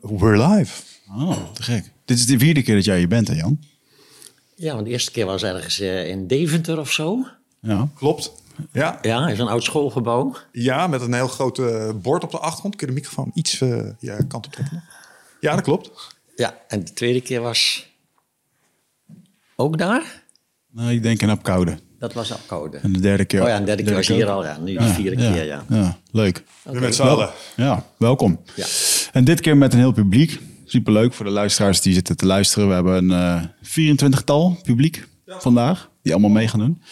We're live. Oh, te gek. Dit is de vierde keer dat jij hier bent, hè Jan? Ja, want de eerste keer was ergens eh, in Deventer of zo. Ja. Klopt. Ja, Ja, is een oud schoolgebouw. ja, met een heel groot eh, bord op de achtergrond. Kun je de microfoon iets eh ja, kant op trekken? Ja, dat klopt. Ja, en de tweede keer was ook daar. Nou, ik denk in Apkoude. Dat was Apkoude. En de derde keer. Oh ja, en de derde keer was hier al. Ja, nu de vierde keer, ja. Ja, leuk. We met z'n allen. Ja, welkom. Ja. En dit keer met een heel publiek. Superleuk voor de luisteraars die zitten te luisteren. We hebben een eh 24-tal publiek vandaag, die allemaal mee gaan doen.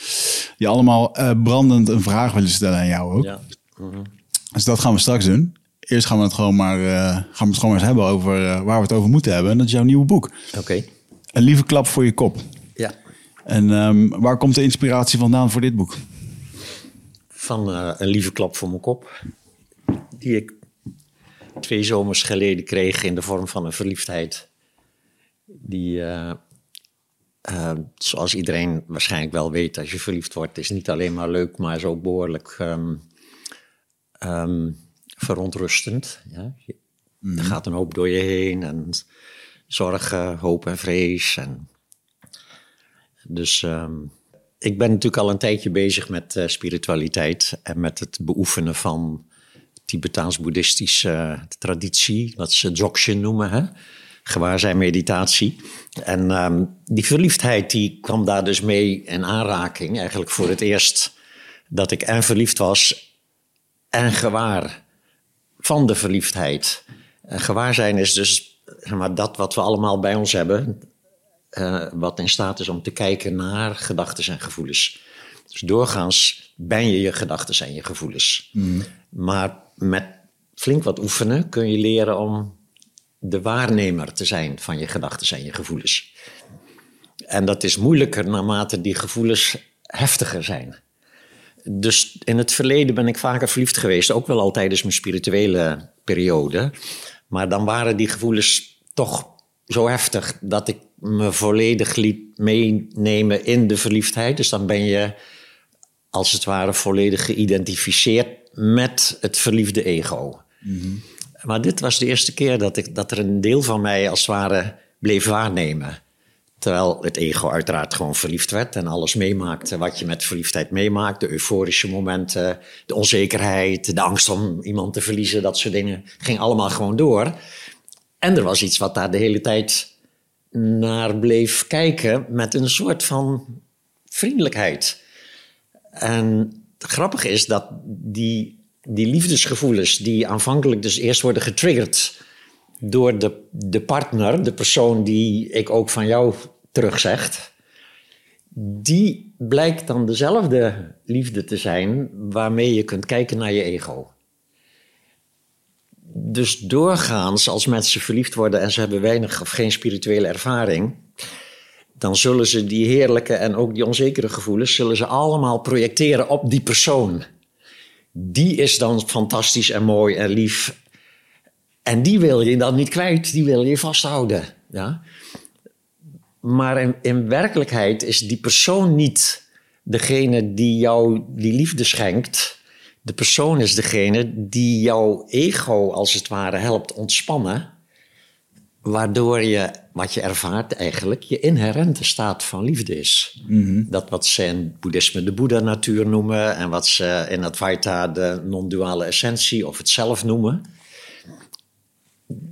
Die allemaal eh, brandend een vraag willen stellen aan jou ook. Ja. Dus dat gaan we straks doen. Eerst gaan we het gewoon maar, eh, gaan we het gewoon maar eens hebben over waar we het over moeten hebben. En dat is jouw nieuwe boek. Oké. Een lieve klap voor je kop. Ja. En ehm, waar komt de inspiratie vandaan voor dit boek? Van een lieve klap voor mijn kop. Die ik twee zomers geleden kreeg in de vorm van een verliefdheid. Die, eh, eh, zoals iedereen waarschijnlijk wel weet, als je verliefd wordt, is niet alleen maar leuk, maar is ook behoorlijk ehm, ehm, verontrustend. Ja? Je- Er gaat een hoop door je heen en zorgen, hoop en vrees. En dus ehm, ik ben natuurlijk al een tijdje bezig met eh, spiritualiteit en met het beoefenen van Tibetaans-boeddhistische traditie, wat ze dzogchen noemen, hè? gewaarzijn meditatie. En ehm, die verliefdheid die kwam daar dus mee in aanraking, eigenlijk voor het eerst dat ik en verliefd was en gewaar van de verliefdheid. En gewaarzijn is dus zeg maar, dat wat we allemaal bij ons hebben, eh, wat in staat is om te kijken naar gedachten en gevoelens. Dus doorgaans ben je je gedachten en je gevoelens. Maar met flink wat oefenen kun je leren om de waarnemer te zijn van je gedachten en je gevoelens. En dat is moeilijker naarmate die gevoelens heftiger zijn. Dus in het verleden ben ik vaker verliefd geweest, ook wel al tijdens mijn spirituele periode. Maar dan waren die gevoelens toch zo heftig dat ik me volledig liet meenemen in de verliefdheid. Dus dan ben je als het ware volledig geïdentificeerd met het verliefde ego. Maar dit was de eerste keer dat, ik, dat er een deel van mij als het ware bleef waarnemen. Terwijl het ego uiteraard gewoon verliefd werd en alles meemaakte wat je met verliefdheid meemaakt. De euforische momenten, de onzekerheid, de angst om iemand te verliezen, dat soort dingen. Ging allemaal gewoon door. En er was iets wat daar de hele tijd naar bleef kijken met een soort van vriendelijkheid. En grappig is dat die, die liefdesgevoelens, die aanvankelijk dus eerst worden getriggerd door de, de partner, de persoon die ik ook van jou terugzegt, die blijkt dan dezelfde liefde te zijn waarmee je kunt kijken naar je ego. Dus doorgaans, als mensen verliefd worden en ze hebben weinig of geen spirituele ervaring, dan zullen ze die heerlijke en ook die onzekere gevoelens, zullen ze allemaal projecteren op die persoon. Die is dan fantastisch en mooi en lief. En die wil je dan niet kwijt, die wil je vasthouden. Ja? Maar in, in werkelijkheid is die persoon niet degene die jou die liefde schenkt. De persoon is degene die jouw ego als het ware helpt ontspannen. Waardoor je, wat je ervaart eigenlijk, je inherente staat van liefde is. Dat wat ze in boeddhisme de Boeddha-natuur noemen... en wat ze in Advaita de non-duale essentie of het zelf noemen...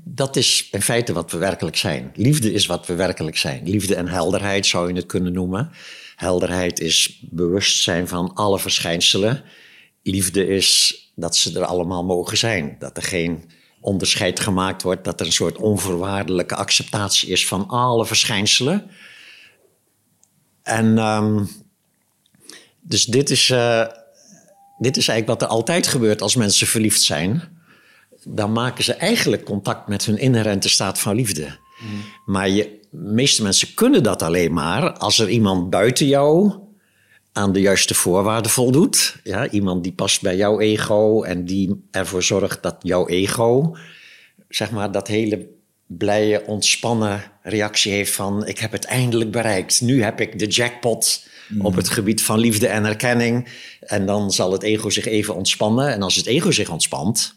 dat is in feite wat we werkelijk zijn. Liefde is wat we werkelijk zijn. Liefde en helderheid zou je het kunnen noemen. Helderheid is bewustzijn van alle verschijnselen. Liefde is dat ze er allemaal mogen zijn. Dat er geen onderscheid gemaakt wordt, dat er een soort onvoorwaardelijke acceptatie is van alle verschijnselen. En ehm, dus dit is, eh, dit is eigenlijk wat er altijd gebeurt als mensen verliefd zijn. Dan maken ze eigenlijk contact met hun inherente staat van liefde. Maar je, de meeste mensen kunnen dat alleen maar als er iemand buiten jou aan de juiste voorwaarden voldoet. Ja, iemand die past bij jouw ego en die ervoor zorgt dat jouw ego, zeg maar, dat hele blije, ontspannen reactie heeft van ik heb het eindelijk bereikt. Nu heb ik de jackpot op het gebied van liefde en erkenning. En dan zal het ego zich even ontspannen. En als het ego zich ontspant,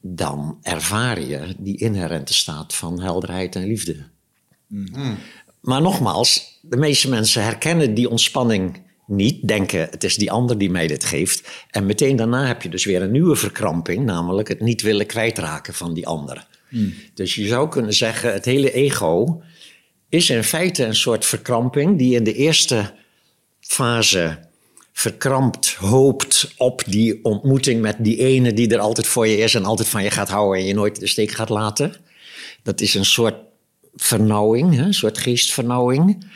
dan ervaar je die inherente staat van helderheid en liefde. Maar nogmaals, de meeste mensen herkennen die ontspanning niet, denken het is die ander die mij dit geeft. En meteen daarna heb je dus weer een nieuwe verkramping, namelijk het niet willen kwijtraken van die ander. Dus je zou kunnen zeggen, het hele ego is in feite een soort verkramping die in de eerste fase verkrampt hoopt op die ontmoeting met die ene die er altijd voor je is en altijd van je gaat houden en je nooit de steek gaat laten. Dat is een soort vernauwing, een soort geestvernauwing.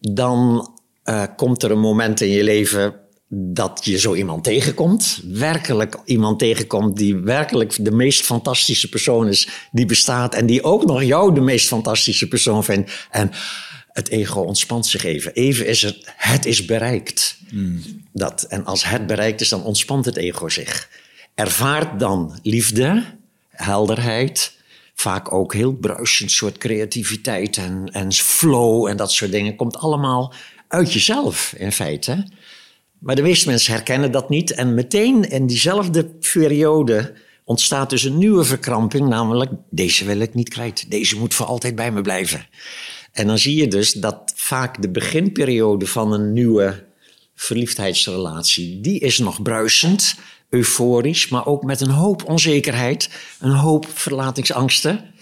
Dan uh, komt er een moment in je leven dat je zo iemand tegenkomt. Werkelijk iemand tegenkomt die werkelijk de meest fantastische persoon is die bestaat. En die ook nog jou de meest fantastische persoon vindt. En het ego ontspant zich even. Even is het, het is bereikt. Mm. Dat, en als het bereikt is, dan ontspant het ego zich. Ervaart dan liefde, helderheid, vaak ook heel bruisend soort creativiteit en, en flow en dat soort dingen. Komt allemaal uit jezelf in feite. Maar de meeste mensen herkennen dat niet. En meteen in diezelfde periode ontstaat dus een nieuwe verkramping, namelijk deze wil ik niet kwijt. Deze moet voor altijd bij me blijven. En dan zie je dus dat vaak de beginperiode van een nieuwe verliefdheidsrelatie, die is nog bruisend, euforisch, maar ook met een hoop onzekerheid, een hoop verlatingsangsten.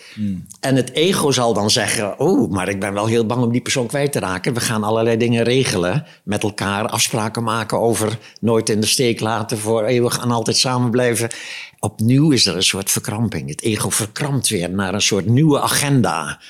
En het ego zal dan zeggen: Oh, maar ik ben wel heel bang om die persoon kwijt te raken. We gaan allerlei dingen regelen. Met elkaar afspraken maken over nooit in de steek laten. Voor eeuwig en altijd samen blijven. Opnieuw is er een soort verkramping. Het ego verkrampt weer naar een soort nieuwe agenda.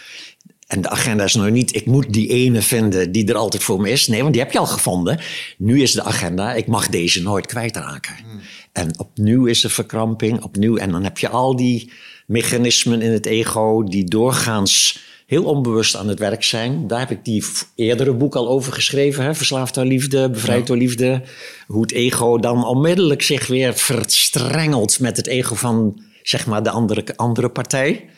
En de agenda is nou niet, ik moet die ene vinden die er altijd voor me is. Nee, want die heb je al gevonden. Nu is de agenda, ik mag deze nooit kwijtraken. Hmm. En opnieuw is er verkramping, opnieuw. En dan heb je al die mechanismen in het ego die doorgaans heel onbewust aan het werk zijn. Daar heb ik die eerdere boek al over geschreven. Hè? Verslaafd door liefde, bevrijd door liefde. Hoe het ego dan onmiddellijk zich weer verstrengelt met het ego van zeg maar, de andere, andere partij.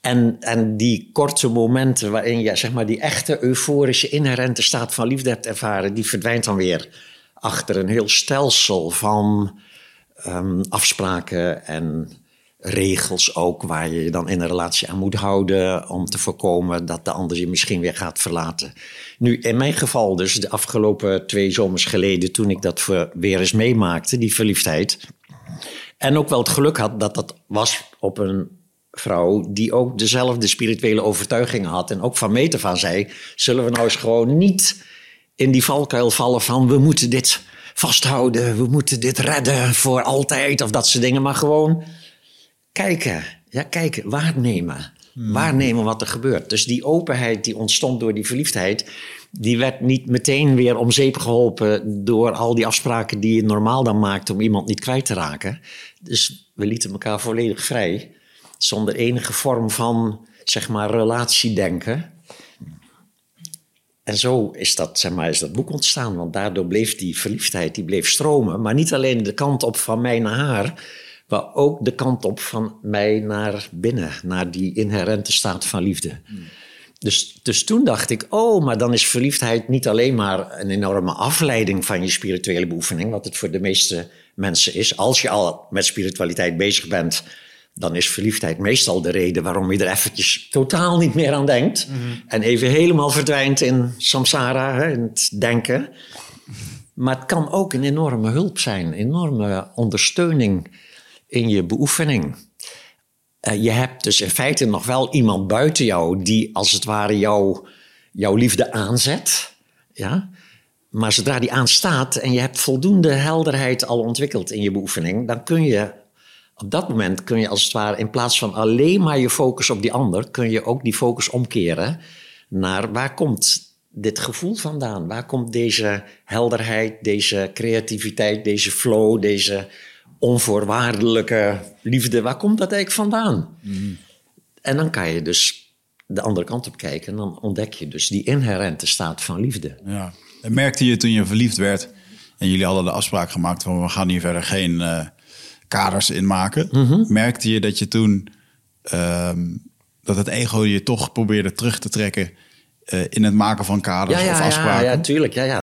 En, en die korte momenten waarin je zeg maar, die echte euforische inherente staat van liefde hebt ervaren, die verdwijnt dan weer achter een heel stelsel van um, afspraken en regels ook waar je je dan in een relatie aan moet houden om te voorkomen dat de ander je misschien weer gaat verlaten. Nu, in mijn geval dus, de afgelopen twee zomers geleden, toen ik dat weer eens meemaakte, die verliefdheid. En ook wel het geluk had dat dat was op een vrouw die ook dezelfde spirituele overtuigingen had en ook van meet af aan zei, zullen we nou eens gewoon niet in die valkuil vallen van we moeten dit vasthouden, we moeten dit redden voor altijd of dat soort dingen, maar gewoon kijken. Ja, kijken, waarnemen. Hmm. Waarnemen wat er gebeurt. Dus die openheid die ontstond door die verliefdheid, die werd niet meteen weer om zeep geholpen door al die afspraken die je normaal dan maakt om iemand niet kwijt te raken. Dus we lieten elkaar volledig vrij, zonder enige vorm van, zeg maar, relatiedenken. En zo is dat, zeg maar, is dat boek ontstaan, want daardoor bleef die verliefdheid die bleef stromen, maar niet alleen de kant op van mij naar haar, maar ook de kant op van mij naar binnen, naar die inherente staat van liefde. Dus, dus toen dacht ik, oh, maar dan is verliefdheid niet alleen maar een enorme afleiding van je spirituele beoefening, wat het voor de meeste mensen is. Als je al met spiritualiteit bezig bent, dan is verliefdheid meestal de reden waarom je er eventjes totaal niet meer aan denkt. Mhm. En even helemaal verdwijnt in samsara, hè, in het denken. Maar het kan ook een enorme hulp zijn, een enorme ondersteuning in je beoefening. Uh, je hebt dus in feite nog wel iemand buiten jou die als het ware jou, jouw liefde aanzet. Ja? Maar zodra die aanstaat en je hebt voldoende helderheid al ontwikkeld in je beoefening, dan kun je op dat moment kun je als het ware in plaats van alleen maar je focus op die ander, kun je ook die focus omkeren naar waar komt dit gevoel vandaan? Waar komt deze helderheid, deze creativiteit, deze flow, deze onvoorwaardelijke liefde, waar komt dat eigenlijk vandaan? Mhm. En dan kan je dus de andere kant op kijken en dan ontdek je dus die inherente staat van liefde. Ja. En merkte je toen je verliefd werd en jullie hadden de afspraak gemaakt van we gaan hier verder geen uh, kaders in maken, mhm. merkte je dat je toen ehm, dat het ego je toch probeerde terug te trekken uh, in het maken van kaders ja, ja, of afspraken? Ja, ja, tuurlijk. Ja, ja.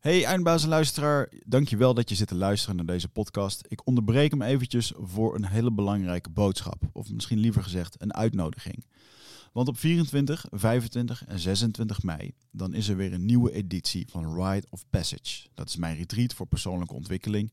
Hey eindbazenluisteraar, dankjewel dat je zit te luisteren naar deze podcast. Ik onderbreek hem eventjes voor een hele belangrijke boodschap. Of misschien liever gezegd een uitnodiging. Want op 24, 25 en 26 mei dan is er weer een nieuwe editie van Ride of Passage. Dat is mijn retreat voor persoonlijke ontwikkeling.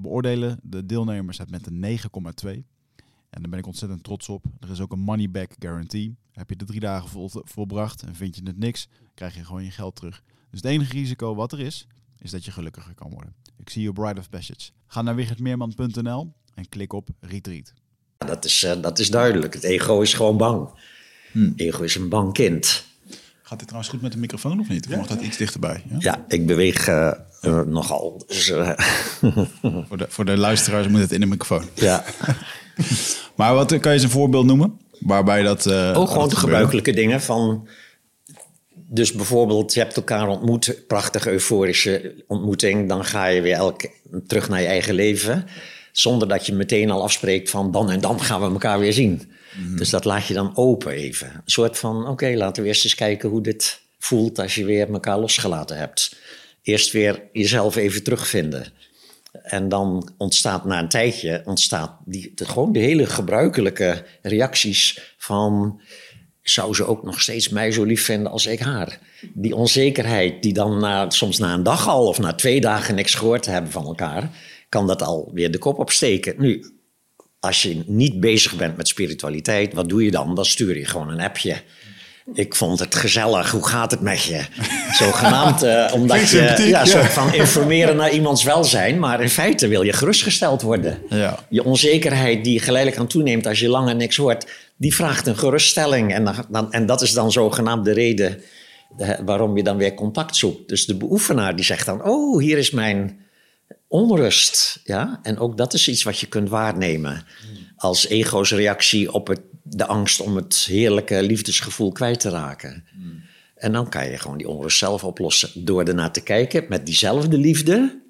beoordelen de deelnemers het met een 9,2. En daar ben ik ontzettend trots op. Er is ook een money back guarantee. Heb je de drie dagen vol, volbracht en vind je het niks, krijg je gewoon je geld terug. Dus het enige risico wat er is, is dat je gelukkiger kan worden. Ik zie je Bride of Passage. Ga naar wichertmeerman.nl en klik op Retreat. Dat is, uh, dat is duidelijk. Het ego is gewoon bang. Hmm. Ego is een bang kind. Gaat dit trouwens goed met de microfoon of niet? Of ja, mag dat iets dichterbij? Ja, ja ik beweeg uh, uh, nogal. Dus, voor, de, voor de luisteraars moet het in de microfoon. Ja. maar wat kan je eens een voorbeeld noemen? Waarbij dat. Ook gewoon de gebruikelijke dingen van. Dus bijvoorbeeld, je hebt elkaar ontmoet, prachtige euforische ontmoeting. Dan ga je weer elke, terug naar je eigen leven. Zonder dat je meteen al afspreekt van dan en dan gaan we elkaar weer zien. Mhm. Dus dat laat je dan open even. Een soort van, oké, laten we eerst eens kijken hoe dit voelt als je weer elkaar losgelaten hebt. Eerst weer jezelf even terugvinden. En dan ontstaat na een tijdje, ontstaat die, gewoon de hele gebruikelijke reacties van zou ze ook nog steeds mij zo lief vinden als ik haar? Die onzekerheid die dan na, soms na een dag al of na twee dagen niks gehoord hebben van elkaar, kan dat alweer de kop opsteken. Nu, als je niet bezig bent met spiritualiteit, wat doe je dan? Dan stuur je gewoon een appje. Ik vond het gezellig, hoe gaat het met je? Zogenaamd, uh, omdat je ja, soort van informeren naar iemands welzijn, maar in feite wil je gerustgesteld worden. Ja. Je onzekerheid die geleidelijk aan toeneemt als je langer niks hoort, die vraagt een geruststelling. En, dan, en dat is dan zogenaamd de reden eh, waarom je dan weer contact zoekt. Dus de beoefenaar die zegt dan, oh, hier is mijn onrust. Ja? En ook dat is iets wat je kunt waarnemen als ego's reactie op het, de angst om het heerlijke liefdesgevoel kwijt te raken. En dan kan je gewoon die onrust zelf oplossen door ernaar te kijken met diezelfde liefde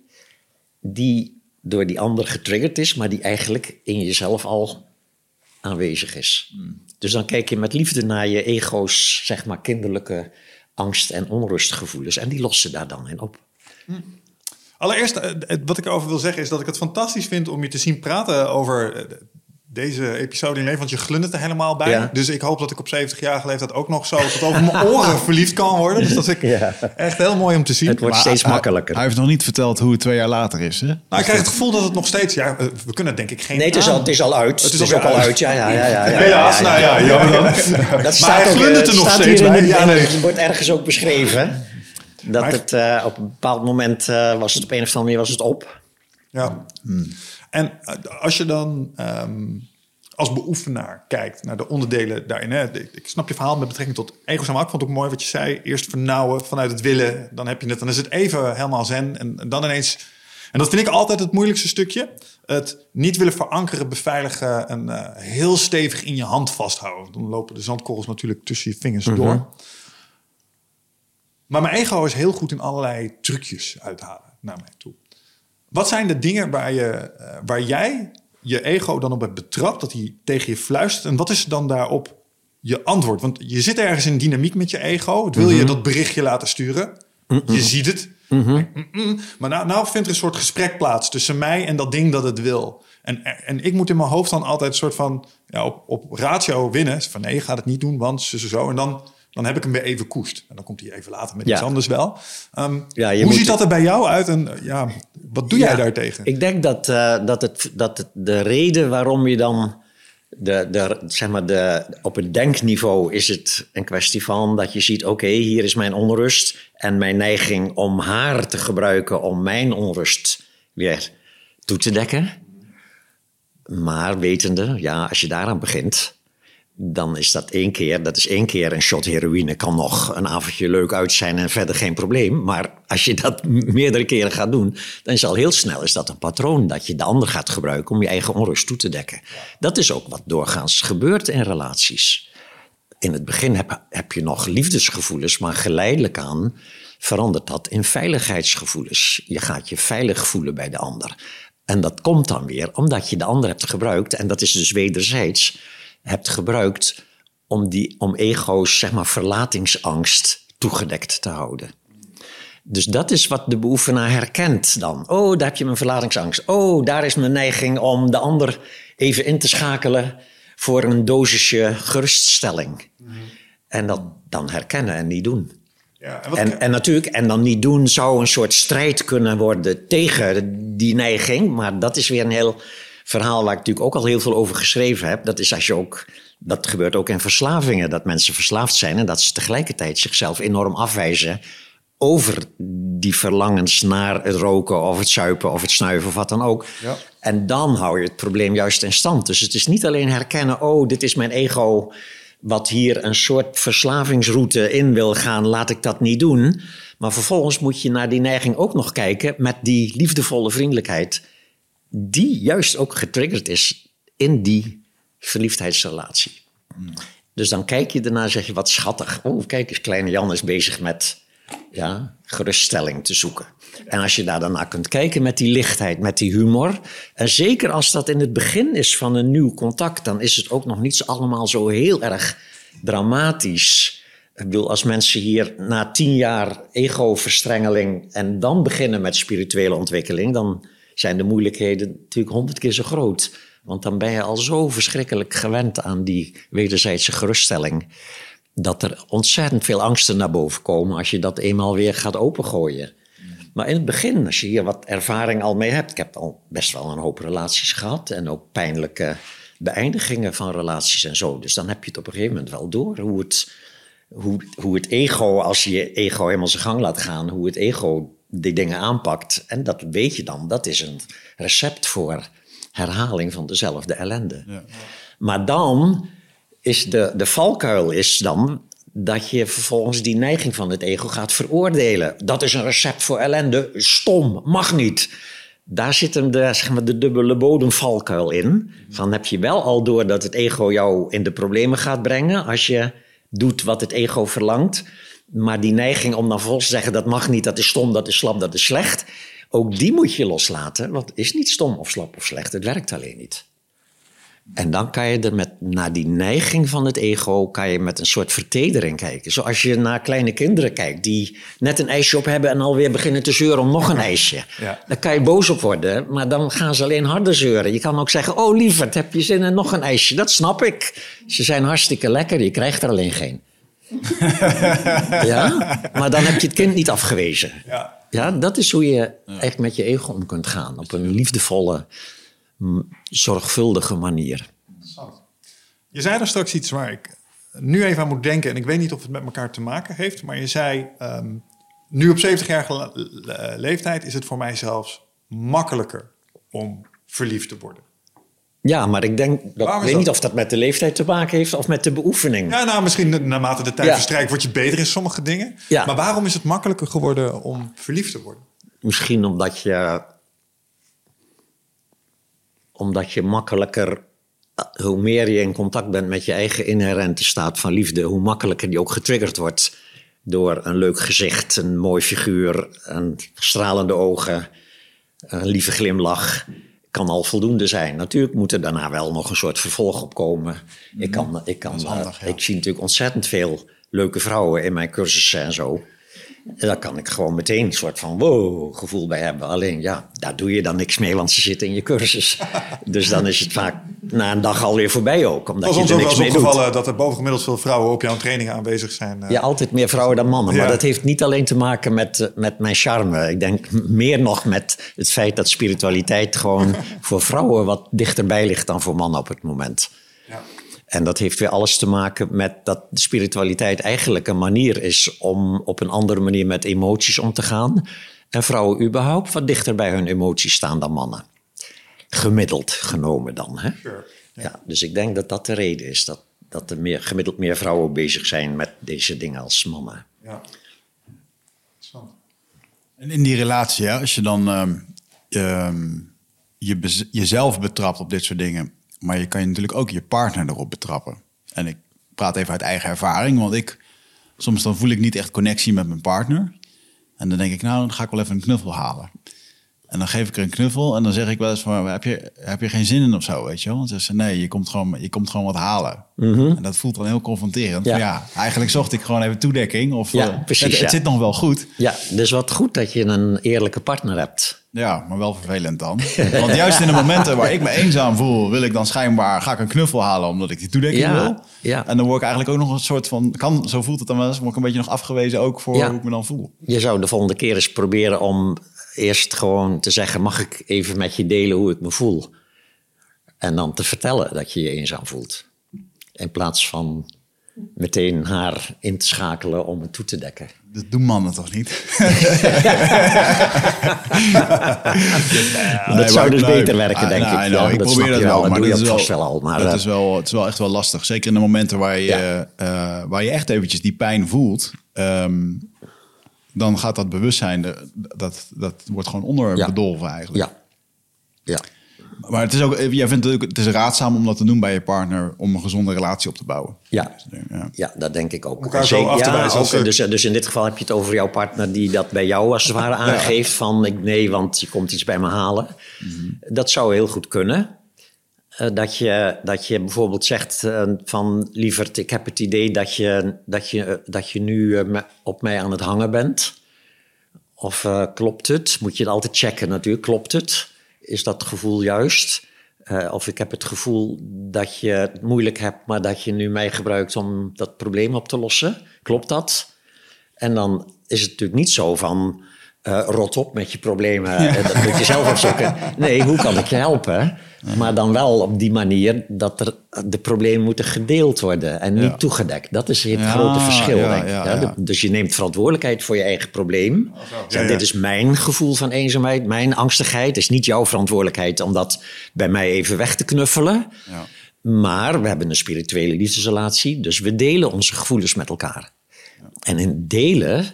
die door die ander getriggerd is, maar die eigenlijk in jezelf al aanwezig is. Dus dan kijk je met liefde naar je ego's, zeg maar, kinderlijke angst- en onrustgevoelens. En die lossen daar dan in op. Allereerst, eh, wat ik erover wil zeggen is dat ik het fantastisch vind om je te zien praten over eh, deze episode in leven, want je glundert er helemaal bij. Dus ik hoop dat ik op 70-jarige leeftijd ook nog zo tot over mijn oren verliefd kan worden. Dus dat is echt heel mooi om te zien. Het wordt steeds makkelijker. Hij heeft nog niet verteld hoe het twee jaar later is. Hè? Nou, ik krijg het gevoel dat het nog steeds... Ja, eh, we kunnen denk ik geen... Nee, het is, al, het is al uit. Het is, het is ook al uit. Ja, ja, ja. ja, ja, Helaas, nou ja. ja, Dat staat ook, glundert er nog steeds bij. Ja, nee. Het wordt ergens ook beschreven. Dat het uh, op een bepaald moment uh, was het op een of andere manier was het op. Ja. Hmm. En als je dan um, als beoefenaar kijkt naar de onderdelen daarin. Hè? Ik snap je verhaal met betrekking tot. Maar ik vond het ook mooi wat je zei. Eerst vernauwen vanuit het willen. Dan heb je het. Dan is het even helemaal zen. En, en dan ineens... En dat vind ik altijd het moeilijkste stukje. Het niet willen verankeren, beveiligen en uh, heel stevig in je hand vasthouden. Dan lopen de zandkorrels natuurlijk tussen je vingers -hmm. door. Maar mijn ego is heel goed in allerlei trucjes uithalen naar mij toe. Wat zijn de dingen waar, je, uh, waar jij je ego dan op hebt betrapt, dat hij tegen je fluistert? En wat is dan daarop je antwoord? Want je zit ergens in dynamiek met je ego. Het wil je dat berichtje laten sturen. Je ziet het. Maar nou, nou vindt er een soort gesprek plaats tussen mij en dat ding dat het wil. En, en ik moet in mijn hoofd dan altijd een soort van ja, op, op ratio winnen. Van nee, gaat het niet doen, want zo, zo. En dan dan heb ik hem weer even koest. En dan komt hij even later met Ja. iets anders wel. Ehm, Ja, hoe moet- ziet dat er bij jou uit en eh, ja, wat doe jij Ja, daartegen? Ik denk dat, eh, dat, het, dat het de reden waarom je dan. De, de, zeg maar de, op het denkniveau is het een kwestie van dat je ziet: oké, hier is mijn onrust. En mijn neiging om haar te gebruiken om mijn onrust weer toe te dekken. Maar wetende, ja, als je daaraan begint, dan is dat één keer, dat is één keer een shot heroïne, kan nog een avondje leuk uit zijn en verder geen probleem. Maar als je dat meerdere keren gaat doen, dan is al heel snel is dat een patroon dat je de ander gaat gebruiken om je eigen onrust toe te dekken. Dat is ook wat doorgaans gebeurt in relaties. In het begin heb, heb je nog liefdesgevoelens, maar geleidelijk aan verandert dat in veiligheidsgevoelens. Je gaat je veilig voelen bij de ander. En dat komt dan weer omdat je de ander hebt gebruikt, en dat is dus wederzijds, hebt gebruikt om, die, om ego's, zeg maar, verlatingsangst toegedekt te houden. Dus dat is wat de beoefenaar herkent dan. Oh, daar heb je mijn verlatingsangst. Oh, daar is mijn neiging om de ander even in te schakelen voor een dosisje geruststelling. En dat dan herkennen en niet doen. Ja, en wat- En, en natuurlijk, en dan niet doen zou een soort strijd kunnen worden tegen die neiging. Maar dat is weer een heel verhaal waar ik natuurlijk ook al heel veel over geschreven heb. Dat is als je ook, dat gebeurt ook in verslavingen, dat mensen verslaafd zijn en dat ze tegelijkertijd zichzelf enorm afwijzen over die verlangens naar het roken of het zuipen of het snuiven of wat dan ook. Ja. En dan hou je het probleem juist in stand. Dus het is niet alleen herkennen, oh, dit is mijn ego wat hier een soort verslavingsroute in wil gaan, laat ik dat niet doen. Maar vervolgens moet je naar die neiging ook nog kijken met die liefdevolle vriendelijkheid, die juist ook getriggerd is in die verliefdheidsrelatie. Dus dan kijk je en zeg je, wat schattig. Oh, kijk eens, kleine Jan is bezig met ja, geruststelling te zoeken. En als je daar naar kunt kijken met die lichtheid, met die humor. En zeker als dat in het begin is van een nieuw contact, dan is het ook nog niet allemaal zo heel erg dramatisch. Ik bedoel, als mensen hier na tien jaar ego-verstrengeling en dan beginnen met spirituele ontwikkeling, dan zijn de moeilijkheden natuurlijk honderd keer zo groot. Want dan ben je al zo verschrikkelijk gewend aan die wederzijdse geruststelling. Dat er ontzettend veel angsten naar boven komen als je dat eenmaal weer gaat opengooien. Maar in het begin, als je hier wat ervaring al mee hebt. Ik heb al best wel een hoop relaties gehad. En ook pijnlijke beëindigingen van relaties en zo. Dus dan heb je het op een gegeven moment wel door. Hoe het, hoe, hoe het ego, als je je ego helemaal zijn gang laat gaan. Hoe het ego die dingen aanpakt. En dat weet je dan. Dat is een recept voor herhaling van dezelfde ellende. Maar dan is de, de valkuil is dan dat je vervolgens die neiging van het ego gaat veroordelen. Dat is een recept voor ellende. Stom, mag niet. Daar zit hem de, zeg maar, de dubbele bodemvalkuil in. Van heb je wel al door dat het ego jou in de problemen gaat brengen als je doet wat het ego verlangt. Maar die neiging om dan vervolgens te zeggen dat mag niet, dat is stom, dat is slap, dat is slecht. Ook die moet je loslaten, want het is niet stom of slap of slecht. Het werkt alleen niet. En dan kan je er met, naar die neiging van het ego, kan je met een soort vertedering kijken. Zoals je naar kleine kinderen kijkt die net een ijsje op hebben en alweer beginnen te zeuren om nog een ijsje. Ja. Daar kan je boos op worden, maar dan gaan ze alleen harder zeuren. Je kan ook zeggen, oh lieverd, heb je zin in nog een ijsje? Dat snap ik. Ze zijn hartstikke lekker, je krijgt er alleen geen. ja, maar dan heb je het kind niet afgewezen. Ja. Ja, dat is hoe je echt met je ego om kunt gaan. Op een liefdevolle, zorgvuldige manier. Je zei daar straks iets waar ik nu even aan moet denken. En ik weet niet of het met elkaar te maken heeft. Maar je zei, ehm, nu op 70-jarige le- le- leeftijd is het voor mij zelfs makkelijker om verliefd te worden. Ja, maar ik denk, dat, ik weet dat? niet of dat met de leeftijd te maken heeft of met de beoefening. Ja, nou, misschien naarmate de tijd Ja. verstrijkt word je beter in sommige dingen. Ja. Maar waarom is het makkelijker geworden om verliefd te worden? Misschien omdat je, omdat je makkelijker, hoe meer je in contact bent met je eigen inherente staat van liefde, hoe makkelijker die ook getriggerd wordt door een leuk gezicht, een mooi figuur, een stralende ogen, een lieve glimlach. Kan al voldoende zijn. Natuurlijk moet er daarna wel nog een soort vervolg op komen. Ik, kan, ik, kan, handig, eh, ja. ik zie natuurlijk ontzettend veel leuke vrouwen in mijn cursussen en zo. En daar kan ik gewoon meteen een soort van wow gevoel bij hebben. Alleen ja, daar doe je dan niks mee, want ze zitten in je cursus. dus dan is het vaak na een dag alweer voorbij ook. Omdat was je ons er ook wel eens opgevallen dat er bovengemiddeld veel vrouwen op jouw trainingen aanwezig zijn. eh. Ja, altijd meer vrouwen dan mannen. Ja. Maar dat heeft niet alleen te maken met, eh, met mijn charme. Ik denk meer nog met het feit dat spiritualiteit gewoon voor vrouwen wat dichterbij ligt dan voor mannen op het moment. En dat heeft weer alles te maken met dat spiritualiteit eigenlijk een manier is om op een andere manier met emoties om te gaan. En vrouwen überhaupt wat dichter bij hun emoties staan dan mannen. Gemiddeld genomen dan. Hè? Sure. Ja. dus ik denk dat dat de reden is. Dat, dat er meer, gemiddeld meer vrouwen bezig zijn met deze dingen als mannen. Ja. En in die relatie, hè, als je dan ehm, ehm, je jezelf betrapt op dit soort dingen, maar je kan je natuurlijk ook je partner erop betrappen. En ik praat even uit eigen ervaring, want ik soms dan voel ik niet echt connectie met mijn partner. En dan denk ik, nou, dan ga ik wel even een knuffel halen. En dan geef ik er een knuffel en dan zeg ik wel eens van, heb je, heb je geen zin in of zo, weet je wel? Want ze zegt, nee, je komt gewoon, je komt gewoon wat halen. En dat voelt dan heel confronterend. Ja. Ja. eigenlijk zocht ik gewoon even toedekking. Of, Ja, eh, precies, Het, het zit nog wel goed. Ja, dus wat goed dat je een eerlijke partner hebt. Ja, maar wel vervelend dan. Want juist in de momenten waar ik me eenzaam voel, wil ik dan schijnbaar ga ik een knuffel halen omdat ik die toedekking wil. ja. En dan word ik eigenlijk ook nog een soort van, kan, zo voelt het dan wel eens, word ik een beetje nog afgewezen ook voor hoe ik me dan voel. Je zou de volgende keer eens proberen om eerst gewoon te zeggen: mag ik even met je delen hoe ik me voel? En dan te vertellen dat je je eenzaam voelt. In plaats van meteen haar in te schakelen om het toe te dekken. Dat doen mannen toch niet? dat zou dus beter werken, Ah, denk nou, ik. Ja, ik dat probeer snap dat wel, maar Dat is wel, al. Maar, dat is wel, het is wel echt wel lastig. Zeker in de momenten waar je, eh, waar je echt eventjes die pijn voelt, ehm, dan gaat dat bewustzijn, dat, dat wordt gewoon onderbedolven eigenlijk. ja. ja. Maar het is ook, jij vindt het ook, het is raadzaam om dat te doen bij je partner om een gezonde relatie op te bouwen. Ja. Ja. Ja, dat denk ik ook. elkaar zo af te ja, ook, ze- dus, dus in dit geval heb je het over jouw partner die dat bij jou als het ware aangeeft. Van ik, nee, want je komt iets bij me halen. Dat zou heel goed kunnen. Eh, dat, je, dat je bijvoorbeeld zegt eh, van lieverd, ik heb het idee dat je, dat je, dat je nu eh, me- op mij aan het hangen bent. Of eh, klopt het? Moet je het altijd checken natuurlijk. Klopt het? Is dat gevoel juist? Eh, of ik heb het gevoel dat je het moeilijk hebt, maar dat je nu mij gebruikt om dat probleem op te lossen. Klopt dat? En dan is het natuurlijk niet zo van eh, rot op met je problemen, eh, dat moet je zelf opzoeken. Nee, hoe kan ik je helpen? Maar dan wel op die manier dat er de problemen moeten gedeeld worden en niet toegedekt. Dat is het grote verschil, denk ik. Dus je neemt verantwoordelijkheid voor je eigen probleem. Zeg. Dit is mijn gevoel van eenzaamheid, mijn angstigheid. Het is niet jouw verantwoordelijkheid om dat bij mij even weg te knuffelen. Ja. Maar we hebben een spirituele liefdesrelatie, dus we delen onze gevoelens met elkaar. En in delen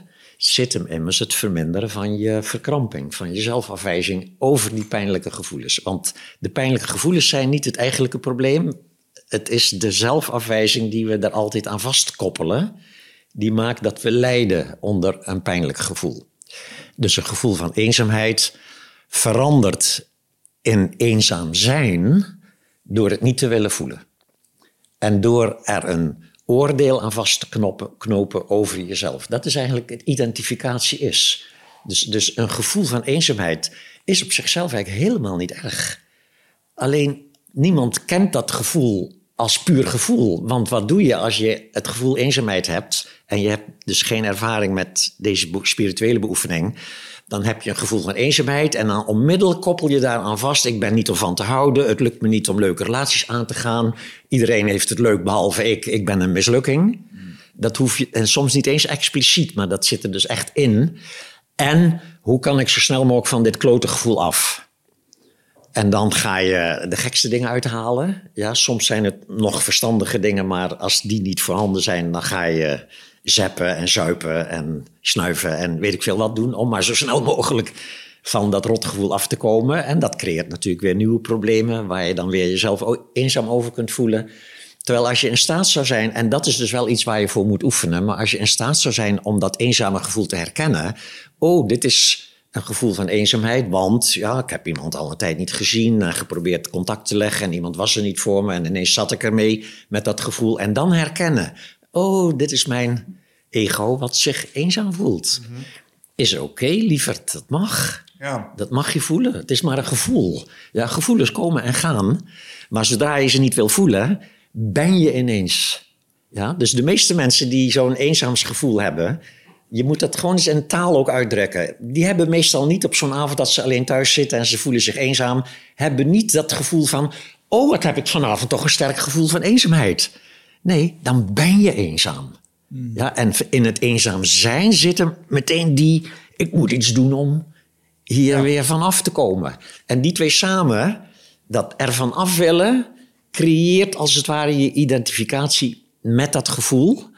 zit hem immers het verminderen van je verkramping, van je zelfafwijzing over die pijnlijke gevoelens. Want de pijnlijke gevoelens zijn niet het eigenlijke probleem. Het is de zelfafwijzing die we daar altijd aan vastkoppelen, die maakt dat we lijden onder een pijnlijk gevoel. Dus een gevoel van eenzaamheid verandert in eenzaam zijn door het niet te willen voelen. En door er een oordeel aan vast te knopen, knopen over jezelf. Dat is eigenlijk het identificatie is. Dus, dus een gevoel van eenzaamheid is op zichzelf eigenlijk helemaal niet erg. Alleen niemand kent dat gevoel als puur gevoel. Want wat doe je als je het gevoel eenzaamheid hebt en je hebt dus geen ervaring met deze spirituele beoefening? Dan heb je een gevoel van eenzaamheid en dan onmiddellijk koppel je daaraan vast. Ik ben niet om van te houden, het lukt me niet om leuke relaties aan te gaan. Iedereen heeft het leuk behalve ik, ik ben een mislukking. Dat hoef je, en soms niet eens expliciet, maar dat zit er dus echt in. En hoe kan ik zo snel mogelijk van dit klote gevoel af? En dan ga je de gekste dingen uithalen. Ja, soms zijn het nog verstandige dingen, maar als die niet voorhanden zijn, dan ga je zeppen en zuipen en snuiven en weet ik veel wat doen om maar zo snel mogelijk van dat rotgevoel af te komen. En dat creëert natuurlijk weer nieuwe problemen waar je dan weer jezelf eenzaam over kunt voelen. Terwijl als je in staat zou zijn, en dat is dus wel iets waar je voor moet oefenen, maar als je in staat zou zijn om dat eenzame gevoel te herkennen. Oh, dit is een gevoel van eenzaamheid, want ja, ik heb iemand al een tijd niet gezien en geprobeerd contact te leggen en iemand was er niet voor me en ineens zat ik ermee met dat gevoel. En dan herkennen, oh, dit is mijn ego wat zich eenzaam voelt. Is oké, lieverd, dat mag. Ja. Dat mag je voelen. Het is maar een gevoel. Ja, gevoelens komen en gaan. Maar zodra je ze niet wil voelen, ben je ineens. Ja? Dus de meeste mensen die zo'n eenzaamsgevoel hebben, je moet dat gewoon eens in taal ook uitdrukken. Die hebben meestal niet op zo'n avond dat ze alleen thuis zitten en ze voelen zich eenzaam, hebben niet dat gevoel van, oh wat heb ik vanavond toch een sterk gevoel van eenzaamheid. Nee, dan ben je eenzaam. Ja, en in het eenzaam zijn zit er meteen die, ik moet iets doen om hier weer van af te komen. En die twee samen, dat ervan af willen, creëert als het ware je identificatie met dat gevoel.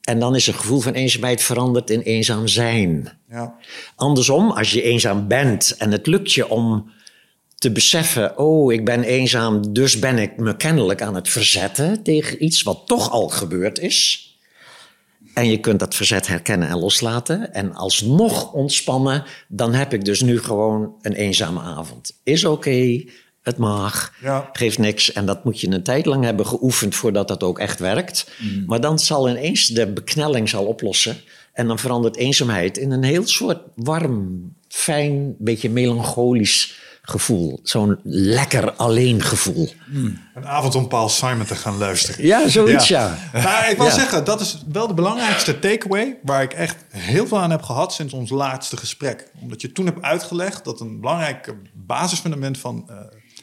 En dan is het gevoel van eenzaamheid veranderd in eenzaam zijn. Ja. Andersom, als je eenzaam bent en het lukt je om te beseffen: oh, ik ben eenzaam, dus ben ik me kennelijk aan het verzetten tegen iets wat toch al gebeurd is. En je kunt dat verzet herkennen en loslaten. En alsnog ontspannen, dan heb ik dus nu gewoon een eenzame avond. Is oké, het mag, Ja. geeft niks. En dat moet je een tijd lang hebben geoefend voordat dat ook echt werkt. Maar dan zal ineens de beknelling zal oplossen. En dan verandert eenzaamheid in een heel soort warm, fijn, beetje melancholisch gevoel. Zo'n lekker alleen gevoel. Een avond om Paul Simon te gaan luisteren. Ja, zoiets ja. Maar ik wil Ja. zeggen, dat is wel de belangrijkste takeaway... waar ik echt heel veel aan heb gehad sinds ons laatste gesprek. Omdat je toen hebt uitgelegd dat een belangrijk basisfundament van... eh,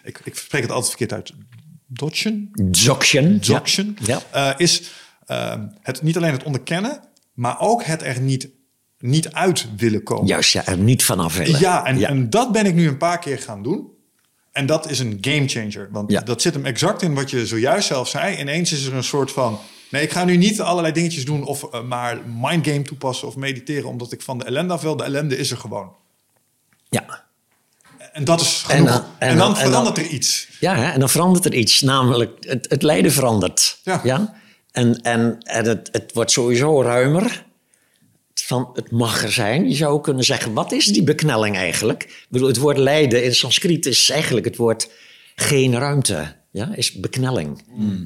ik, ik spreek het altijd verkeerd uit. Dodgen? Dzogchen. Dzogchen. Ja. eh, is eh, het, niet alleen het onderkennen... maar ook het er niet, niet uit willen komen. Juist, ja, er niet vanaf willen. Ja, en, ja. en dat ben ik nu een paar keer gaan doen. En dat is een game changer. Want Ja. dat zit hem exact in wat je zojuist zelf zei. Ineens is er een soort van... Nee, ik ga nu niet allerlei dingetjes doen... of eh, maar mindgame toepassen of mediteren... omdat ik van de ellende af wil. De ellende is er gewoon. ja. En dat is En genoeg. dan- En, en dan, en verandert dan- er iets. Ja, hè, en dan verandert er iets, namelijk het, het lijden verandert. Ja. En, en, en het, het wordt sowieso ruimer. Van het mag er zijn. Je zou kunnen zeggen, wat is die beknelling eigenlijk? Ik bedoel, het woord lijden in Sanskriet is eigenlijk het woord geen ruimte. Ja, is beknelling.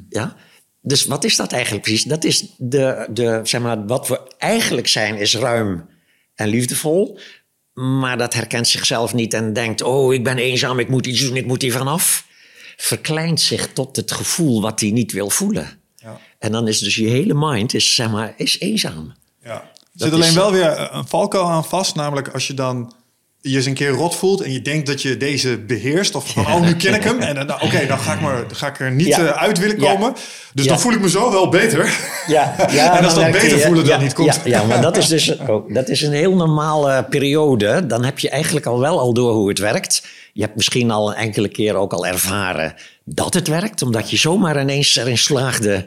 Ja? Dus wat is dat eigenlijk precies? Dat is de, de, zeg maar, wat we eigenlijk zijn, is ruim en liefdevol. Maar dat herkent zichzelf niet en denkt: Oh, ik ben eenzaam, ik moet iets doen, ik moet hier vanaf. Verkleint zich tot het gevoel wat hij niet wil voelen. Ja. En dan is dus je hele mind is, zeg maar, is eenzaam. Ja. Er zit alleen is- wel weer een valkuil aan vast. Namelijk als je dan je eens een keer rot voelt... en je denkt dat je deze beheerst. Of van, oh, nu ken ik hem. En dan, nou, oké, dan ga ik, maar, ga ik er niet Ja. eh, uit willen Ja. komen. Dus Ja. dan voel ik me zo wel beter. Ja, En als dat beter voelen dan niet komt. Ja, ja, maar dat is dus oh, dat is een heel normale periode. Dan heb je eigenlijk al wel al door hoe het werkt. Je hebt misschien al een enkele keer ook al ervaren dat het werkt, omdat je zomaar ineens erin slaagde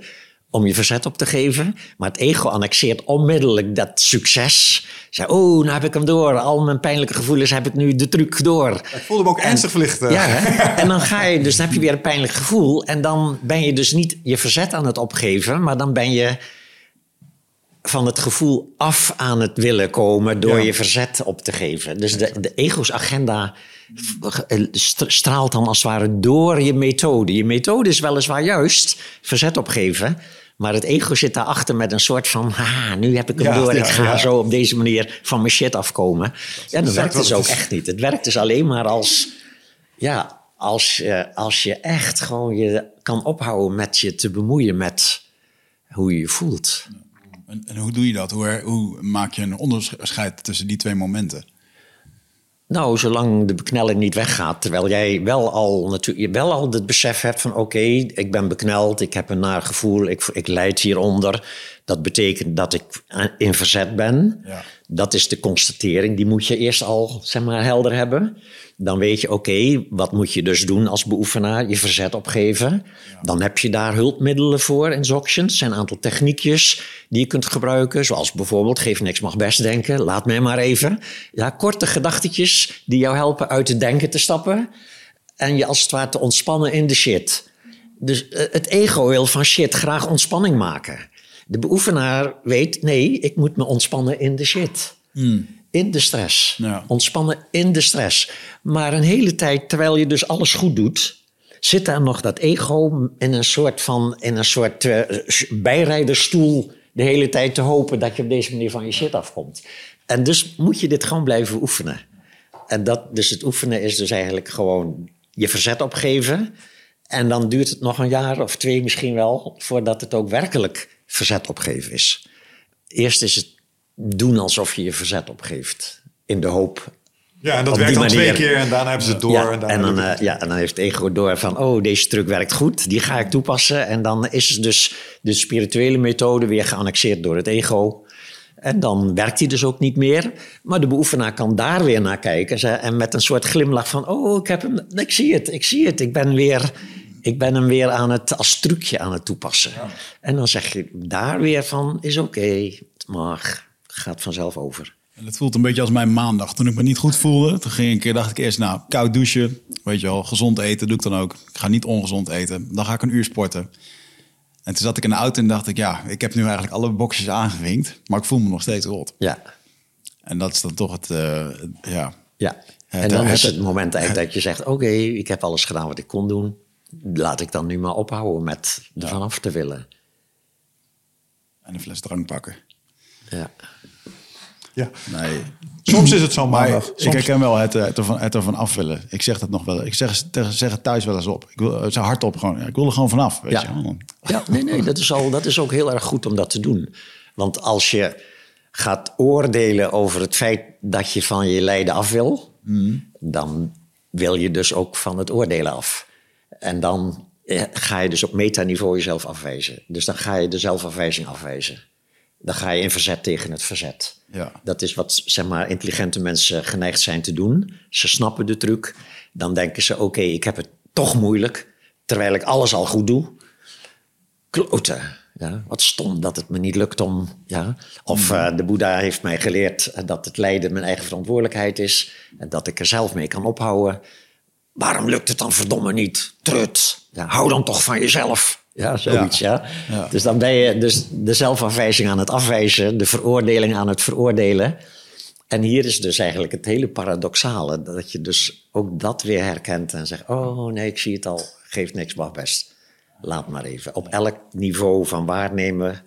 om je verzet op te geven. Maar het ego annexeert onmiddellijk dat succes. Zeg, oh, nou heb ik hem door. Al mijn pijnlijke gevoelens heb ik nu de truc door. Ik voelde me ook ernstig verlicht. eh. Ja, hè? en dan ga je, dus dan heb je weer een pijnlijk gevoel. En dan ben je dus niet je verzet aan het opgeven, maar dan ben je van het gevoel af aan het willen komen door Ja. je verzet op te geven. Dus de, de ego's agenda st- straalt dan als het ware door je methode. Je methode is weliswaar juist verzet opgeven. Maar het ego zit daarachter met een soort van... Haha, nu heb ik hem Ja, door. ja, ik ga ja. zo op deze manier van mijn shit afkomen. Ja, dat werkt dus ook is. echt niet. Het werkt dus alleen maar als... Ja, als je, als je echt gewoon je kan ophouden met je te bemoeien met hoe je je voelt. En, en hoe doe je dat? Hoe, hoe maak je een onderscheid tussen die twee momenten? Nou, zolang de beknelling niet weggaat, terwijl jij wel al, natuurlijk, wel al het besef hebt van oké, ik ben bekneld, ik heb een naar gevoel, ik, ik leid hieronder. Dat betekent dat ik in verzet ben. Ja. Dat is de constatering, die moet je eerst al zeg maar, helder hebben. Dan weet je, oké, wat moet je dus doen als beoefenaar? Je verzet opgeven. Dan heb je daar hulpmiddelen voor in Dzogchen. Er zijn een aantal techniekjes die je kunt gebruiken. Zoals bijvoorbeeld, geef niks mag best denken. Laat mij maar even. Ja, korte gedachtetjes die jou helpen uit het denken te stappen. En je als het ware te ontspannen in de shit. Dus eh, het ego wil van shit graag ontspanning maken. De beoefenaar weet, nee, ik moet me ontspannen in de shit. In de stress. Ja. Ontspannen in de stress. Maar een hele tijd, terwijl je dus alles goed doet, zit daar nog dat ego in een soort van, in een soort eh, bijrijderstoel de hele tijd te hopen dat je op deze manier van je shit afkomt. En dus moet je dit gewoon blijven oefenen. en dat, dus het oefenen is dus eigenlijk gewoon je verzet opgeven. En dan duurt het nog een jaar of twee misschien wel voordat het ook werkelijk verzet opgeven is. Eerst is het doen alsof je je verzet opgeeft. In de hoop. Ja, en dat werkt dan twee keer en daarna hebben ze het door. ja, en, daarna en dan, eh, ja, en dan heeft het ego door van, oh, deze truc werkt goed, die ga ik toepassen. En dan is dus de spirituele methode weer geannexeerd door het ego. En dan werkt die dus ook niet meer. Maar de beoefenaar kan daar weer naar kijken. En met een soort glimlach van, oh, ik heb hem, ik zie het, ik zie het. Ik ben, weer, ik ben hem weer aan het, als trucje aan het toepassen. En dan zeg je daar weer van, is oké, het mag, gaat vanzelf over. En het voelt een beetje als mijn maandag. Toen ik me niet goed voelde, toen ging ik een keer, dacht ik eerst, nou, koud douchen. Weet je wel, gezond eten doe ik dan ook. Ik ga niet ongezond eten. Dan ga ik een uur sporten. En toen zat ik in de auto en dacht ik, ja, ik heb nu eigenlijk alle boxjes aangevinkt. Maar ik voel me nog steeds rot. Ja, En dat is dan toch het, eh, ja. Ja, Het- en dan het- is het moment eigenlijk dat je zegt... oké, ik heb alles gedaan wat ik kon doen. Laat ik dan nu maar ophouden met er vanaf te willen. En een fles drank pakken. Ja. ja. Nee. Soms is het zo Maar ik herken wel het, eh, het, ervan, het ervan af willen. Ik zeg dat nog wel. Ik zeg, het thuis wel eens op. Ik wil zeg hardop gewoon. ja, ik wil er gewoon vanaf. Weet Ja. je wel. ja, nee, nee, dat is, al, dat is ook heel erg goed om dat te doen. Want als je gaat oordelen over het feit dat je van je lijden af wil... dan wil je dus ook van het oordelen af. En dan eh, ga je dus op metaniveau jezelf afwijzen. Dus dan ga je de zelfafwijzing afwijzen. Dan ga je in verzet tegen het verzet. Ja. Dat is wat zeg maar, intelligente mensen geneigd zijn te doen. Ze snappen de truc. Dan denken ze: oké, ik heb het toch moeilijk. Terwijl ik alles al goed doe. Kloten. Ja, wat stom dat het me niet lukt om. Ja. Of eh, de Boeddha heeft mij geleerd eh, dat het lijden mijn eigen verantwoordelijkheid is. En dat ik er zelf mee kan ophouden. Waarom lukt het dan verdomme niet? Trut. Ja, hou dan toch van jezelf. Ja, zoiets, ja. Ja. Dus dan ben je dus de zelfafwijzing aan het afwijzen, de veroordeling aan het veroordelen. En hier is dus eigenlijk het hele paradoxale, dat je dus ook dat weer herkent en zegt, oh nee, ik zie het al, geeft niks, wacht best. Laat maar even. Op elk niveau van waarnemen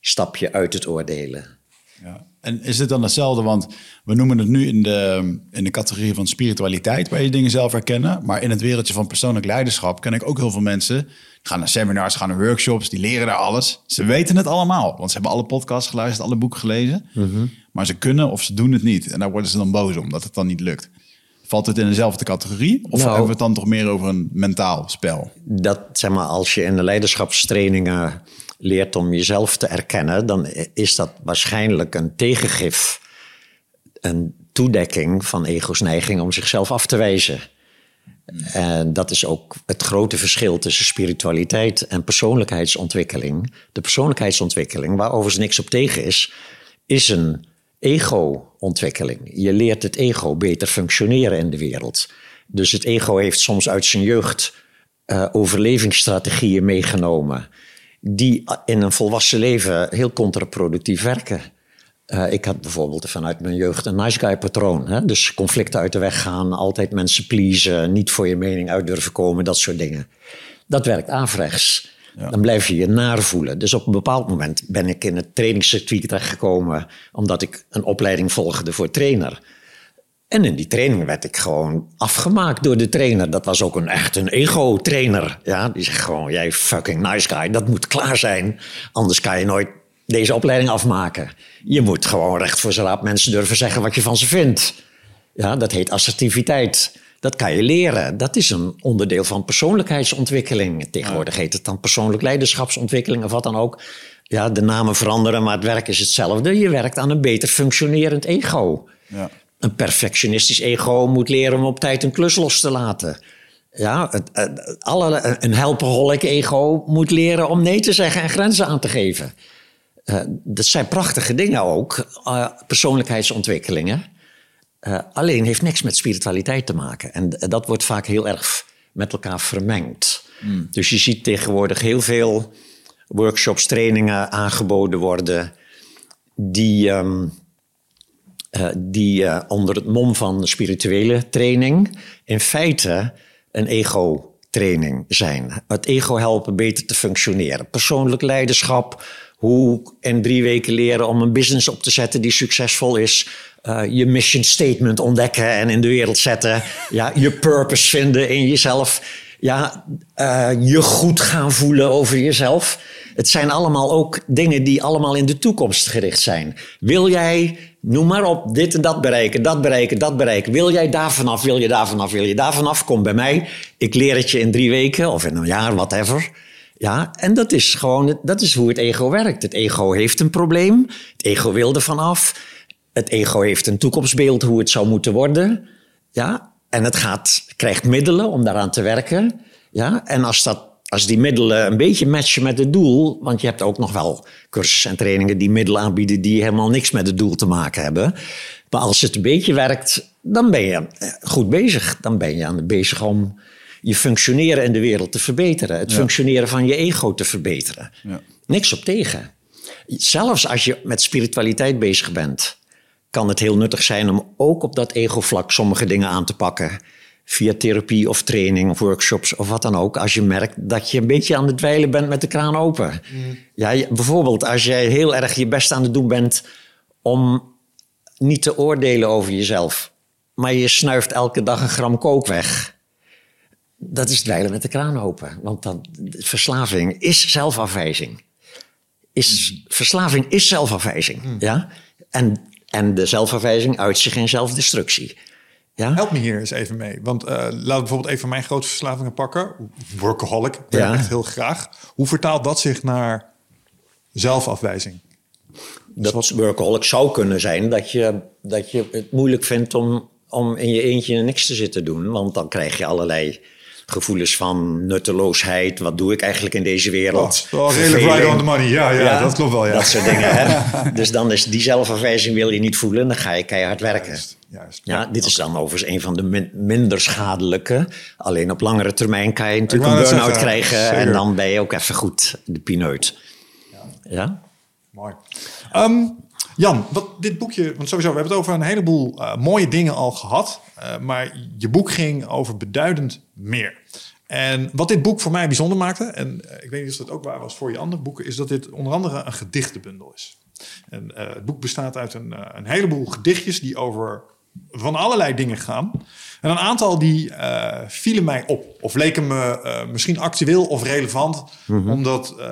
stap je uit het oordelen. Ja. En is dit dan hetzelfde? Want we noemen het nu in de, in de categorie van spiritualiteit, waar je dingen zelf herkennen. Maar in het wereldje van persoonlijk leiderschap ken ik ook heel veel mensen. Die gaan naar seminars, gaan naar workshops, die leren daar alles. Ze weten het allemaal, want ze hebben alle podcasts geluisterd, alle boeken gelezen. Maar ze kunnen of ze doen het niet. En daar worden ze dan boos om, dat het dan niet lukt. Valt het in dezelfde categorie? Of Nou- hebben we het dan toch meer over een mentaal spel? dat zeg maar, als je in de leiderschapstrainingen leert om jezelf te erkennen, dan is dat waarschijnlijk een tegengif, een toedekking van ego's neiging om zichzelf af te wijzen. En dat is ook het grote verschil tussen spiritualiteit en persoonlijkheidsontwikkeling. De persoonlijkheidsontwikkeling, waar overigens niks op tegen is, is een ego-ontwikkeling. Je leert het ego beter functioneren in de wereld. Dus het ego heeft soms uit zijn jeugd eh, overlevingsstrategieën meegenomen, die in een volwassen leven heel contraproductief werken. Eh, ik had bijvoorbeeld vanuit mijn jeugd een nice guy patroon. Hè? Dus conflicten uit de weg gaan, altijd mensen pleasen, niet voor je mening uit durven komen, dat soort dingen. Dat werkt averechts. Dan blijf je je naar voelen. Dus op een bepaald moment ben ik in het trainingscircuit terechtgekomen, omdat ik een opleiding volgde voor trainer. En in die training werd ik gewoon afgemaakt door de trainer. Dat was ook een echt een ego-trainer. Ja, die zegt gewoon, jij fucking nice guy, dat moet klaar zijn. Anders kan je nooit deze opleiding afmaken. Je moet gewoon recht voor zijn raap mensen durven zeggen wat je van ze vindt. Ja, dat heet assertiviteit. Dat kan je leren. Dat is een onderdeel van persoonlijkheidsontwikkeling. Tegenwoordig heet het dan persoonlijk leiderschapsontwikkeling of wat dan ook. Ja, de namen veranderen, maar het werk is hetzelfde. Je werkt aan een beter functionerend ego. Ja. Een perfectionistisch ego moet leren om op tijd een klus los te laten. Ja, het, het- alle, een helperholic ego moet leren om nee te zeggen en grenzen aan te geven. Eh, dat zijn prachtige dingen ook, eh, persoonlijkheidsontwikkelingen. Eh, alleen heeft niks met spiritualiteit te maken. En dat wordt vaak heel erg met elkaar vermengd. Dus je ziet tegenwoordig heel veel workshops, trainingen aangeboden worden... die, ehm, eh, die eh, onder het mom van spirituele training... in feite een ego-training zijn. Het ego helpen beter te functioneren. Persoonlijk leiderschap, hoe in drie weken leren om een business op te zetten die succesvol is. eh, je mission statement ontdekken en in de wereld zetten. Ja, je purpose vinden in jezelf. Ja, je goed gaan voelen over jezelf. Het zijn allemaal ook dingen die allemaal in de toekomst gericht zijn. Wil jij, noem maar op, dit en dat bereiken, dat bereiken, dat bereiken. Wil jij daar vanaf, wil je daar vanaf, wil je daar vanaf? Kom bij mij. Ik leer het je in drie weken of in een jaar, whatever. Ja, en dat is gewoon, dat is hoe het ego werkt. Het ego heeft een probleem. Het ego wil er vanaf. Het ego heeft een toekomstbeeld hoe het zou moeten worden. Ja, en het gaat, krijgt middelen om daaraan te werken. Ja, en als, dat, als die middelen een beetje matchen met het doel, want je hebt ook nog wel cursussen en trainingen die middelen aanbieden die helemaal niks met het doel te maken hebben. Maar als het een beetje werkt, dan ben je goed bezig. Dan ben je aan bezig om je functioneren in de wereld te verbeteren. Het functioneren van je ego te verbeteren. Ja. Niks op tegen. Zelfs als je met spiritualiteit bezig bent, kan het heel nuttig zijn om ook op dat ego-vlak sommige dingen aan te pakken. Via therapie of training of workshops of wat dan ook. Als je merkt dat je een beetje aan het dweilen bent met de kraan open. Ja, je- bijvoorbeeld als jij heel erg je best aan het doen bent om niet te oordelen over jezelf. Maar je snuift elke dag een gram kook weg. Dat is dweilen met de kraan open. Want dan, verslaving is zelfafwijzing. Is, verslaving is zelfafwijzing. Ja? En, en de zelfafwijzing uit zich in zelfdestructie. Ja? Help me hier eens even mee. Want eh laten we bijvoorbeeld even mijn grote verslavingen pakken. Workaholic, ik Ja. echt heel graag. Hoe vertaalt dat zich naar zelfafwijzing? dat workaholic zou kunnen zijn dat je, dat je het moeilijk vindt om, om in je eentje niks te zitten doen. Want dan krijg je allerlei gevoelens van nutteloosheid. Wat doe ik eigenlijk in deze wereld? Oh, oh, redelijk Verveling. right on the money. Ja, ja, dat klopt wel, ja. Dat soort dingen. Hè? dus dan is die zelfafwijzing wil je niet voelen. Dan ga je keihard werken. Juist, juist. Ja, dit is dan overigens een van de min- minder schadelijke. Alleen op langere termijn kan je natuurlijk een burn-out krijgen. zeker. En dan ben je ook even goed de pineut. Ja? Mooi. Ehm, Jan, wat dit boekje, want sowieso, we hebben het over een heleboel eh, mooie dingen al gehad. eh, maar je boek ging over beduidend meer. En wat dit boek voor mij bijzonder maakte, en eh, ik weet niet of dat ook waar was voor je andere boeken, is dat dit onder andere een gedichtenbundel is. En, het boek bestaat uit een, een heleboel gedichtjes die over van allerlei dingen gaan. En een aantal die eh, vielen mij op. Of leken me eh, misschien actueel of relevant. Omdat eh,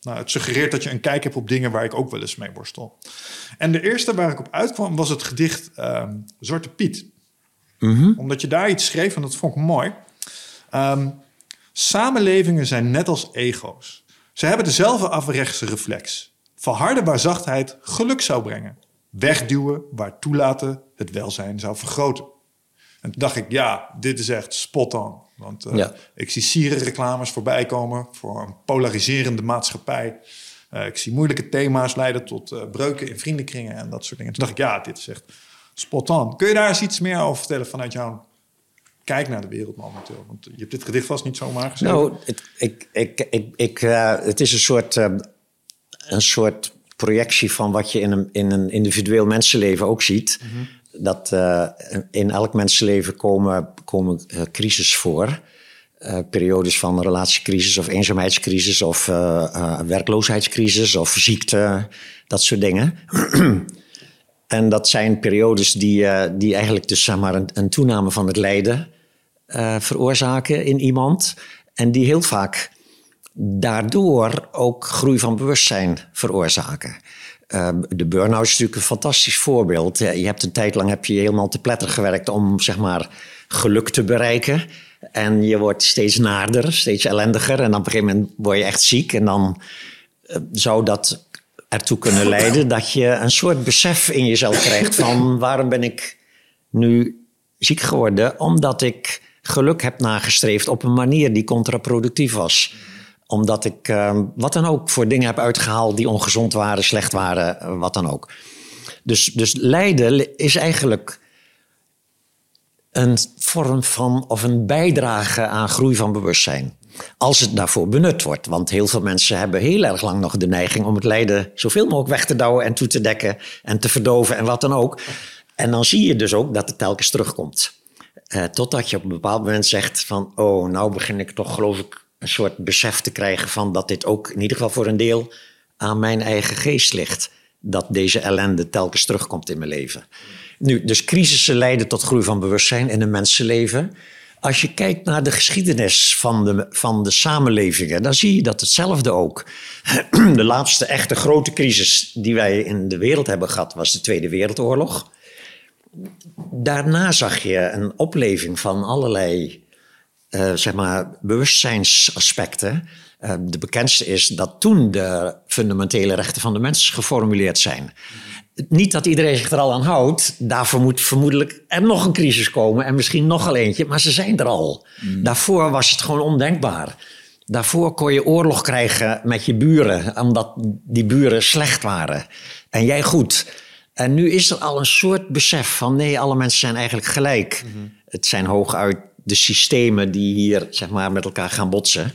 nou, het suggereert dat je een kijk hebt op dingen waar ik ook wel eens mee worstel. En de eerste waar ik op uitkwam was het gedicht ehm, Zwarte Piet. Omdat je daar iets schreef en dat vond ik mooi. Ehm, samenlevingen zijn net als ego's. Ze hebben dezelfde averechtse reflex. Verharden waar zachtheid geluk zou brengen. Wegduwen waar toelaten het welzijn zou vergroten. En toen dacht ik, ja, dit is echt spot on. Want eh, Ja. ik zie sierenreclames voorbij komen voor een polariserende maatschappij. Eh, ik zie moeilijke thema's leiden tot eh, breuken in vriendenkringen en dat soort dingen. Toen dacht ik, ja, dit is echt spot on. Kun je daar eens iets meer over vertellen vanuit jouw kijk naar de wereld momenteel? Want je hebt dit gedicht vast niet zomaar geschreven. Nou, het, ik, ik, ik, ik, het is een soort, een soort projectie van wat je in een, in een individueel mensenleven ook ziet. Dat eh, in elk mensenleven komen, komen eh, crisis voor. Eh, periodes van relatiecrisis of eenzaamheidscrisis of werkloosheidscrisis of ziekte, dat soort dingen. en dat zijn periodes die, die eigenlijk dus zeg maar een, een toename van het lijden veroorzaken in iemand. En die heel vaak daardoor ook groei van bewustzijn veroorzaken. Eh, de burn-out is natuurlijk een fantastisch voorbeeld. Je hebt een tijd lang heb je helemaal te pletter gewerkt om zeg maar geluk te bereiken. En je wordt steeds naarder, steeds ellendiger. En dan op een gegeven moment word je echt ziek. En dan eh, zou dat ertoe kunnen leiden dat je een soort besef in jezelf krijgt van waarom ben ik nu ziek geworden? Omdat ik geluk heb nagestreefd op een manier die contraproductief was. Omdat ik eh, wat dan ook voor dingen heb uitgehaald die ongezond waren, slecht waren, eh, wat dan ook. Dus, dus lijden is eigenlijk een vorm van of een bijdrage aan groei van bewustzijn. Als het daarvoor benut wordt. Want heel veel mensen hebben heel erg lang nog de neiging om het lijden zoveel mogelijk weg te douwen en toe te dekken en te verdoven en wat dan ook. En dan zie je dus ook dat het telkens terugkomt. Eh, totdat je op een bepaald moment zegt van, oh, nou begin ik toch geloof ik een soort besef te krijgen van dat dit ook in ieder geval voor een deel aan mijn eigen geest ligt. dat deze ellende telkens terugkomt in mijn leven. Nu, dus crisissen leiden tot groei van bewustzijn in een mensenleven. Als je kijkt naar de geschiedenis van de, van de samenlevingen, dan zie je dat hetzelfde ook. De laatste echte grote crisis die wij in de wereld hebben gehad, was de Tweede Wereldoorlog. Daarna zag je een opleving van allerlei uh, zeg maar, bewustzijnsaspecten. Uh, de bekendste is dat toen de fundamentele rechten van de mens geformuleerd zijn. Niet dat iedereen zich er al aan houdt. Daarvoor moet vermoedelijk er nog een crisis komen en misschien nog al eentje, maar ze zijn er al. Mm. Daarvoor was het gewoon ondenkbaar. Daarvoor kon je oorlog krijgen met je buren, omdat die buren slecht waren en jij goed. En nu is er al een soort besef van nee, alle mensen zijn eigenlijk gelijk. Mm-hmm. Het zijn hooguit de systemen die hier zeg maar, met elkaar gaan botsen.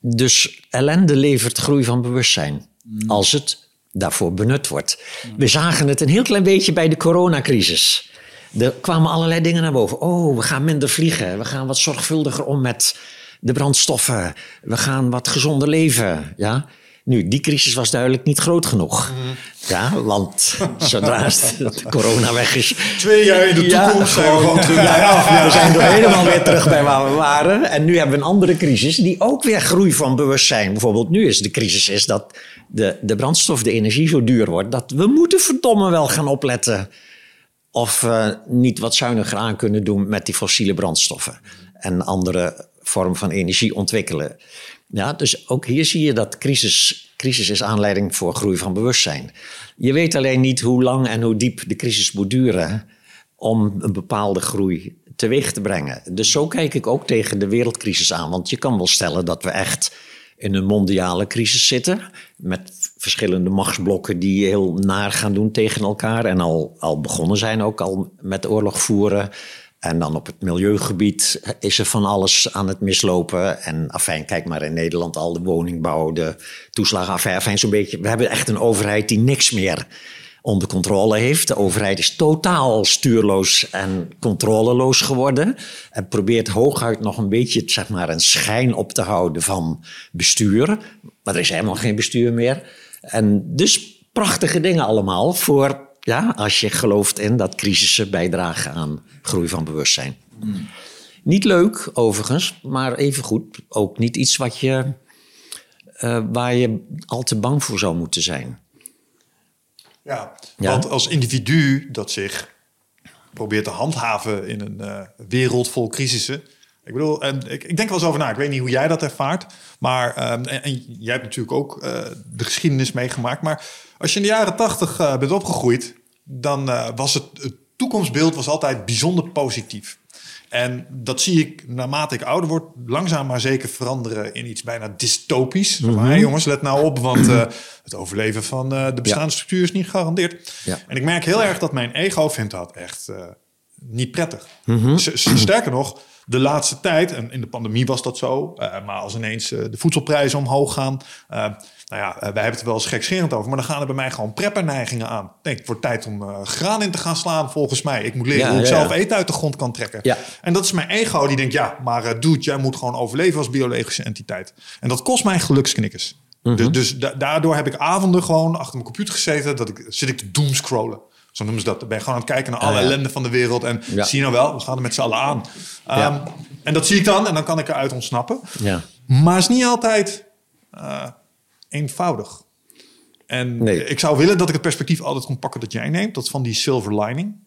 Dus ellende levert groei van bewustzijn. Mm. Als het daarvoor benut wordt. We zagen het een heel klein beetje bij de coronacrisis. Er kwamen allerlei dingen naar boven. Oh, we gaan minder vliegen. We gaan wat zorgvuldiger om met de brandstoffen. We gaan wat gezonder leven. Ja? Nu, die crisis was duidelijk niet groot genoeg. Mhm. Ja, want zodra de corona weg is... Twee jaar in de toekomst zijn we gewoon terug bij af. Ja. We zijn er helemaal weer terug bij waar we waren. En nu hebben we een andere crisis die ook weer groei van bewustzijn. Bijvoorbeeld nu is de crisis is dat de, de brandstof, de energie zo duur wordt... dat we moeten verdomme wel gaan opletten... of we niet wat zuiniger aan kunnen doen met die fossiele brandstoffen. En andere vorm van energie ontwikkelen. Ja, dus ook hier zie je dat crisis, crisis is aanleiding voor groei van bewustzijn. Je weet alleen niet hoe lang en hoe diep de crisis moet duren om een bepaalde groei teweeg te brengen. Dus zo kijk ik ook tegen de wereldcrisis aan. Want je kan wel stellen dat we echt in een mondiale crisis zitten. Met verschillende machtsblokken die heel naar gaan doen tegen elkaar. En al, al begonnen zijn ook al met oorlog voeren. En dan op het milieugebied is er van alles aan het mislopen. En afijn, kijk maar in Nederland al de woningbouw, de toeslagenaffaire. Afijn, zo'n beetje. We hebben echt een overheid die niks meer onder controle heeft. De overheid is totaal stuurloos en controleloos geworden. En probeert hooguit nog een beetje zeg maar, een schijn op te houden van bestuur. Maar er is helemaal geen bestuur meer. En dus prachtige dingen allemaal voor ja, als je gelooft in dat crisissen bijdragen aan groei van bewustzijn. Niet leuk, overigens, maar evengoed ook niet iets wat je, uh, waar je al te bang voor zou moeten zijn. Ja, want als individu dat zich probeert te handhaven in een uh, wereld vol crisissen. Ik bedoel, en ik, ik, denk wel eens over na. Ik weet niet hoe jij dat ervaart. Maar, um, en, en, jij hebt natuurlijk ook uh, de geschiedenis meegemaakt. Maar als je in de jaren tachtig uh, bent opgegroeid, dan uh, was het, het toekomstbeeld was altijd bijzonder positief. En dat zie ik naarmate ik ouder word, langzaam maar zeker veranderen in iets bijna dystopisch. Mm -hmm. jongens, let nou op, want uh, het overleven van uh, de bestaande ja. structuur is niet gegarandeerd. Ja. En ik merk heel erg dat mijn ego vindt dat echt uh, niet prettig. Mm -hmm. Sterker nog, de laatste tijd, en in de pandemie was dat zo, maar als ineens de voedselprijzen omhoog gaan nou ja, wij hebben het wel eens gekscherend over, maar dan gaan er bij mij gewoon prepperneigingen aan. Denk, het wordt tijd om uh, graan in te gaan slaan, volgens mij. Ik moet leren ja, hoe ik ja, zelf eten uit de grond kan trekken. En dat is mijn ego die denkt, ja, maar uh, dude, jij moet gewoon overleven als biologische entiteit. En dat kost mij geluksknikkers. Mm -hmm. Dus, da daardoor heb ik avonden gewoon achter mijn computer gezeten, dat ik, zit ik te doomscrollen. Zo noemen ze dat. Dan ben je gewoon aan het kijken naar alle ellende van de wereld. En zie je nou wel, we gaan er met z'n allen aan. Um, en dat zie ik dan en dan kan ik eruit ontsnappen. Ja. Maar het is niet altijd... Uh, eenvoudig. En nee. ik zou willen dat ik het perspectief altijd kon pakken dat jij neemt, dat van die silver lining.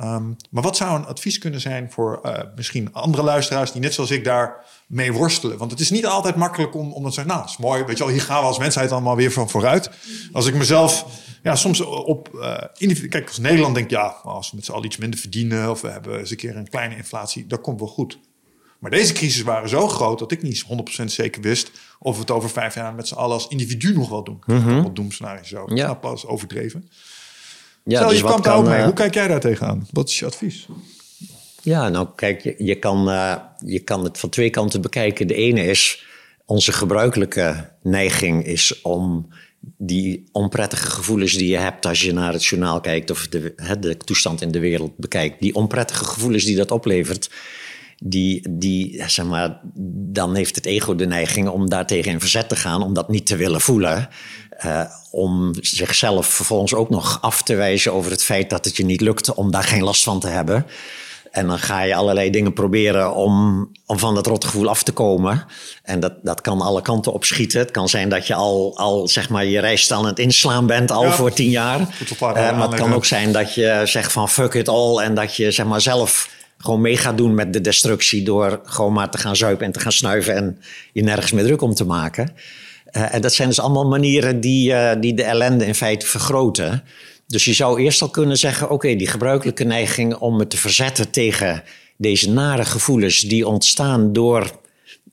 Um, maar wat zou een advies kunnen zijn voor uh, misschien andere luisteraars die net zoals ik daar mee worstelen? Want het is niet altijd makkelijk om, om te zeggen, nou, is mooi, weet je wel, hier gaan we als mensheid allemaal weer van vooruit. Als ik mezelf, ja, soms op, uh, kijk, als Nederland denk ja, als we met z'n allen iets minder verdienen of we hebben eens een keer een kleine inflatie, dat komt wel goed. Maar deze crisis waren zo groot dat ik niet 100% zeker wist of we het over vijf jaar met z'n allen als individu nog wel doen. Mm -hmm. Doemscenario zo. Ja. pas overdreven. Ja, Stel, dus je kwam daar ook mee. Uh... Hoe kijk jij daar tegenaan? Wat is je advies? Ja, nou kijk, je, je, kan, uh, je kan het van twee kanten bekijken. De ene is, onze gebruikelijke neiging is om die onprettige gevoelens die je hebt als je naar het journaal kijkt of de, de toestand in de wereld bekijkt, die onprettige gevoelens die dat oplevert, die, die, zeg maar, dan heeft het ego de neiging om daartegen in verzet te gaan, om dat niet te willen voelen. Uh, om zichzelf vervolgens ook nog af te wijzen over het feit dat het je niet lukt om daar geen last van te hebben. En dan ga je allerlei dingen proberen om, om van dat rotgevoel af te komen. En dat, dat kan alle kanten opschieten. Het kan zijn dat je al, al zeg maar, je reis aan het inslaan bent, al voor tien jaar. Uh, maar het kan ook zijn dat je zegt van fuck it all. En dat je zeg maar, zelf gewoon mee gaat doen met de destructie. Door gewoon maar te gaan zuipen en te gaan snuiven. En je nergens meer druk om te maken. Uh, en dat zijn dus allemaal manieren die, uh, die de ellende in feite vergroten. Dus je zou eerst al kunnen zeggen: oké, die gebruikelijke neiging om me te verzetten tegen deze nare gevoelens die ontstaan door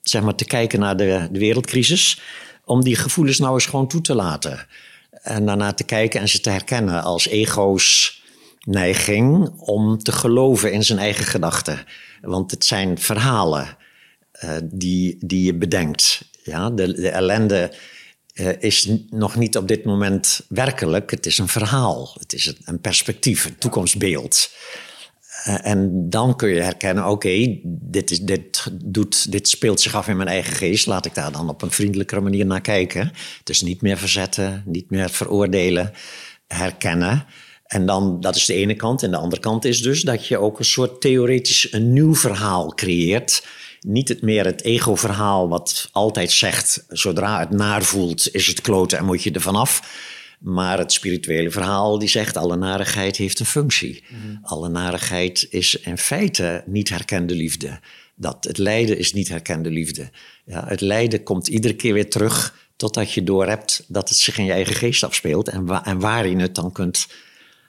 zeg maar, te kijken naar de wereldcrisis, om die gevoelens nou eens gewoon toe te laten. En daarna te kijken en ze te herkennen als ego's neiging om te geloven in zijn eigen gedachten. Want het zijn verhalen uh, die, die je bedenkt. Ja, de, de ellende uh, is nog niet op dit moment werkelijk. Het is een verhaal. Het is een perspectief, een toekomstbeeld. Uh, en dan kun je herkennen, oké, dit, dit, dit speelt zich af in mijn eigen geest. Laat ik daar dan op een vriendelijkere manier naar kijken. Dus niet meer verzetten, niet meer veroordelen, herkennen. En dan, dat is de ene kant. En de andere kant is dus dat je ook een soort theoretisch een nieuw verhaal creëert niet het meer het ego-verhaal wat altijd zegt: zodra het naar voelt, is het kloten en moet je er vanaf. Maar het spirituele verhaal die zegt: alle narigheid heeft een functie. Mm Alle narigheid is in feite niet herkende liefde. Dat het lijden is niet herkende liefde. Ja, het lijden komt iedere keer weer terug totdat je doorhebt dat het zich in je eigen geest afspeelt en, wa en waar je het dan kunt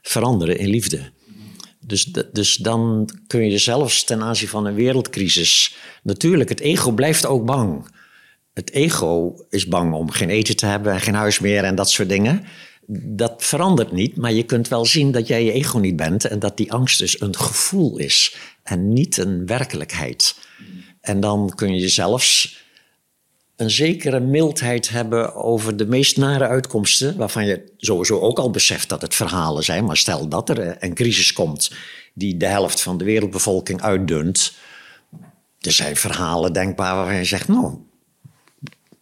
veranderen in liefde. Dus, dus dan kun je zelfs ten aanzien van een wereldcrisis. Natuurlijk, het ego blijft ook bang. Het ego is bang om geen eten te hebben en geen huis meer en dat soort dingen. Dat verandert niet, maar je kunt wel zien dat jij je ego niet bent en dat die angst dus een gevoel is en niet een werkelijkheid. En dan kun je zelfs een zekere mildheid hebben over de meest nare uitkomsten, waarvan je sowieso ook al beseft dat het verhalen zijn. Maar stel dat er een crisis komt die de helft van de wereldbevolking uitdunt. Er zijn verhalen denkbaar waarvan je zegt, nou,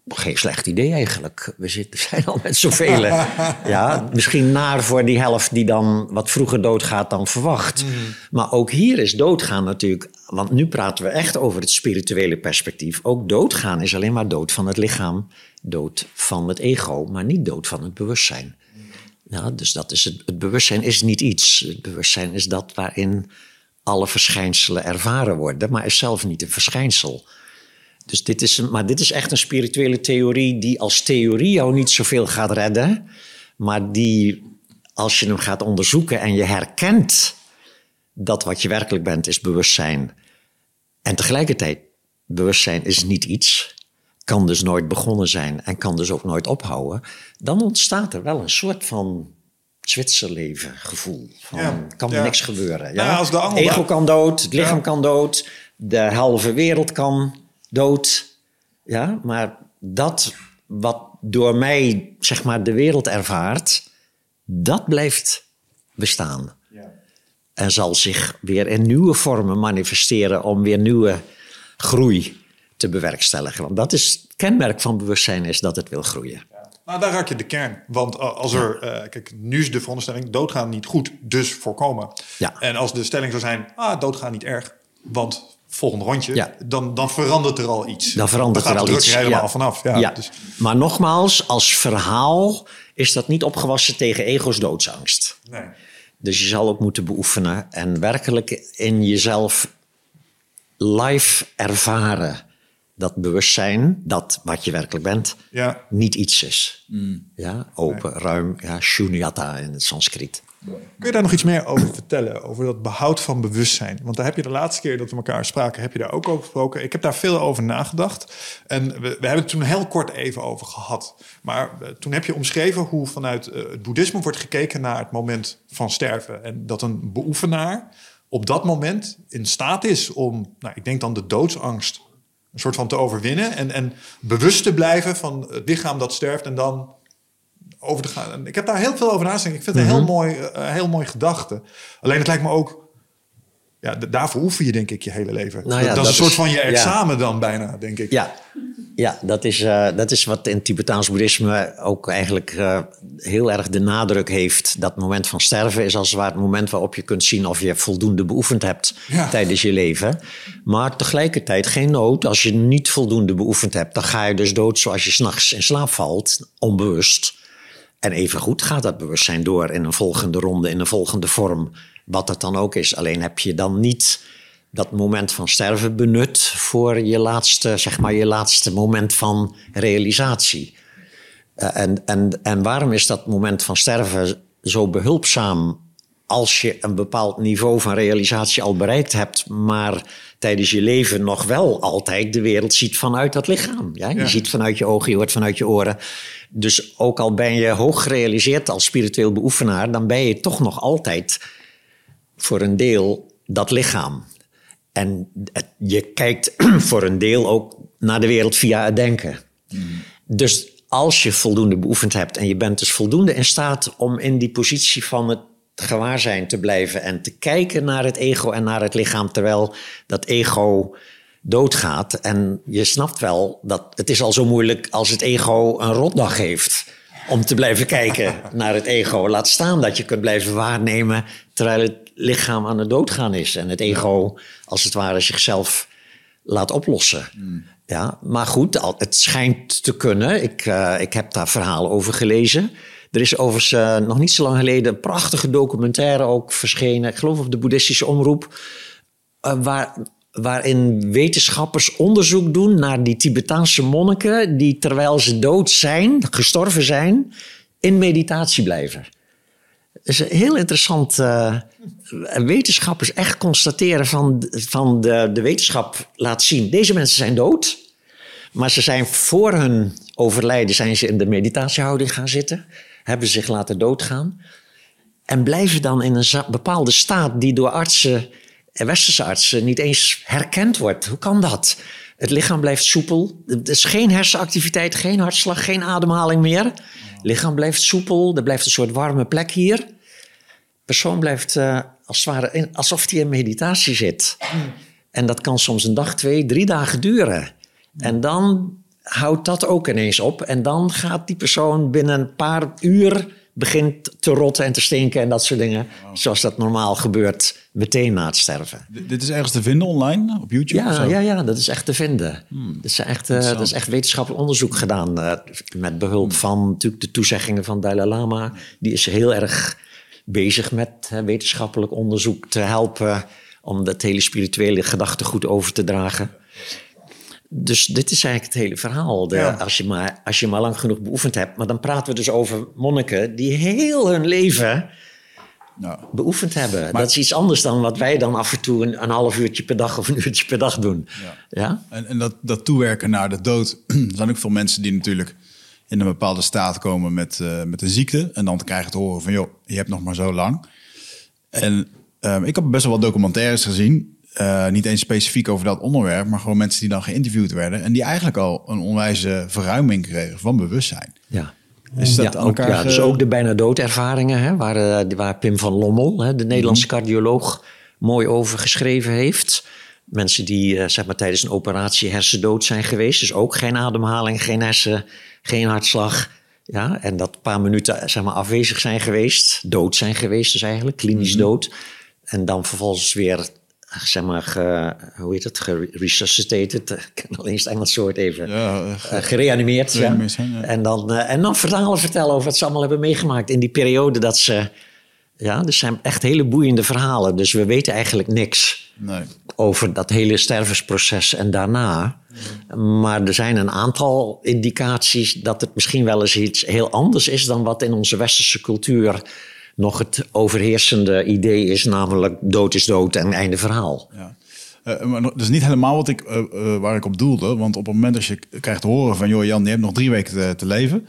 geen slecht idee eigenlijk. We zitten, zijn al met zoveel. ja, misschien naar voor die helft die dan wat vroeger doodgaat dan verwacht. Mhm. Maar ook hier is doodgaan natuurlijk. Want nu praten we echt over het spirituele perspectief. Ook doodgaan is alleen maar dood van het lichaam, dood van het ego, maar niet dood van het bewustzijn. Dus dat is het, het bewustzijn is niet iets. Het bewustzijn is dat waarin alle verschijnselen ervaren worden, maar is zelf niet een verschijnsel. Dus dit is, maar dit is echt een spirituele theorie die als theorie jou niet zoveel gaat redden. Maar die, als je hem gaat onderzoeken en je herkent dat wat je werkelijk bent, is bewustzijn. En tegelijkertijd, bewustzijn is niet iets, kan dus nooit begonnen zijn en kan dus ook nooit ophouden. Dan ontstaat er wel een soort van Zwitserleven gevoel. Van, ja, kan er niks gebeuren. Ja? als de ego kan dood, het lichaam kan dood, de halve wereld kan dood. Ja, maar dat wat door mij, zeg maar, de wereld ervaart, dat blijft bestaan. Ja. En zal zich weer in nieuwe vormen manifesteren om weer nieuwe groei te bewerkstelligen. Want dat is het kenmerk van bewustzijn, is dat het wil groeien. Nou, daar raak je de kern. Want als er, uh, kijk, nu is de veronderstelling doodgaan niet goed, dus voorkomen. Ja. En als de stelling zou zijn, ah, doodgaan niet erg, want volgende rondje, ja. dan, dan verandert er al iets. Dan verandert dan er al iets. er helemaal vanaf. Ja, Dus. Maar nogmaals, als verhaal is dat niet opgewassen tegen ego's doodsangst. Nee. Dus je zal ook moeten beoefenen en werkelijk in jezelf live ervaren dat bewustzijn, dat wat je werkelijk bent, ja. niet iets is. Mm. Ja, open, ruim, ja, shunyata in het Sanskriet. Kun je daar nog iets meer over vertellen? Over dat behoud van bewustzijn? Want daar heb je de laatste keer dat we elkaar spraken, heb je daar ook over gesproken. Ik heb daar veel over nagedacht. En we, we hebben het toen heel kort even over gehad. Maar eh, toen heb je omschreven hoe vanuit uh, het boeddhisme wordt gekeken naar het moment van sterven. En dat een beoefenaar op dat moment in staat is om, nou, ik denk dan de doodsangst een soort van te overwinnen. En, en bewust te blijven van het lichaam dat sterft en dan over te gaan. Ik heb daar heel veel over nagedacht. Ik vind het een heel mhm. mooi, uh, heel mooi gedachte. Alleen het lijkt me ook ja, daarvoor oefen je denk ik je hele leven. Nou ja, dat, is een soort van je ja. examen dan bijna, denk ik. Ja, ja dat, is, eh, dat is wat in Tibetaans boeddhisme ook eigenlijk eh, heel erg de nadruk heeft. Dat moment van sterven is als het ware het moment waarop je kunt zien of je voldoende beoefend hebt Ja. tijdens je leven. Maar tegelijkertijd geen nood. Als je niet voldoende beoefend hebt, dan ga je dus dood zoals je s'nachts in slaap valt, onbewust. En evengoed gaat dat bewustzijn door in een volgende ronde, in een volgende vorm. Wat het dan ook is. Alleen heb je dan niet dat moment van sterven benut voor je laatste, zeg maar, je laatste moment van realisatie. Eh, en, en, en waarom is dat moment van sterven zo behulpzaam als je een bepaald niveau van realisatie al bereikt hebt, maar tijdens je leven nog wel altijd de wereld ziet vanuit dat lichaam. Ja? Je Ja. ziet vanuit je ogen, je hoort vanuit je oren. Dus ook al ben je hoog gerealiseerd als spiritueel beoefenaar, dan ben je toch nog altijd voor een deel dat lichaam. En het- je kijkt voor een deel ook naar de wereld via het denken. Dus als je voldoende beoefend hebt en je bent dus voldoende in staat om in die positie van het gewaarzijn te blijven en te kijken naar het ego en naar het lichaam terwijl dat ego doodgaat. En je snapt wel dat het is al zo moeilijk als het ego een rotdag heeft om te blijven kijken naar het ego. Laat staan dat je kunt blijven waarnemen terwijl het lichaam aan het doodgaan is en het ego als het ware zichzelf laat oplossen. Ja, maar goed, het schijnt te kunnen. Ik, eh, ik heb daar verhalen over gelezen. Er is overigens eh, nog niet zo lang geleden een prachtige documentaire ook verschenen. Ik geloof op de boeddhistische omroep. eh, waar, waarin wetenschappers onderzoek doen naar die Tibetaanse monniken... die terwijl ze dood zijn, gestorven zijn, in meditatie blijven. Is heel interessant. eh, wetenschappers echt constateren van, van de, de wetenschap laat zien. Deze mensen zijn dood. Maar ze zijn voor hun overlijden zijn ze in de meditatiehouding gaan zitten. Hebben zich laten doodgaan. En blijven dan in een bepaalde staat die door artsen, en westerse artsen, niet eens herkend wordt. Hoe kan dat? Het lichaam blijft soepel. Er is geen hersenactiviteit, geen hartslag, geen ademhaling meer. Het lichaam blijft soepel. Er blijft een soort warme plek hier. De persoon blijft eh, als ware alsof hij in meditatie zit. En dat kan soms een dag, twee, drie dagen duren. En dan houdt dat ook ineens op. En dan gaat die persoon binnen een paar uur begint te rotten en te stinken en dat soort dingen. Zoals dat normaal gebeurt meteen na het sterven. D- dit is ergens te vinden online op YouTube? of Ja, zo? ja, ja, dat is echt te vinden. Dat, is echt, eh, dat is echt wetenschappelijk onderzoek gedaan. eh, met behulp van natuurlijk de toezeggingen van Dalai Lama. Die is heel erg bezig met wetenschappelijk onderzoek te helpen. om dat hele spirituele gedachtegoed over te dragen. Dus dit is eigenlijk het hele verhaal. De, Ja. als, je maar, als je maar lang genoeg beoefend hebt. Maar dan praten we dus over monniken die heel hun leven Ja. beoefend hebben. dat is iets anders dan wat wij dan af en toe een, een half uurtje per dag of een uurtje per dag doen. Ja? En, en dat, dat toewerken naar de dood. er zijn ook veel mensen die natuurlijk in een bepaalde staat komen met, eh, met een ziekte. En dan krijgen te horen van, joh, je hebt nog maar zo lang. En ehm, ik heb best wel wat documentaires gezien. Eh, niet eens specifiek over dat onderwerp, maar gewoon mensen die dan geïnterviewd werden. En die eigenlijk al een onwijze verruiming kregen van bewustzijn. Ja. Is dat ja, ook, elkaar ja, dus ook de bijna doodervaringen, hè, waar, eh, waar Pim van Lommel, hè, de Nederlandse Mhm. cardioloog, mooi over geschreven heeft. Mensen die eh, zeg maar, tijdens een operatie hersendood zijn geweest. Dus ook geen ademhaling, geen hersen, geen hartslag. Ja, en dat een paar minuten zeg maar, afwezig zijn geweest. Dood zijn geweest dus eigenlijk, klinisch Mhm. dood. En dan vervolgens weer, zeg maar, ge, hoe heet het, geresuscitated. Ik ken alleen het Engels woord even. Ja, Eh, gereanimeerd. Ja. Gereanimeerd zijn, ja. En, dan, eh, en dan verhalen vertellen over wat ze allemaal hebben meegemaakt in die periode dat ze. Ja, dus zijn echt hele boeiende verhalen. Dus we weten eigenlijk niks nee. over dat hele stervensproces en daarna. Maar er zijn een aantal indicaties dat het misschien wel eens iets heel anders is dan wat in onze westerse cultuur nog het overheersende idee is, namelijk dood is dood en einde verhaal. Ja. Eh, maar dat is niet helemaal wat ik, eh, eh, waar ik op doelde. Want op het moment dat je krijgt te horen van... joh Jan, je hebt nog drie weken te, te leven...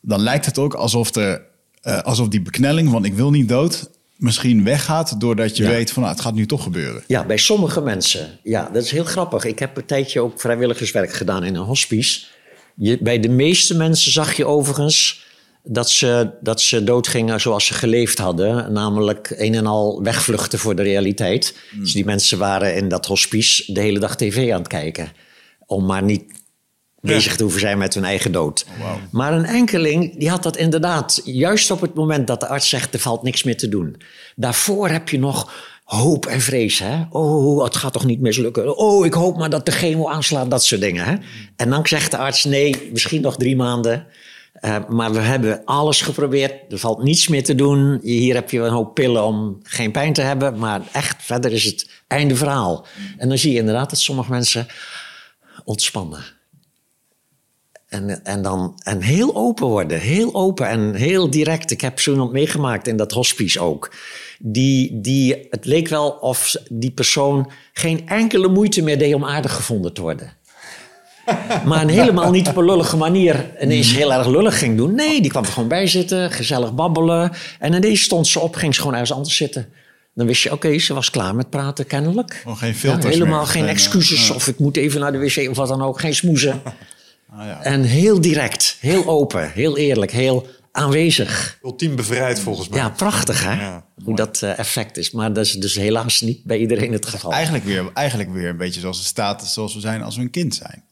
dan lijkt het ook alsof, er, eh, alsof die beknelling van ik wil niet dood... misschien weggaat doordat je Ja. weet van nou, het gaat nu toch gebeuren. Ja, bij sommige mensen. Ja, dat is heel grappig. Ik heb een tijdje ook vrijwilligerswerk gedaan in een hospice. Je, bij de meeste mensen zag je overigens dat ze, dat ze doodgingen zoals ze geleefd hadden. Namelijk een en al wegvluchten voor de realiteit. Dus die mensen waren in dat hospice de hele dag tv aan het kijken. Om maar niet bezig te hoeven zijn met hun eigen dood. Maar een enkeling, die had dat inderdaad... juist op het moment dat de arts zegt... er valt niks meer te doen. Daarvoor heb je nog hoop en vrees. Hè? Oh, het gaat toch niet mislukken? Oh, ik hoop maar dat de chemo aanslaat, dat soort dingen. Hè? En dan zegt de arts, nee, misschien nog drie maanden... Uh, maar we hebben alles geprobeerd. Er valt niets meer te doen. Hier heb je een hoop pillen om geen pijn te hebben. Maar echt, verder is het einde verhaal. En dan zie je inderdaad dat sommige mensen ontspannen. En, en, dan, en heel open worden. Heel open en heel direct. Ik heb zo iemand meegemaakt in dat hospice ook. Die, die, het leek wel of die persoon geen enkele moeite meer deed om aardig gevonden te worden. Maar een helemaal niet op een lullige manier ineens heel erg lullig ging doen. Nee, die kwam er gewoon bij zitten, gezellig babbelen. En ineens stond ze op, ging ze gewoon ergens anders zitten. Dan wist je, oké, ze was klaar met praten kennelijk. Oh, geen filters Helemaal meer. geen excuses of ik moet even naar de wc of wat dan ook. Geen smoezen. Ah, ja. En heel direct, heel open, heel eerlijk, heel aanwezig. Ultiem bevrijd volgens mij. Ja, prachtig hè? Ja, Hoe dat eh, effect is. Maar dat is dus helaas niet bij iedereen het geval. Eigenlijk, weer, eigenlijk weer een beetje zoals de status zoals we zijn als we een kind zijn.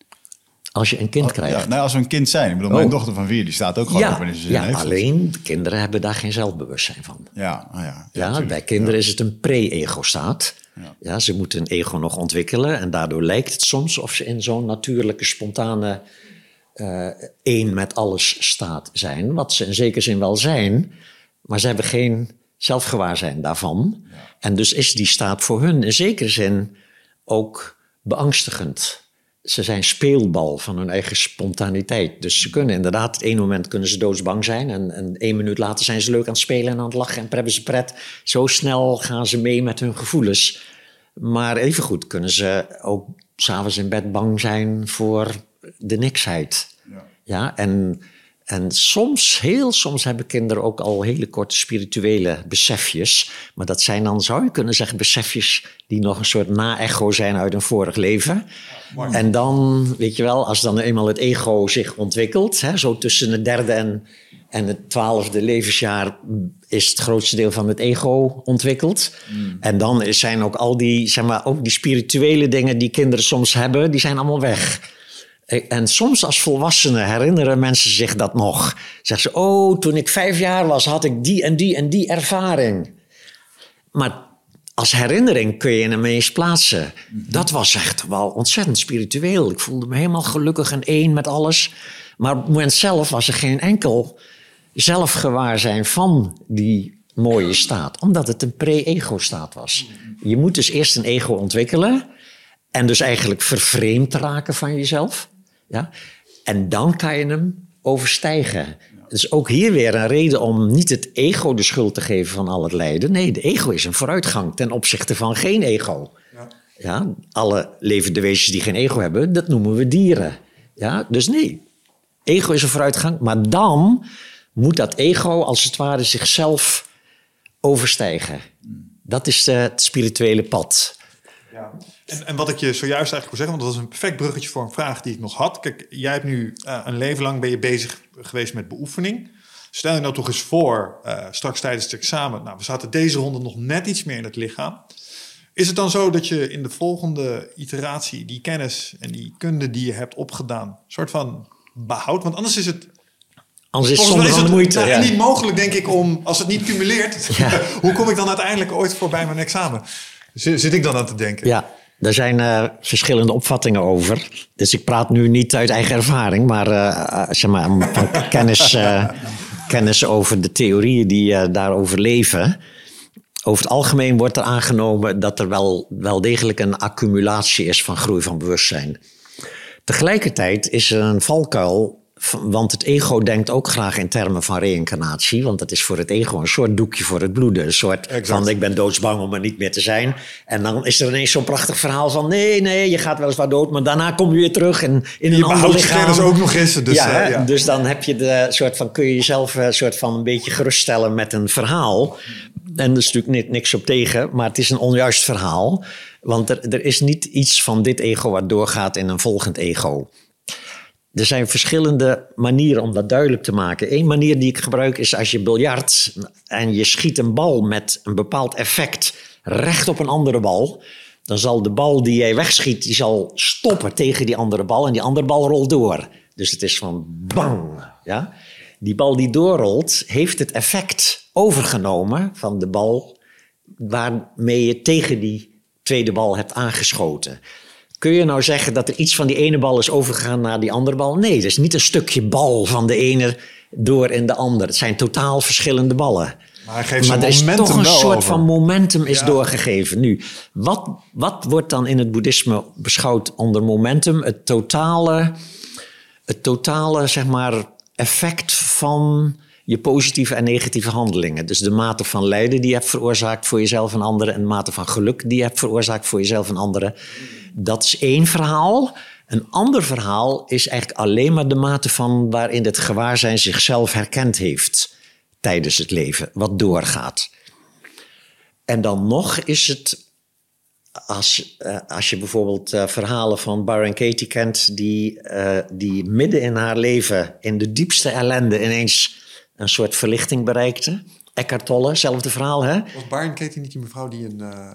Als je een kind krijgt. Ja, nou, als we een kind zijn. Ik bedoel, mijn Oh. dochter van vier, die staat ook gewoon Ja, op wanneer ze zin ja, heeft. alleen de kinderen hebben daar geen zelfbewustzijn van. Ja, ah, ja. Ja, bij kinderen is het een pre-ego-staat. Ja. ze moeten een ego nog ontwikkelen. En daardoor lijkt het soms of ze in zo'n natuurlijke, spontane eh één met alles staat zijn. Wat ze in zekere zin wel zijn. Maar ze hebben geen zelfgewaarzijn daarvan. En dus is die staat voor hun in zekere zin ook beangstigend. Ze zijn speelbal van hun eigen spontaniteit. Dus ze kunnen inderdaad, ene moment kunnen ze doodsbang zijn. En, en één minuut later zijn ze leuk aan het spelen en aan het lachen en hebben ze pret. Zo snel gaan ze mee met hun gevoelens. Maar evengoed kunnen ze ook s'avonds in bed bang zijn voor de niksheid. Ja, en, en soms, heel soms hebben kinderen ook al hele korte spirituele besefjes. Maar dat zijn dan, zou je kunnen zeggen, besefjes die nog een soort na-echo zijn uit een vorig leven. En dan, weet je wel, als dan eenmaal het ego zich ontwikkelt, hè, zo tussen het derde en, en het twaalfde levensjaar is het grootste deel van het ego ontwikkeld. En dan zijn ook al die, zeg maar, ook die spirituele dingen die kinderen soms hebben, die zijn allemaal weg. En soms als volwassenen herinneren mensen zich dat nog. Zeggen ze, oh, toen ik vijf jaar was, had ik die en die en die ervaring. Maar als herinnering kun je hem eens plaatsen. Dat was echt wel ontzettend spiritueel. Ik voelde me helemaal gelukkig en één met alles. Maar op het moment zelf was er geen enkel zelfgewaarzijn van die mooie staat. Omdat het een pre-ego-staat was. Je moet dus eerst een ego ontwikkelen. En dus eigenlijk vervreemd raken van jezelf. Ja? En dan kan je hem overstijgen. Dus ook hier weer een reden om niet het ego de schuld te geven van al het lijden. Nee, de ego is een vooruitgang ten opzichte van geen ego. Ja. alle levende wezens die geen ego hebben, dat noemen we dieren. Ja, dus nee, ego is een vooruitgang. Maar dan moet dat ego als het ware zichzelf overstijgen. Dat is eh, het spirituele pad. Ja. En, en wat ik je zojuist eigenlijk wil zeggen, want dat was een perfect bruggetje voor een vraag die ik nog had. Kijk, jij hebt nu eh, een leven lang ben je bezig geweest met beoefening. Stel je nou toch eens voor, eh, straks tijdens het examen, nou, we zaten deze ronde nog net iets meer in het lichaam. Is het dan zo dat je in de volgende iteratie die kennis en die kunde die je hebt opgedaan, soort van behoudt? Want anders is het Anders is het is moeite. nou, ja. niet mogelijk, denk ik, om als het niet cumuleert. Ja. hoe kom ik dan uiteindelijk ooit voorbij mijn examen? Zit, ik dan aan te denken? Ja, daar zijn eh, verschillende opvattingen over. Dus ik praat nu niet uit eigen ervaring, maar, eh, zeg maar kennis, kennis over de theorieën die daarover leven. Over het algemeen wordt er aangenomen dat er wel, wel degelijk een accumulatie is van groei van bewustzijn. Tegelijkertijd is er een valkuil, want het ego denkt ook graag in termen van reïncarnatie. Want dat is voor het ego een soort doekje voor het bloeden. Een soort Exact. van ik ben doodsbang om er niet meer te zijn. En dan is er ineens zo'n prachtig verhaal van nee, nee, je gaat weliswaar dood, maar daarna kom je weer terug in, in een Je ander je lichaam. kennis ook nog eens. Dus, ja, eh, hè? ja. dus dan heb je de soort van, kun je jezelf eh, soort van een beetje geruststellen met een verhaal. En er is natuurlijk ni- niks op tegen, maar het is een onjuist verhaal. Want er, er is niet iets van dit ego wat doorgaat in een volgend ego. Er zijn verschillende manieren om dat duidelijk te maken. Eén manier die ik gebruik is als je biljart en je schiet een bal met een bepaald effect recht op een andere bal. Dan zal de bal die jij wegschiet, die zal stoppen tegen die andere bal en die andere bal rolt door. Dus het is van bang. Ja? Die bal die doorrolt, heeft het effect overgenomen van de bal waarmee je tegen die tweede bal hebt aangeschoten. Kun je nou zeggen dat er iets van die ene bal is overgegaan naar die andere bal? Nee, het is niet een stukje bal van de ene door in de ander. Het zijn totaal verschillende ballen. Maar, geeft maar er is toch een soort over. van momentum is doorgegeven. Nu, wat, wat wordt dan in het boeddhisme beschouwd onder momentum? Het totale, het totale zeg maar, effect van je positieve en negatieve handelingen. Dus de mate van lijden die je hebt veroorzaakt voor jezelf en anderen... en de mate van geluk die je hebt veroorzaakt voor jezelf en anderen. Dat is één verhaal. Een ander verhaal is eigenlijk alleen maar de mate van... waarin het gewaarzijn zichzelf herkend heeft tijdens het leven, wat doorgaat. En dan nog is het, als, uh, als je bijvoorbeeld uh, verhalen van Byron Katie kent, die, uh, die midden in haar leven in de diepste ellende ineens een soort verlichting bereikte. Eckhart Tolle, zelfde verhaal, hè? Was Byron Katie niet die mevrouw die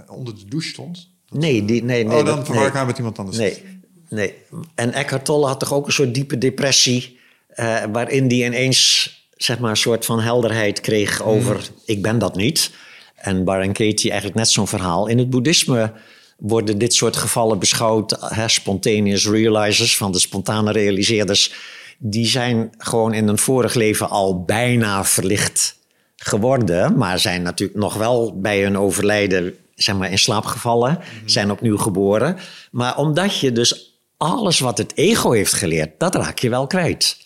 onder de douche stond? Nee, die, nee, nee. Oh, dan verwar ik haar met iemand anders. Nee, nee. En Eckhart Tolle had toch ook een soort diepe depressie, waarin die ineens zeg maar, een soort van helderheid kreeg over mm. ik ben dat niet. En Baron Katie eigenlijk net zo'n verhaal. In het boeddhisme worden dit soort gevallen beschouwd, hè, spontaneous realizers, van de spontane realiseerders, die zijn gewoon in een vorig leven al bijna verlicht geworden, maar zijn natuurlijk nog wel bij hun overlijden zeg maar, in slaap gevallen, mm-hmm. zijn opnieuw geboren. Maar omdat je dus alles wat het ego heeft geleerd, dat raak je wel kwijt.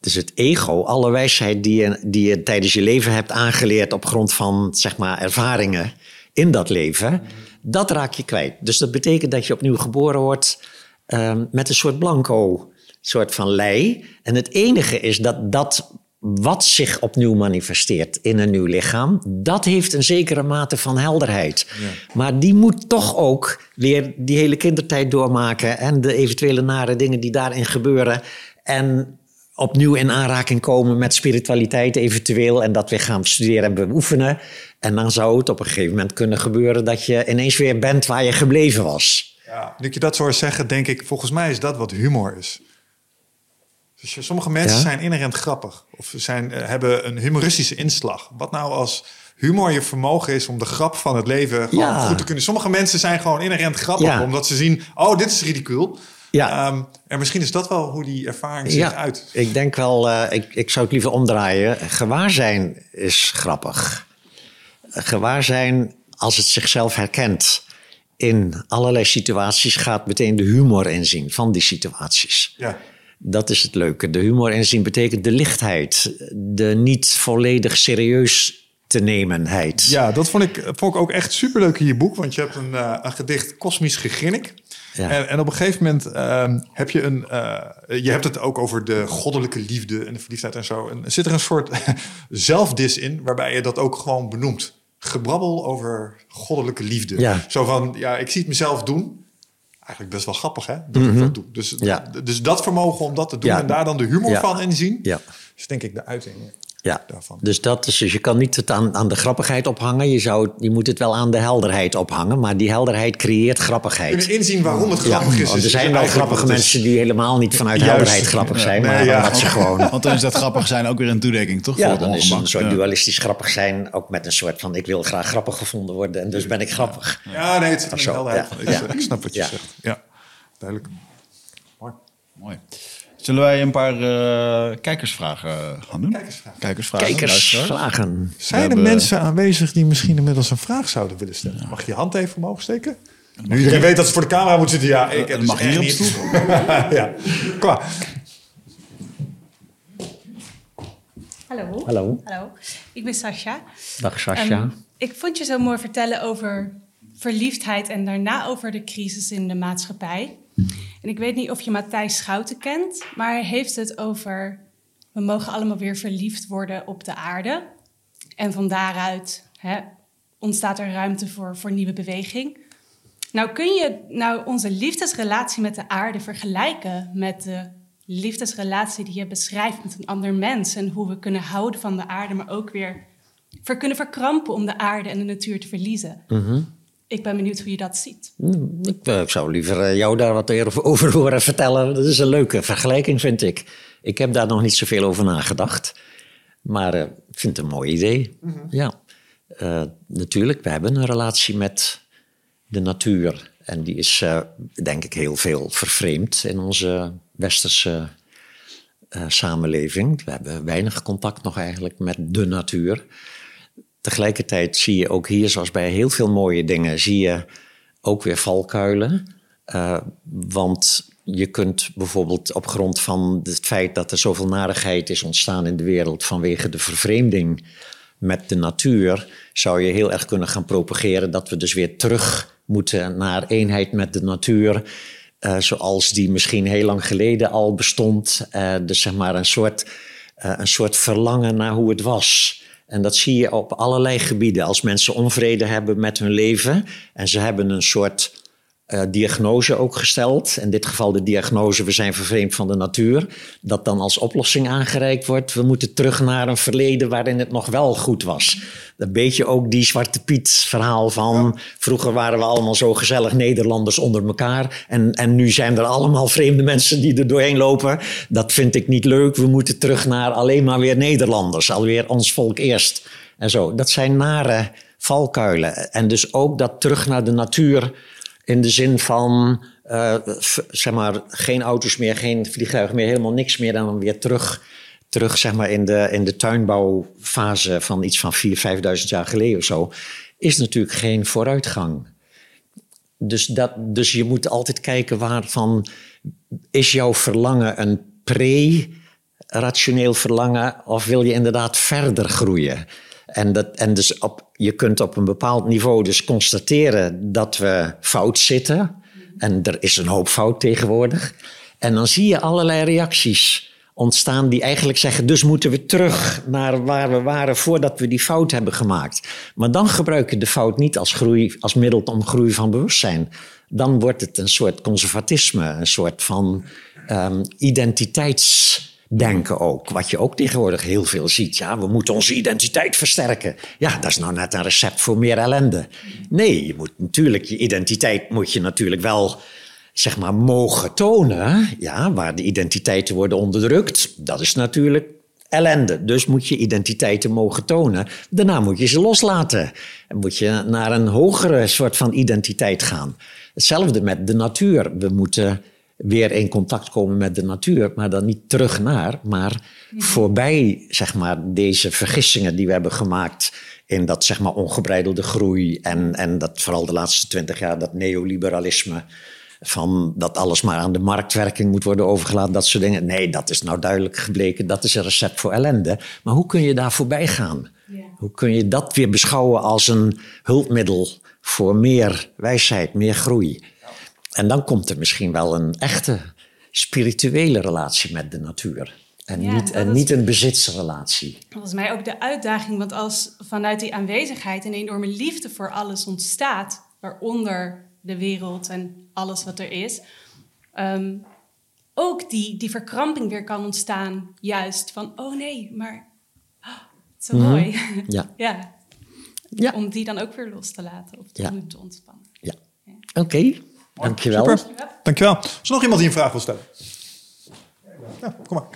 Dus het ego, alle wijsheid die je, die je tijdens je leven hebt aangeleerd op grond van zeg maar, ervaringen in dat leven, dat raak je kwijt. Dus dat betekent dat je opnieuw geboren wordt um, met een soort blanco soort van lei. En het enige is dat dat wat zich opnieuw manifesteert in een nieuw lichaam, dat heeft een zekere mate van helderheid. Ja. Maar die moet toch ook weer die hele kindertijd doormaken en de eventuele nare dingen die daarin gebeuren. En opnieuw in aanraking komen met spiritualiteit eventueel en dat weer gaan studeren en beoefenen. En dan zou het op een gegeven moment kunnen gebeuren dat je ineens weer bent waar je gebleven was. Ja, nu je dat zo zeggen, denk ik, volgens mij is dat wat humor is. Dus sommige mensen ja? zijn inherent grappig of zijn, uh, hebben een humoristische inslag. Wat nou als humor je vermogen is om de grap van het leven gewoon ja. goed te kunnen. Sommige mensen zijn gewoon inherent grappig ja. omdat ze zien, oh, dit is ridicuul. Ja. Um, en misschien is dat wel hoe die ervaring zich uit. Ik denk wel, uh, ik, ik zou het liever omdraaien. Gewaarzijn is grappig. Gewaarzijn, als het zichzelf herkent in allerlei situaties, gaat meteen de humor inzien van die situaties. Ja. Dat is het leuke. De humor inzien betekent de lichtheid, de niet volledig serieus te nemenheid. Ja, dat vond ik, vond ik ook echt superleuk in je boek, want je hebt een, uh, een gedicht Kosmisch Gegrinnik. Ja. En, en, op een gegeven moment uh, heb je een. Uh, je hebt het ook over de goddelijke liefde en de verliefdheid en zo. En zit er een soort zelfdis in, waarbij je dat ook gewoon benoemt. Gebrabbel over goddelijke liefde. Ja. Zo van, ja, ik zie het mezelf doen. Eigenlijk best wel grappig, hè? Dat Mhm. ik dat doe. Dus, Ja. dus dat vermogen om dat te doen Ja. en daar dan de humor van inzien, Ja. is denk ik de uiting Ja, daarvan. dus, dat is, dus je kan niet het aan, aan de grappigheid ophangen. Je, zou, je moet het wel aan de helderheid ophangen. Maar die helderheid creëert grappigheid. Kunnen inzien waarom het Ja, grappig is. want is er zijn wel grappige is. mensen die helemaal niet vanuit Juist. helderheid grappig zijn. Nee, maar ja. omdat ze gewoon... Want dan is dat grappig zijn ook weer een toedekking, toch? Ja, dan is een soort Ja. dualistisch grappig zijn ook met een soort van... ik wil graag grappig gevonden worden en dus ben ik grappig. Ja, nee, het Zo, helderheid. Ik, snap wat je Ja. zegt. Ja, duidelijk. Mooi. Mooi. Zullen wij een paar eh, kijkersvragen gaan doen? Kijkersvragen. Kijkersvragen. Kijkers, luisteraars. vragen. Zijn er hebben- mensen aanwezig die misschien inmiddels een vraag zouden willen stellen? Mag je je hand even omhoog steken? Nu iedereen weet dat ze voor de camera moet zitten. Ja, ik heb Dat dus mag hier op niet. ja, klaar. Hallo. Hallo. Hallo. Ik ben Sascha. Dag Sascha. Ehm, ik vond je zo mooi vertellen over verliefdheid en daarna over de crisis in de maatschappij. En ik weet niet of je Matthijs Schouten kent, maar hij heeft het over we mogen allemaal weer verliefd worden op de aarde. En van daaruit hè, ontstaat er ruimte voor, voor nieuwe beweging. Nou kun je nou onze liefdesrelatie met de aarde vergelijken met de liefdesrelatie die je beschrijft met een ander mens. En hoe we kunnen houden van de aarde, maar ook weer ver kunnen verkrampen om de aarde en de natuur te verliezen. Ik ben benieuwd hoe je dat ziet. Hmm, Ik, eh, ik zou liever eh, jou daar wat over horen vertellen. Dat is een leuke vergelijking, vind ik. Ik heb daar nog niet zoveel over nagedacht. Maar eh, ik vind het een mooi idee. Ja, Eh, natuurlijk, we hebben een relatie met de natuur. En die is, eh, denk ik, heel veel vervreemd in onze westerse eh, samenleving. We hebben weinig contact nog eigenlijk met de natuur. Tegelijkertijd zie je ook hier, zoals bij heel veel mooie dingen, zie je ook weer valkuilen. Eh, want je kunt bijvoorbeeld op grond van het feit dat er zoveel narigheid is ontstaan in de wereld vanwege de vervreemding met de natuur, zou je heel erg kunnen gaan propageren dat we dus weer terug moeten naar eenheid met de natuur. eh, zoals die misschien heel lang geleden al bestond. Eh, dus zeg maar een soort, een soort verlangen naar hoe het was. En dat zie je op allerlei gebieden. Als mensen onvrede hebben met hun leven en ze hebben een soort eh, diagnose ook gesteld. In dit geval de diagnose, we zijn vervreemd van de natuur. Dat dan als oplossing aangereikt wordt. We moeten terug naar een verleden waarin het nog wel goed was. Een beetje ook die Zwarte Piet verhaal van... vroeger waren we allemaal zo gezellig Nederlanders onder elkaar... En, en nu zijn er allemaal vreemde mensen die er doorheen lopen. Dat vind ik niet leuk. We moeten terug naar alleen maar weer Nederlanders. Alweer ons volk eerst. En zo. Dat zijn nare valkuilen. En dus ook dat terug naar de natuur in de zin van, eh, zeg maar, geen auto's meer, geen vliegtuigen meer, helemaal niks meer. Dan weer terug, terug zeg maar, in de, in de tuinbouwfase van iets van 4.000, 5.000 jaar geleden of zo. Is natuurlijk geen vooruitgang. Dus, dat, dus je moet altijd kijken waarvan is jouw verlangen een pre-rationeel verlangen of wil je inderdaad verder groeien? En, dat, en dus op, je kunt op een bepaald niveau dus constateren dat we fout zitten. En er is een hoop fout tegenwoordig. En dan zie je allerlei reacties ontstaan die eigenlijk zeggen... dus moeten we terug naar waar we waren voordat we die fout hebben gemaakt. Maar dan gebruik je de fout niet als, groei, als middel om groei van bewustzijn. Dan wordt het een soort conservatisme, een soort van ehm, identiteitsdenken ook. Wat je ook tegenwoordig heel veel ziet. Ja, we moeten onze identiteit versterken. Ja, dat is nou net een recept voor meer ellende. Nee, je moet natuurlijk je identiteit moet je natuurlijk wel zeg maar mogen tonen. Ja, waar de identiteiten worden onderdrukt. Dat is natuurlijk ellende. Dus moet je identiteiten mogen tonen. Daarna moet je ze loslaten. En moet je naar een hogere soort van identiteit gaan. Hetzelfde met de natuur. We moeten weer in contact komen met de natuur, maar dan niet terug naar, maar voorbij zeg maar, deze vergissingen die we hebben gemaakt in dat zeg maar, ongebreidelde groei en, en dat vooral de laatste twintig jaar dat neoliberalisme van dat alles maar aan de marktwerking moet worden overgelaten, dat soort dingen. Nee, dat is nou duidelijk gebleken, dat is een recept voor ellende. Maar hoe kun je daar voorbij gaan? Ja. Hoe kun je dat weer beschouwen als een hulpmiddel voor meer wijsheid, meer groei? En dan komt er misschien wel een echte spirituele relatie met de natuur. En, Ja, niet, en niet een bezitsrelatie. Volgens mij ook de uitdaging, want als vanuit die aanwezigheid een enorme liefde voor alles ontstaat, waaronder de wereld en alles wat er is, ehm, ook die, die verkramping weer kan ontstaan, juist van, oh nee, maar ah, zo mooi. Ja. ja. Ja. Om die dan ook weer los te laten of te, Ja. te ontspannen. ja. Oké, dankjewel. Super, dankjewel. Is er nog iemand die een vraag wil stellen? Ja, kom maar.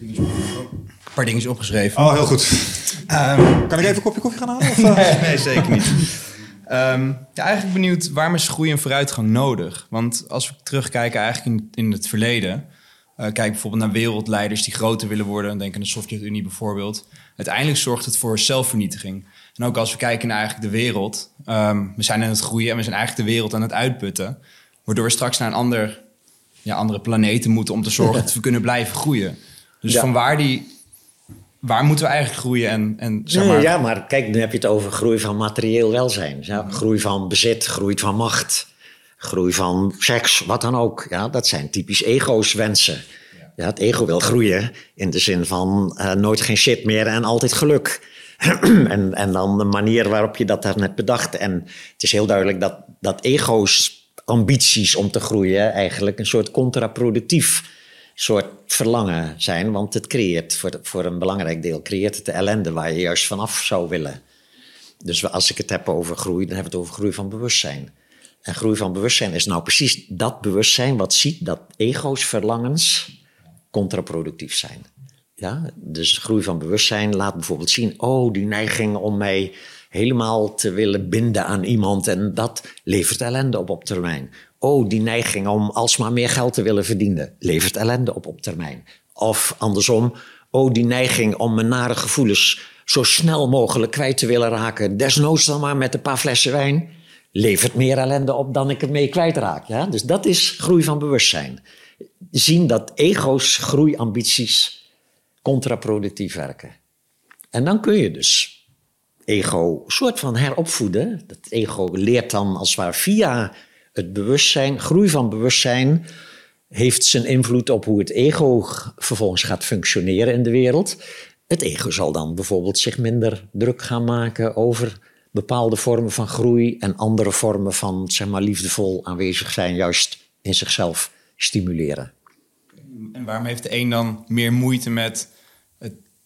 Een paar dingen opgeschreven. Oh, heel goed. Ehm, Kan ik even een kopje koffie gaan halen? Of, eh? nee, nee, zeker niet. Ehm, ja, eigenlijk benieuwd, waarom is groei en vooruitgang nodig? Want als we terugkijken eigenlijk in, in het verleden... eh, kijk bijvoorbeeld naar wereldleiders die groter willen worden. Denk aan de Sovjet-Unie bijvoorbeeld. Uiteindelijk zorgt het voor zelfvernietiging. En ook als we kijken naar eigenlijk de wereld. ehm, we zijn aan het groeien en we zijn eigenlijk de wereld aan het uitputten. Waardoor we straks naar een ander, ja, andere planeten moeten... om te zorgen dat we kunnen blijven groeien. Dus Ja. van waar die... Waar moeten we eigenlijk groeien en, en zeg Nee, maar... Ja, maar kijk, nu heb je het over groei van materieel welzijn. Ja, groei van bezit, groei van macht, groei van seks, wat dan ook. Ja, dat zijn typisch ego's wensen. Ja, het ego wil groeien in de zin van eh, nooit geen shit meer en altijd geluk. en, en dan de manier waarop je dat daarnet bedacht. En het is heel duidelijk dat, dat ego's ambities om te groeien eigenlijk een soort contraproductief soort verlangen zijn. Want het creëert, voor, voor een belangrijk deel, creëert het de ellende waar je juist vanaf zou willen. Dus als ik het heb over groei, dan heb ik het over groei van bewustzijn. En groei van bewustzijn is nou precies dat bewustzijn wat ziet dat ego's verlangens contraproductief zijn. Ja, dus groei van bewustzijn laat bijvoorbeeld zien, oh, die neiging om mij helemaal te willen binden aan iemand en dat levert ellende op op termijn. Oh, die neiging om alsmaar meer geld te willen verdienen levert ellende op op termijn. Of andersom, oh, die neiging om mijn nare gevoelens zo snel mogelijk kwijt te willen raken, desnoods dan maar met een paar flessen wijn, levert meer ellende op dan ik het mee kwijtraak. Ja? Dus dat is groei van bewustzijn. Zien dat ego's groeiambities contraproductief werken. En dan kun je dus ego soort van heropvoeden. Dat ego leert dan als het ware via het bewustzijn, groei van bewustzijn, heeft zijn invloed op hoe het ego vervolgens gaat functioneren in de wereld. Het ego zal dan bijvoorbeeld zich minder druk gaan maken over bepaalde vormen van groei en andere vormen van zeg maar, liefdevol aanwezig zijn, juist in zichzelf stimuleren. En waarom heeft de een dan meer moeite met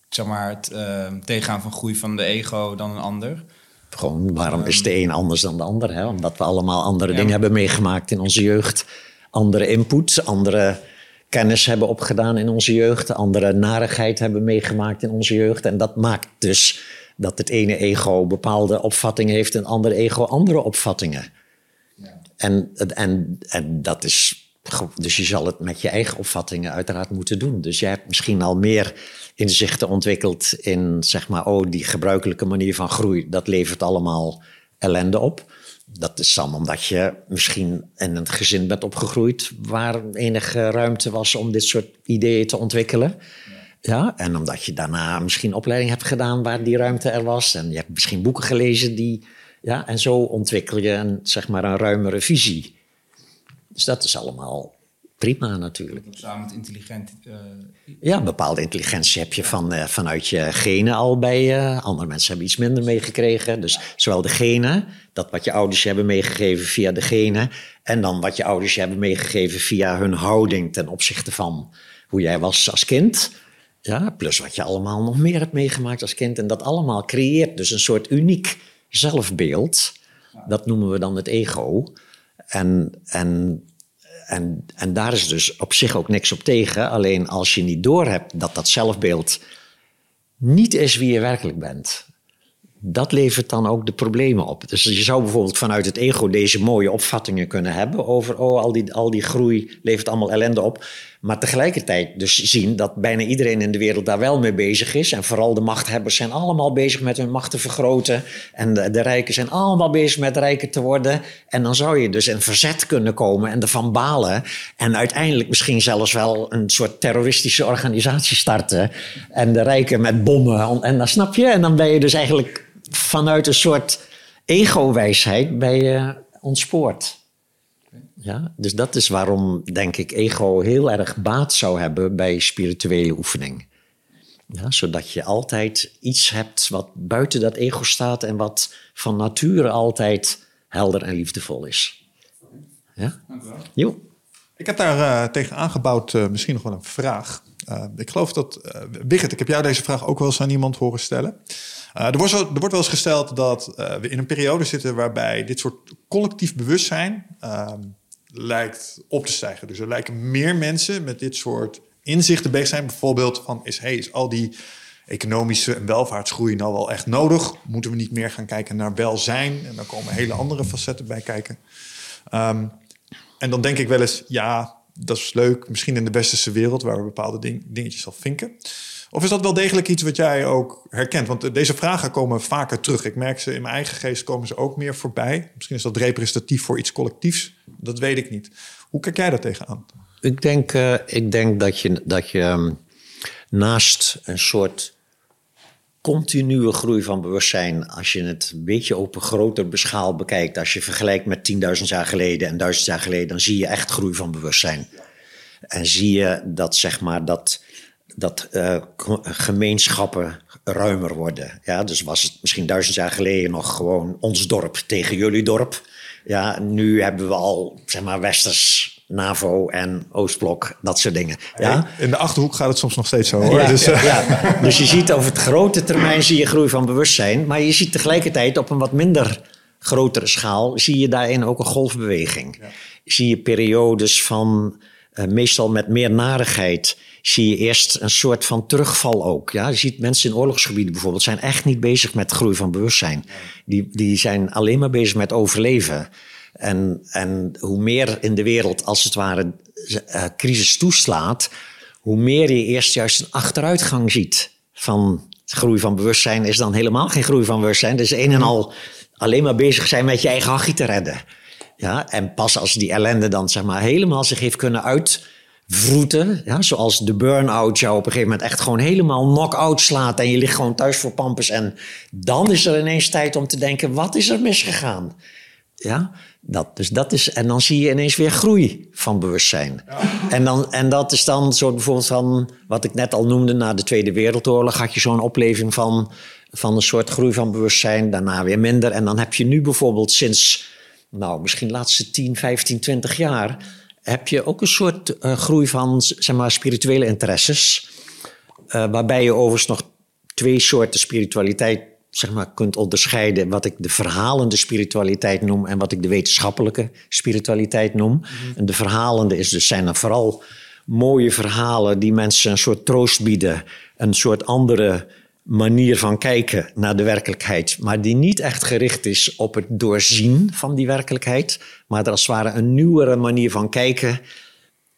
zeg maar, het uh, tegengaan van groei van de ego dan een ander. Gewoon, waarom is de een anders dan de ander? Hè? Omdat we allemaal andere dingen hebben meegemaakt in onze jeugd. Andere input, andere kennis hebben opgedaan in onze jeugd. Andere narigheid hebben meegemaakt in onze jeugd. En dat maakt dus dat het ene ego bepaalde opvattingen heeft... en het andere ego andere opvattingen. Ja. En, en, en dat is... Dus je zal het met je eigen opvattingen uiteraard moeten doen. Dus jij hebt misschien al meer inzichten ontwikkeld in, zeg maar, oh, die gebruikelijke manier van groei, dat levert allemaal ellende op. Dat is dan omdat je misschien in een gezin bent opgegroeid waar enige ruimte was om dit soort ideeën te ontwikkelen. Ja. en omdat je daarna misschien opleiding hebt gedaan waar die ruimte er was. En je hebt misschien boeken gelezen die. Ja, en zo ontwikkel je een, zeg maar een ruimere visie. Dus dat is allemaal prima natuurlijk. Samen met intelligent. Uh... Ja, een bepaalde intelligentie heb je van, uh, vanuit je genen al bij je. Andere mensen hebben iets minder meegekregen. Dus zowel de genen, dat wat je ouders je hebben meegegeven via de genen. En dan wat je ouders je hebben meegegeven via hun houding ten opzichte van hoe jij was als kind. Ja, plus wat je allemaal nog meer hebt meegemaakt als kind. En dat allemaal creëert dus een soort uniek zelfbeeld. Dat noemen we dan het ego. En, en en, en daar is dus op zich ook niks op tegen. Alleen als je niet doorhebt dat dat zelfbeeld niet is wie je werkelijk bent. Dat levert dan ook de problemen op. Dus je zou bijvoorbeeld vanuit het ego deze mooie opvattingen kunnen hebben over, oh, al die, al die groei levert allemaal ellende op. Maar tegelijkertijd dus zien dat bijna iedereen in de wereld daar wel mee bezig is. En vooral de machthebbers zijn allemaal bezig met hun macht te vergroten. En de, rijken zijn allemaal bezig met rijker te worden. En dan zou je dus in verzet kunnen komen en ervan balen. En uiteindelijk misschien zelfs wel een soort terroristische organisatie starten. En de rijken met bommen. En dan snap je. En dan ben je dus eigenlijk vanuit een soort ego-wijsheid ontspoord. Ja, dus dat is waarom, denk ik, ego heel erg baat zou hebben bij spirituele oefening. Ja, zodat je altijd iets hebt wat buiten dat ego staat en wat van nature altijd helder en liefdevol is. Ja? Jo. Ik heb daar uh, tegen aangebouwd uh, misschien nog wel een vraag. Uh, ik geloof dat, uh, ik heb jou deze vraag ook wel eens aan iemand horen stellen. er, wordt er wordt wel eens gesteld dat we in een periode zitten waarbij dit soort collectief bewustzijn ehm, lijkt op te stijgen. Dus er lijken meer mensen met dit soort inzichten bezig zijn. Bijvoorbeeld van is, hey, is al die economische en welvaartsgroei nou wel echt nodig? Moeten we niet meer gaan kijken naar welzijn? En dan komen hele andere facetten bij kijken. Um, en dan denk ik wel eens, ja, dat is leuk. Misschien in de westerse wereld waar we bepaalde ding, dingetjes al vinken. Of is dat wel degelijk iets wat jij ook herkent? Want deze vragen komen vaker terug. Ik merk ze in mijn eigen geest komen ze ook meer voorbij. Misschien is dat representatief voor iets collectiefs. Dat weet ik niet. Hoe kijk jij daar tegenaan? Ik denk, uh, ik denk dat je, dat je um, naast een soort continue groei van bewustzijn, als je het een beetje op een groter beschaal bekijkt, als je vergelijkt met 10.000 jaar geleden en 1000 jaar geleden, dan zie je echt groei van bewustzijn. En zie je dat, zeg maar, dat dat eh, gemeenschappen ruimer worden. Ja, dus was het misschien duizend jaar geleden nog gewoon ons dorp tegen jullie dorp. Ja, nu hebben we al, zeg maar, Westers, NAVO en Oostblok, dat soort dingen. Ja, In de Achterhoek gaat het soms nog steeds zo hoor. ja, dus, eh, ja. dus je ziet over het grote termijn zie je groei van bewustzijn. Maar je ziet tegelijkertijd op een wat minder grotere schaal... zie je daarin ook een golfbeweging. Zie je periodes van, eh, meestal met meer narigheid... zie je eerst een soort van terugval ook. Ja? Je ziet mensen in oorlogsgebieden bijvoorbeeld... zijn echt niet bezig met groei van bewustzijn. Die, die zijn alleen maar bezig met overleven... En, en hoe meer in de wereld, als het ware, eh, crisis toeslaat, hoe meer je eerst juist een achteruitgang ziet van groei van bewustzijn, is dan helemaal geen groei van bewustzijn. Dus een en al alleen maar bezig zijn met je eigen hachje te redden. Ja, en pas als die ellende dan zeg maar helemaal zich heeft kunnen uitvroeten, ja, zoals de burn-out jou op een gegeven moment echt gewoon helemaal knock-out slaat en je ligt gewoon thuis voor pampers en dan is er ineens tijd om te denken, wat is er misgegaan? Ja, dat, dus dat is, en dan zie je ineens weer groei van bewustzijn. En, dan, en dat is dan zo bijvoorbeeld van, wat ik net al noemde, na de Tweede Wereldoorlog had je zo'n opleving van, van een soort groei van bewustzijn, daarna weer minder. En dan heb je nu bijvoorbeeld sinds, nou misschien de laatste 10, 15, 20 jaar, heb je ook een soort eh, groei van, zeg maar, spirituele interesses. Eh, waarbij je overigens nog twee soorten spiritualiteit zeg maar, kunt onderscheiden. Wat ik de verhalende spiritualiteit noem en wat ik de wetenschappelijke spiritualiteit noem. En de verhalende is dus, zijn dan vooral mooie verhalen die mensen een soort troost bieden. Een soort andere manier van kijken naar de werkelijkheid. Maar die niet echt gericht is op het doorzien van die werkelijkheid. Maar er als het ware een nieuwere manier van kijken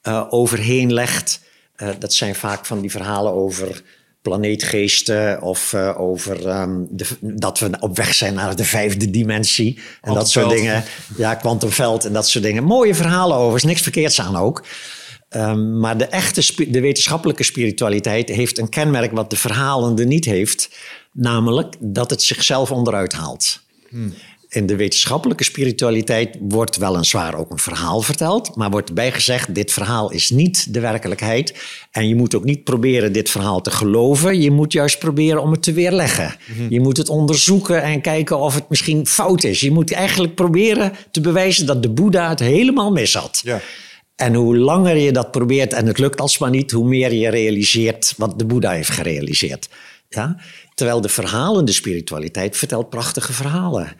eh, overheen legt. Eh, dat zijn vaak van die verhalen over planeetgeesten of eh, over ehm, de, dat we op weg zijn naar de vijfde dimensie en dat soort dingen. Ja, kwantumveld en dat soort dingen. Mooie verhalen over, is niks verkeerds aan ook. Ehm, maar de echte, de wetenschappelijke spiritualiteit heeft een kenmerk wat de verhalende niet heeft. Namelijk dat het zichzelf onderuit haalt. In de wetenschappelijke spiritualiteit wordt weliswaar ook een verhaal verteld, maar wordt erbij gezegd: dit verhaal is niet de werkelijkheid. En je moet ook niet proberen dit verhaal te geloven. Je moet juist proberen om het te weerleggen. Je moet het onderzoeken en kijken of het misschien fout is. Je moet eigenlijk proberen te bewijzen dat de Boeddha het helemaal mis had. Ja. En hoe langer je dat probeert en het lukt alsmaar niet, hoe meer je realiseert wat de Boeddha heeft gerealiseerd. Ja? Terwijl de verhalende spiritualiteit vertelt prachtige verhalen.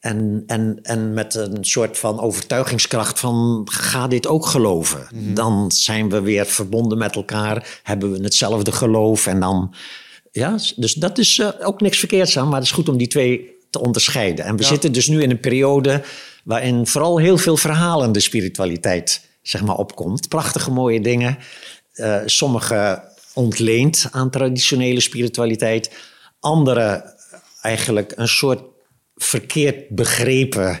En, en, en met een soort van overtuigingskracht van ga dit ook geloven. Dan zijn we weer verbonden met elkaar, hebben we hetzelfde geloof. En dan, ja, dus dat is eh, ook niks verkeerds aan, maar het is goed om die twee te onderscheiden. En we zitten dus nu in een periode waarin vooral heel veel verhalende spiritualiteit zeg maar, opkomt. Prachtige mooie dingen. Eh, sommige ontleend aan traditionele spiritualiteit. Andere eigenlijk een soort verkeerd begrepen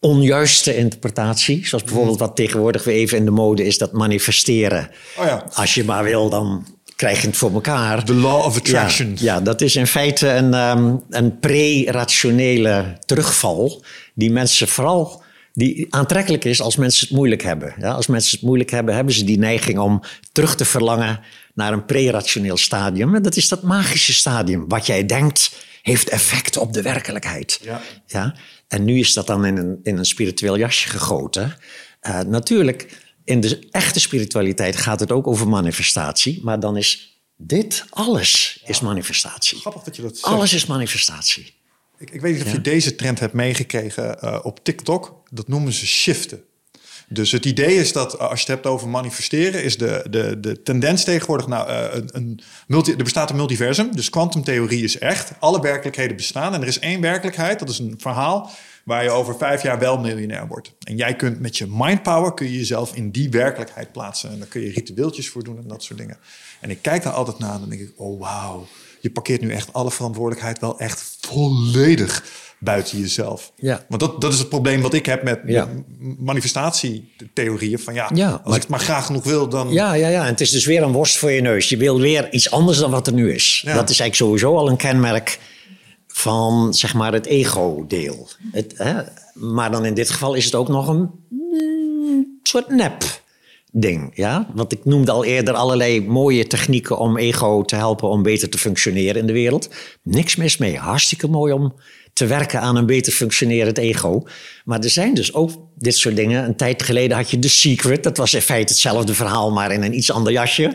onjuiste interpretatie. Zoals bijvoorbeeld wat tegenwoordig weer even in de mode is, dat manifesteren. Oh ja. Als je maar wil, dan krijg je het voor elkaar. The law of attraction. Ja, ja, dat is in feite een, ehm, een pre-rationele terugval die mensen vooral die aantrekkelijk is als mensen het moeilijk hebben. Ja, als mensen het moeilijk hebben, hebben ze die neiging om terug te verlangen naar een pre-rationeel stadium. En dat is dat magische stadium. Wat jij denkt heeft effect op de werkelijkheid. Ja. Ja? En nu is dat dan in een, in een spiritueel jasje gegoten. Eh, natuurlijk, in de echte spiritualiteit gaat het ook over manifestatie. Maar dan is dit, alles is manifestatie. Grappig dat je dat zegt. Alles is manifestatie. Ik, ik weet niet of je deze trend hebt meegekregen eh, op TikTok. Dat noemen ze shiften. Dus het idee is dat eh, als je het hebt over manifesteren, is de, de, de tendens tegenwoordig nou een, een multi, er bestaat een multiversum. Dus kwantumtheorie is echt. Alle werkelijkheden bestaan en er is één werkelijkheid. Dat is een verhaal waar je over vijf jaar wel miljonair wordt. En jij kunt met je mindpower kun je jezelf in die werkelijkheid plaatsen. En daar kun je ritueeltjes voor doen en dat soort dingen. En ik kijk daar altijd naar en dan denk ik, oh wauw. Je parkeert nu echt alle verantwoordelijkheid wel echt volledig buiten jezelf. Ja. Want dat, dat is het probleem wat ik heb met Ja. manifestatietheorieën. Van ja, Ja, als maar- ik het maar graag genoeg wil, dan... Ja, ja, ja. En het is dus weer een worst voor je neus. Je wil weer iets anders dan wat er nu is. Ja. Dat is eigenlijk sowieso al een kenmerk van zeg maar het ego-deel. Het, hè? Maar dan in dit geval is het ook nog een mm, soort nep. ding. Ja? Want ik noemde al eerder allerlei mooie technieken om ego te helpen om beter te functioneren in de wereld. Niks mis mee. Hartstikke mooi om te werken aan een beter functionerend ego. Maar er zijn dus ook dit soort dingen. Een tijd geleden had je The Secret. Dat was in feite hetzelfde verhaal, maar in een iets ander jasje.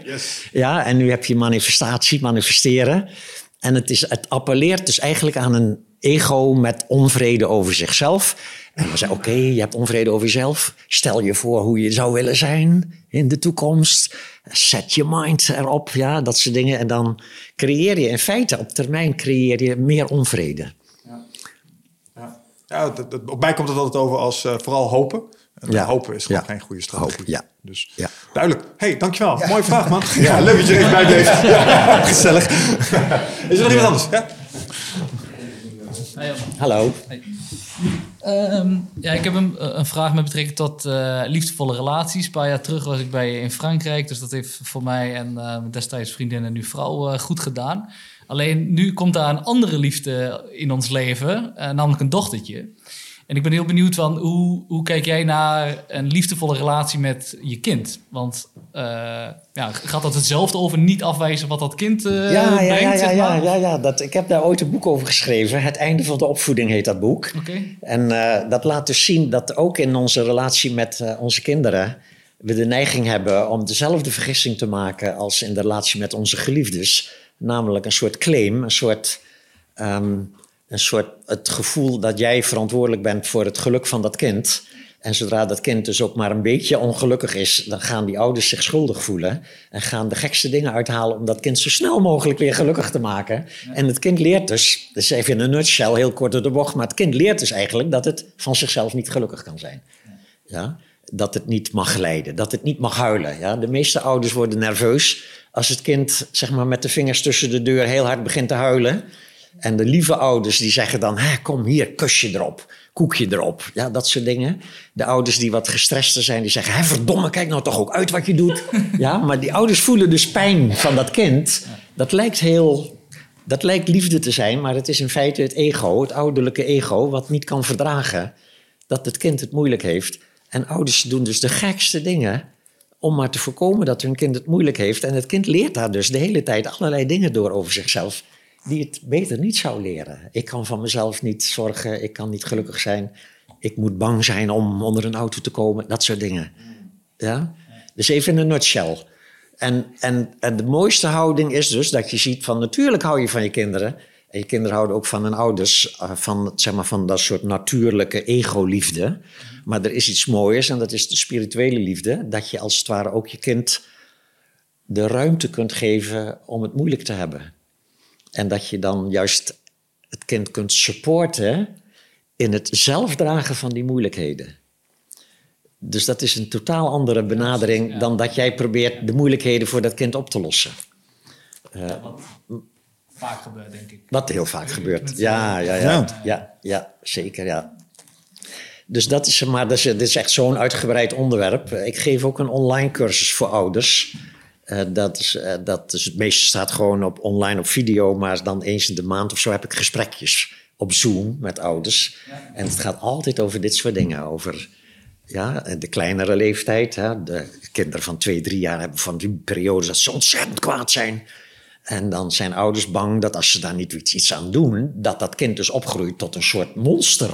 Ja, en nu heb je manifestatie, manifesteren. En het, is, het appelleert dus eigenlijk aan een ego met onvrede over zichzelf. En we zeiden, oké, je hebt onvrede over jezelf. Stel je voor hoe je zou willen zijn in de toekomst. Set je mind erop, ja, dat soort dingen. En dan creëer je in feite, op termijn creëer je meer onvrede. Ja, dat, dat- op mij komt het altijd over als eh, vooral hopen. En Ja. Hopen is gewoon Ja. geen goede strategie. Hopen, ja. Dus Ja. duidelijk. hey, dankjewel. Mooie vraag, man. Ja, leuk dat je er bij. Ja, gezellig. Is er nog iemand anders? Ja? Hallo. Ehm, ja, ik heb een, een vraag met betrekking tot eh, liefdevolle relaties. Een paar jaar terug was ik bij je in Frankrijk. Dus dat heeft voor mij en eh, mijn destijds vriendin en nu vrouw eh, goed gedaan. Alleen nu komt daar een andere liefde in ons leven, eh, namelijk een dochtertje. En ik ben heel benieuwd van hoe, hoe kijk jij naar een liefdevolle relatie met je kind? Want eh, ja, gaat dat hetzelfde over niet afwijzen wat dat kind eh, Ja, brengt? ja, ja, zeg ja, maar? ja, ja. Dat, ik heb daar ooit een boek over geschreven. Het einde van de opvoeding heet dat boek. Oké. En dat laat dus zien dat ook in onze relatie met onze kinderen we de neiging hebben om dezelfde vergissing te maken als in de relatie met onze geliefdes. Namelijk een soort claim, een soort, ehm, een soort het gevoel dat jij verantwoordelijk bent voor het geluk van dat kind. En zodra dat kind dus ook maar een beetje ongelukkig is, dan gaan die ouders zich schuldig voelen. En gaan de gekste dingen uithalen om dat kind zo snel mogelijk weer gelukkig te maken. En het kind leert dus, dus even in een nutshell, heel kort door de bocht, maar het kind leert dus eigenlijk dat het van zichzelf niet gelukkig kan zijn. Ja? Dat het niet mag lijden, dat het niet mag huilen. Ja? De meeste ouders worden nerveus als het kind zeg maar, met de vingers tussen de deur heel hard begint te huilen. En de lieve ouders die zeggen dan, kom hier, kusje erop, koekje erop. Ja, dat soort dingen. De ouders die wat gestrester zijn, die zeggen, verdomme, kijk nou toch ook uit wat je doet. ja, maar die ouders voelen dus pijn van dat kind. Dat lijkt heel dat lijkt liefde te zijn, maar het is in feite het ego, het ouderlijke ego, wat niet kan verdragen dat het kind het moeilijk heeft. En ouders doen dus de gekste dingen om maar te voorkomen dat hun kind het moeilijk heeft. En het kind leert daar dus de hele tijd allerlei dingen door over zichzelf die het beter niet zou leren. Ik kan van mezelf niet zorgen, ik kan niet gelukkig zijn, ik moet bang zijn om onder een auto te komen, dat soort dingen. Ja? Dus even in een nutshell. En, en, en de mooiste houding is dus dat je ziet van natuurlijk hou je van je kinderen. En je kinderen houden ook van hun ouders, eh, van, zeg maar, van dat soort natuurlijke ego-liefde. Maar er is iets moois en dat is de spirituele liefde. Dat je als het ware ook je kind de ruimte kunt geven om het moeilijk te hebben. En dat je dan juist het kind kunt supporten in het zelfdragen van die moeilijkheden. Dus dat is een totaal andere benadering dan dat jij probeert de moeilijkheden voor dat kind op te lossen. Vaak gebeurt, denk ik. Wat heel vaak gebeurt. Ja, ja, ja. Ja, ja, zeker, ja. Dus dat is, maar dat is, dit is echt zo'n uitgebreid onderwerp. Ik geef ook een online cursus voor ouders. Eh, dat, is, eh, dat is, het meeste staat gewoon op online op video, maar dan eens in de maand of zo heb ik gesprekjes op Zoom met ouders. En het gaat altijd over dit soort dingen. Over ja, de kleinere leeftijd. Hè. De kinderen van twee, drie jaar hebben van die periodes dat ze ontzettend kwaad zijn. En dan zijn ouders bang dat als ze daar niet iets- aan doen, dat dat kind dus opgroeit tot een soort monster.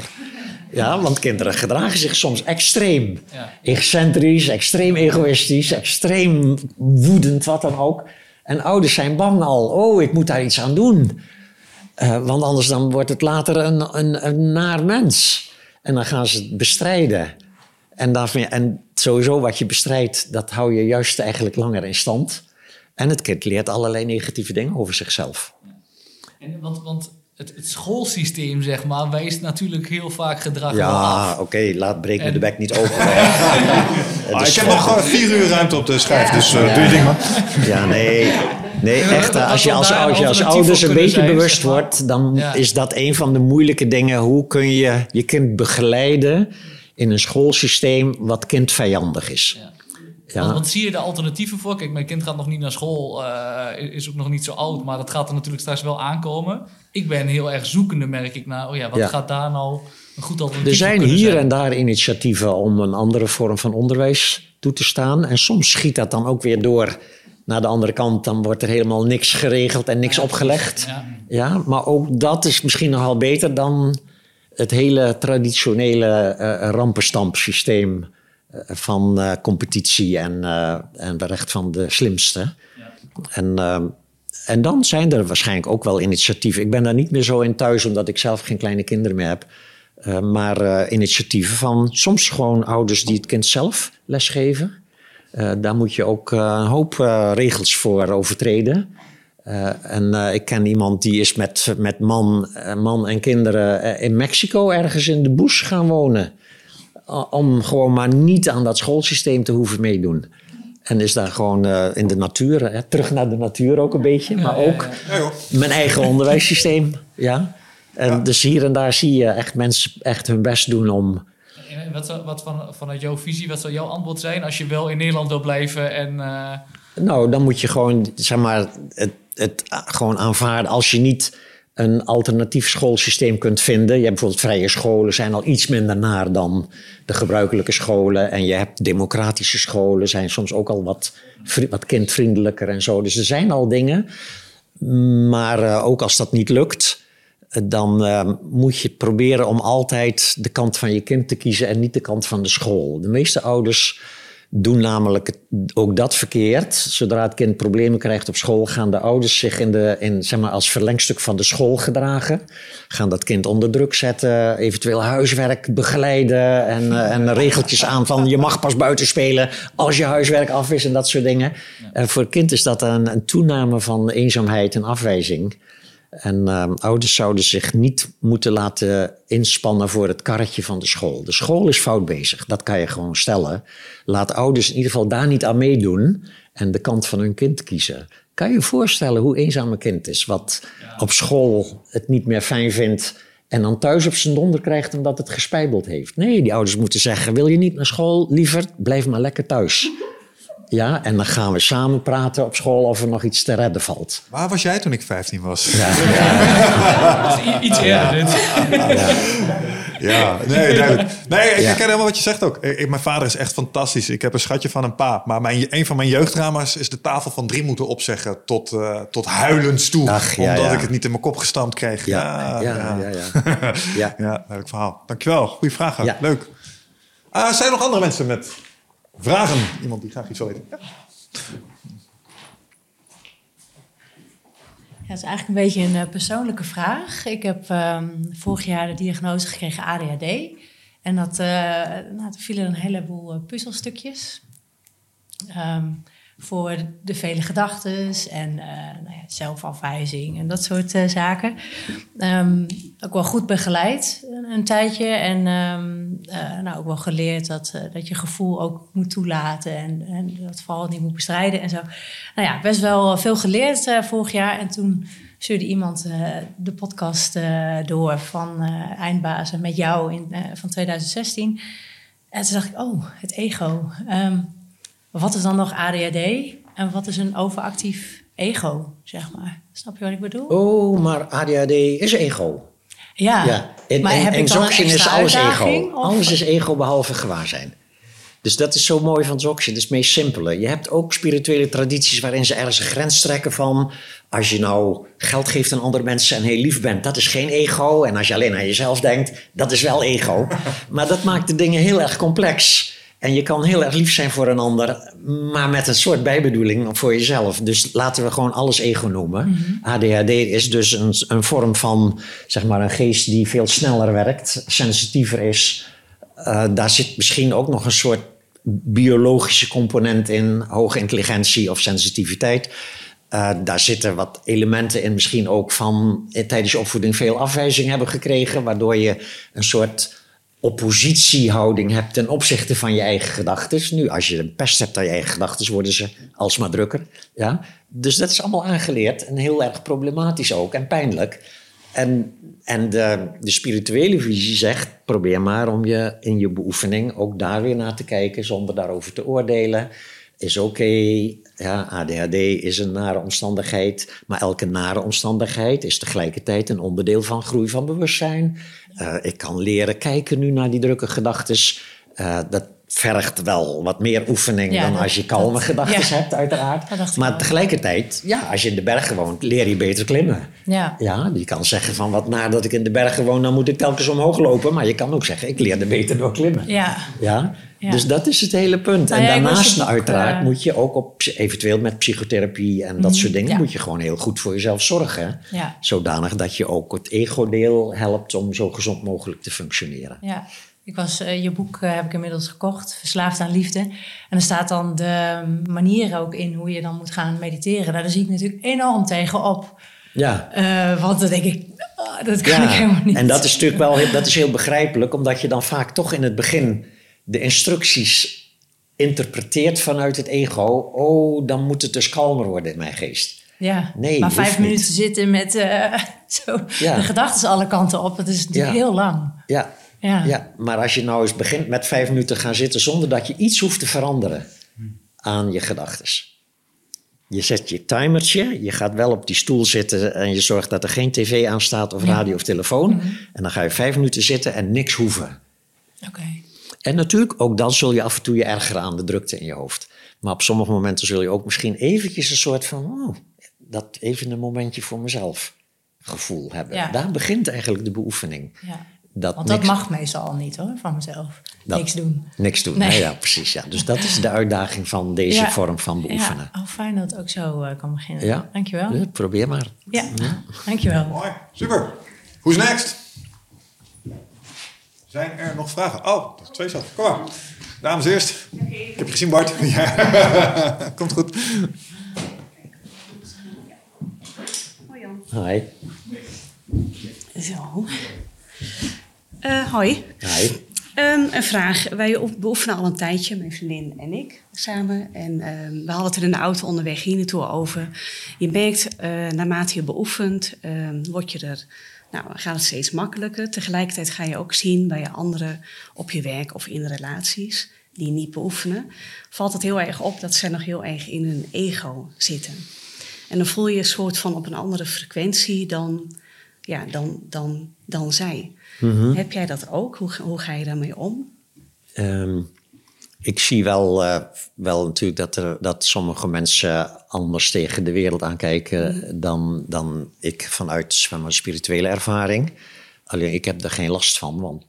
Ja, want kinderen gedragen zich soms extreem Ja. excentrisch, extreem egoïstisch, extreem woedend, wat dan ook. En ouders zijn bang al, oh, ik moet daar iets aan doen. Eh, want anders dan wordt het later een, een, een naar mens. En dan gaan ze het bestrijden. En, daarvan, en sowieso wat je bestrijdt, dat hou je juist eigenlijk langer in stand. En het kind leert allerlei negatieve dingen over zichzelf. En, want want het, het schoolsysteem, zeg maar, wijst natuurlijk heel vaak gedrag Ja, af. oké, laat breek me En- de bek niet open. Ah, ik heb nog vier uur ruimte op de schijf, dus eh, doe je ding maar. Ja, nee. Nee, echt. Als je als, als, je als ouders een beetje zijn, bewust zeg maar. wordt, dan Ja. is dat een van de moeilijke dingen. Hoe kun je je kind begeleiden in een schoolsysteem wat kindvijandig is? Ja. Ja. Want, want zie je de alternatieven voor? Kijk, mijn kind gaat nog niet naar school, eh, is ook nog niet zo oud, maar dat gaat er natuurlijk straks wel aankomen. Ik ben heel erg zoekende, merk ik, naar, oh ja, wat Ja. gaat daar nou een goed alternatief Er zijn hier zijn? en daar initiatieven om een andere vorm van onderwijs toe te staan. En soms schiet dat dan ook weer door naar de andere kant. Dan wordt er helemaal niks geregeld en niks opgelegd. Ja. Maar ook dat is misschien nogal beter dan het hele traditionele eh rampenstampsysteem van eh, competitie en, eh en recht van de slimste. En, eh, en dan zijn er waarschijnlijk ook wel initiatieven. Ik ben daar niet meer zo in thuis, omdat ik zelf geen kleine kinderen meer heb. Eh, maar eh, initiatieven van soms gewoon ouders die het kind zelf lesgeven. Eh, daar moet je ook eh, een hoop eh, regels voor overtreden. Eh, en eh, ik ken iemand die is met, met man, eh, man en kinderen eh, in Mexico ergens in de bush gaan wonen. Om gewoon maar niet aan dat schoolsysteem te hoeven meedoen. En is daar gewoon eh, in de natuur, hè, terug naar de natuur ook een beetje. maar ook Ja, mijn eigen onderwijssysteem. Ja. En dus hier en daar zie je echt mensen echt hun best doen om... En Wat, wat van, vanuit jouw visie, wat zou jouw antwoord zijn als je wel in Nederland wil blijven en... eh, Nou, dan moet je gewoon, zeg maar, het, het gewoon aanvaarden. Als je niet een alternatief schoolsysteem kunt vinden. Je hebt bijvoorbeeld vrije scholen, zijn al iets minder naar dan de gebruikelijke scholen. En je hebt democratische scholen, zijn soms ook al wat, wat kindvriendelijker en zo. Dus er zijn al dingen. Maar eh, ook als dat niet lukt, eh, dan eh, moet je proberen om altijd de kant van je kind te kiezen en niet de kant van de school. De meeste ouders doen namelijk ook dat verkeerd. Zodra het kind problemen krijgt op school, gaan de ouders zich in de, in, zeg maar, als verlengstuk van de school gedragen. Gaan dat kind onder druk zetten, eventueel huiswerk begeleiden en, eh, en regeltjes aan van je mag pas buiten spelen als je huiswerk af is en dat soort dingen. En voor het kind is dat een, een toename van eenzaamheid en afwijzing. En ehm, ouders zouden zich niet moeten laten inspannen voor het karretje van de school. De school is fout bezig, dat kan je gewoon stellen. Laat ouders in ieder geval daar niet aan meedoen en de kant van hun kind kiezen. Kan je je voorstellen hoe eenzaam een kind is, wat op school het niet meer fijn vindt en dan thuis op zijn donder krijgt omdat het gespijbeld heeft? Nee, die ouders moeten zeggen: wil je niet naar school, liever blijf maar lekker thuis. Ja, en dan gaan we samen praten op school of er nog iets te redden valt. Waar was jij toen ik 15 was? i- iets eerder dit. Ja, nee, duidelijk. Nee, ik Ja. herken helemaal wat je zegt ook. Ik, mijn vader is echt fantastisch. Ik heb een schatje van een pa. Maar mijn, een van mijn jeugddrama's is de tafel van drie moeten opzeggen tot, eh, tot huilens toe. Ach, ja, omdat ja. ik het niet in mijn kop gestampt kreeg. Ja, ja, ja. ja, ja. Ja. Ja, duidelijk verhaal. Dankjewel. Goeie vraag. Ja. Leuk. Ah, zijn er nog andere mensen met vragen? Iemand die graag iets wil weten? Ja. Ja, het is eigenlijk een beetje een eh, persoonlijke vraag. Ik heb ehm, vorig jaar de diagnose gekregen ADHD. En dat, eh nou, er vielen een heleboel eh, puzzelstukjes. Ehm, voor de vele gedachten en eh, nou ja, zelfafwijzing en dat soort eh, zaken. Ehm, ook wel goed begeleid een, tijdje. En ehm, eh, nou, ook wel geleerd dat, dat je gevoel ook moet toelaten. En, en dat vooral niet moet bestrijden en zo. Nou ja, best wel veel geleerd vorig jaar. En toen stuurde iemand de podcast door van Eindbazen met jou in, van 2016. En toen dacht ik, oh, het ego. Ehm, wat is dan nog ADHD en wat is een overactief ego, zeg maar? Snap je wat ik bedoel? Oh, maar ADHD is ego. Ja, Ja, en, maar en, heb en ik dan een Dzogchen is alles ego. of- Alles is ego behalve gewaarzijn. Dus dat is zo mooi van Dzogchen. Dat is het meest simpele. Je hebt ook spirituele tradities waarin ze ergens een grens trekken van... als je nou geld geeft aan andere mensen en heel lief bent, dat is geen ego. En als je alleen aan jezelf denkt, dat is wel ego. maar dat maakt de dingen heel erg complex. En je kan heel erg lief zijn voor een ander, maar met een soort bijbedoeling voor jezelf. Dus laten we gewoon alles ego noemen. ADHD is dus een, een vorm van, zeg maar, een geest die veel sneller werkt, sensitiever is. Eh, daar zit misschien ook nog een soort biologische component in, hoge intelligentie of sensitiviteit. Eh, daar zitten wat elementen in, misschien ook van eh, tijdens je opvoeding veel afwijzing hebben gekregen, waardoor je een soort oppositiehouding hebt ten opzichte van je eigen gedachten. Nu, als je een pest hebt aan je eigen gedachten, worden ze alsmaar drukker. Ja? Dus dat is allemaal aangeleerd en heel erg problematisch ook en pijnlijk. En, en de, de spirituele visie zegt: probeer maar om je in je beoefening ook daar weer naar te kijken zonder daarover te oordelen. Is oké, ja, ADHD is een nare omstandigheid, maar elke nare omstandigheid is tegelijkertijd een onderdeel van groei van bewustzijn. Eh, ik kan leren kijken nu naar die drukke gedachten. Eh, dat, vergt wel wat meer oefening Ja, dan als je kalme dat- gedachten ja. hebt, uiteraard. Maar tegelijkertijd, ja, als je in de bergen woont, leer je beter klimmen. Ja. Ja, je kan zeggen van wat naar dat ik in de bergen woon, dan moet ik telkens omhoog lopen. Maar je kan ook zeggen, ik leer er beter door klimmen. Ja. Ja? Dus dat is het hele punt. Nou en daarnaast uiteraard eh, moet je ook op, eventueel met psychotherapie en dat soort dingen, moet je gewoon heel goed voor jezelf zorgen. Ja. Zodanig dat je ook het ego-deel helpt om zo gezond mogelijk te functioneren. Ja, ik was, eh, je boek eh, heb ik inmiddels gekocht, Verslaafd aan Liefde. En er staat dan de manieren ook in hoe je dan moet gaan mediteren. Nou, daar zie ik natuurlijk enorm tegen op. Ja. Eh, want dan denk ik, ah, dat kan ik helemaal niet. En dat is natuurlijk wel heel, dat is heel begrijpelijk, omdat je dan vaak toch in het begin de instructies interpreteert vanuit het ego. Oh, dan moet het dus kalmer worden in mijn geest. Ja, Nee, maar vijf niet. minuten zitten met zo, Ja. de gedachten alle kanten op, dat is natuurlijk Ja. heel lang. Ja. Ja. ja, maar als je nou eens begint met vijf minuten gaan zitten zonder dat je iets hoeft te veranderen aan je gedachten. Je zet je timertje, je gaat wel op die stoel zitten en je zorgt dat er geen tv aanstaat of radio of telefoon. En dan ga je vijf minuten zitten en niks hoeven. Oké. En natuurlijk, ook dan zul je af en toe je ergeren aan de drukte in je hoofd. Maar op sommige momenten zul je ook misschien eventjes een soort van, oh, dat even een momentje voor mezelf gevoel hebben. Ja. Daar begint eigenlijk de beoefening. Ja. Dat Want dat niks- mag meestal al niet hoor, van mezelf. Dat- Niks doen. Niks doen. Nee. Nee. Ja, precies. Ja. Dus dat is de uitdaging van deze Ja. vorm van beoefenen. Ja, oh, fijn dat het ook zo eh, kan beginnen. Ja. Dankjewel. Ja, probeer maar. Ja, dankjewel. Mooi, super. Who's next? Zijn er nog vragen? Oh, dat is twee zelf. Kom maar. Dames eerst. Ik heb je gezien, Bart. Ja. Komt goed. Hi. Zo. Eh, hoi. Hi. Ehm, een vraag. Wij beoefenen al een tijdje, mijn vriendin en ik, samen. En ehm, we hadden het er in de auto onderweg hier naartoe over. Je merkt, eh, naarmate je beoefent, ehm, word je er, nou, gaat het steeds makkelijker. Tegelijkertijd ga je ook zien bij anderen op je werk of in relaties die niet beoefenen, valt het heel erg op dat zij nog heel erg in hun ego zitten. En dan voel je een soort van op een andere frequentie dan, ja, dan, dan, dan zij. Heb jij dat ook? Hoe, hoe ga je daarmee om? Ehm, ik zie wel, eh, wel natuurlijk dat, er, dat sommige mensen anders tegen de wereld aankijken dan, dan ik vanuit zeg maar, spirituele ervaring. Alleen ik heb er geen last van, want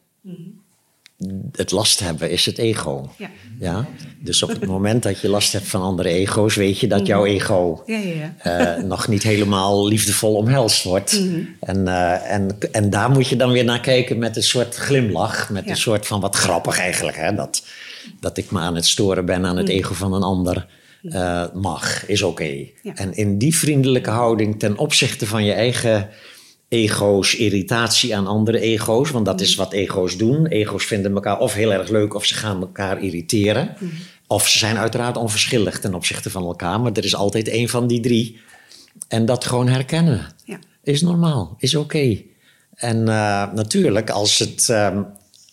het last hebben is het ego. Ja. Ja? Dus op het moment dat je last hebt van andere ego's, weet je dat jouw ego Ja, ja, ja. eh, nog niet helemaal liefdevol omhelst wordt. en, eh, en, en daar moet je dan weer naar kijken met een soort glimlach. Met een soort van wat grappig eigenlijk. Hè? Dat, dat ik me aan het storen ben aan het ego van een ander. eh, mag, is oké. En in die vriendelijke houding ten opzichte van je eigen ego's, irritatie aan andere ego's. Want dat is wat ego's doen. Ego's vinden elkaar of heel erg leuk of ze gaan elkaar irriteren. Of ze zijn uiteraard onverschillig ten opzichte van elkaar. Maar er is altijd één van die drie. En dat gewoon herkennen. Ja. Is normaal, is oké. En eh, natuurlijk, als het ehm,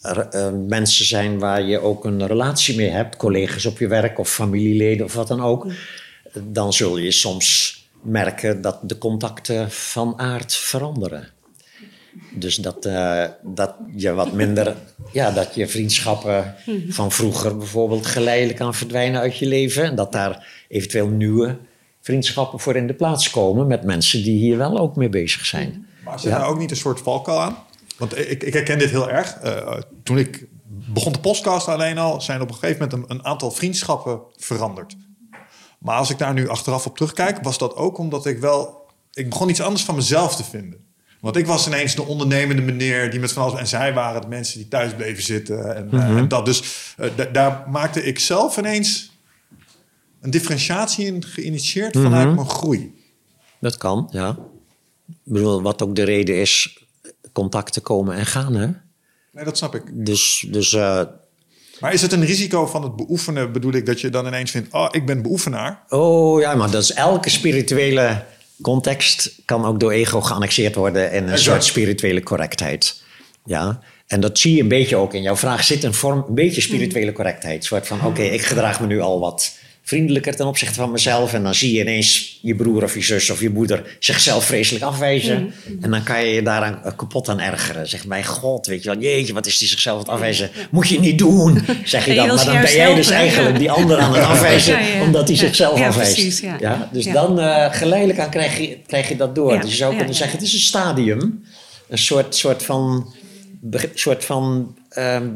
eh, mensen zijn waar je ook een relatie mee hebt, collega's op je werk of familieleden of wat dan ook, dan zul je soms merken dat de contacten van aard veranderen. Dus dat, eh, dat je wat minder, ja, dat je vriendschappen van vroeger bijvoorbeeld geleidelijk aan verdwijnen uit je leven. En dat daar eventueel nieuwe vriendschappen voor in de plaats komen met mensen die hier wel ook mee bezig zijn. Maar zit Ja. daar ook niet een soort valkuil aan? Want ik, ik herken dit heel erg. Eh, toen ik begon de podcast alleen al, zijn op een gegeven moment een, een aantal vriendschappen veranderd. Maar als ik daar nu achteraf op terugkijk, was dat ook omdat ik wel... Ik begon iets anders van mezelf te vinden. Want ik was ineens de ondernemende meneer die met van alles... En zij waren de mensen die thuis bleven zitten. En, eh, en dat dus, eh, da- daar maakte ik zelf ineens een differentiatie in geïnitieerd vanuit mijn groei. Dat kan, ja. Ik bedoel, wat ook de reden is, contacten komen en gaan, hè? Nee, dat snap ik. Dus, dus eh, Maar is het een risico van het beoefenen, bedoel ik, dat je dan ineens vindt, oh, ik ben beoefenaar? oh ja, maar dat is elke spirituele context kan ook door ego geannexeerd worden in een Exact. soort spirituele correctheid. Ja, en dat zie je een beetje ook in jouw vraag. Zit een vorm, een beetje spirituele correctheid. Een soort van, oké, ik gedraag me nu al wat vriendelijker ten opzichte van mezelf. En dan zie je ineens je broer of je zus of je moeder zichzelf vreselijk afwijzen. En dan kan je je daaraan kapot aan ergeren. Zeg, mijn god, weet je wel, jeetje, wat is die zichzelf aan het afwijzen? Moet je niet doen, zeg je dan. Maar dan ben jij dus eigenlijk die ander aan het afwijzen, omdat hij zichzelf afwijst. precies, ja. Dus dan eh, geleidelijk aan krijg je, krijg je dat door. Dus je zou kunnen zeggen, het is een stadium. Een soort, soort van, soort van ehm,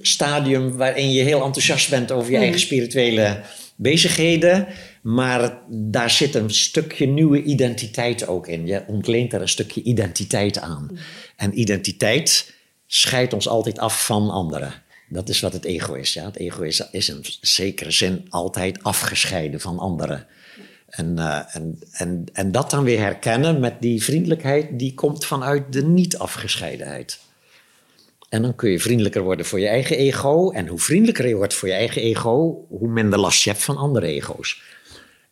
stadium waarin je heel enthousiast bent over je Mm. eigen spirituele bezigheden. Maar daar zit een stukje nieuwe identiteit ook in. Je ontleent er een stukje identiteit aan. En identiteit scheidt ons altijd af van anderen. Dat is wat het ego is. Ja? Het ego is, is in zekere zin altijd afgescheiden van anderen. En, eh, en, en, en dat dan weer herkennen met die vriendelijkheid, die komt vanuit de niet-afgescheidenheid. En dan kun je vriendelijker worden voor je eigen ego. En hoe vriendelijker je wordt voor je eigen ego, hoe minder last je hebt van andere ego's.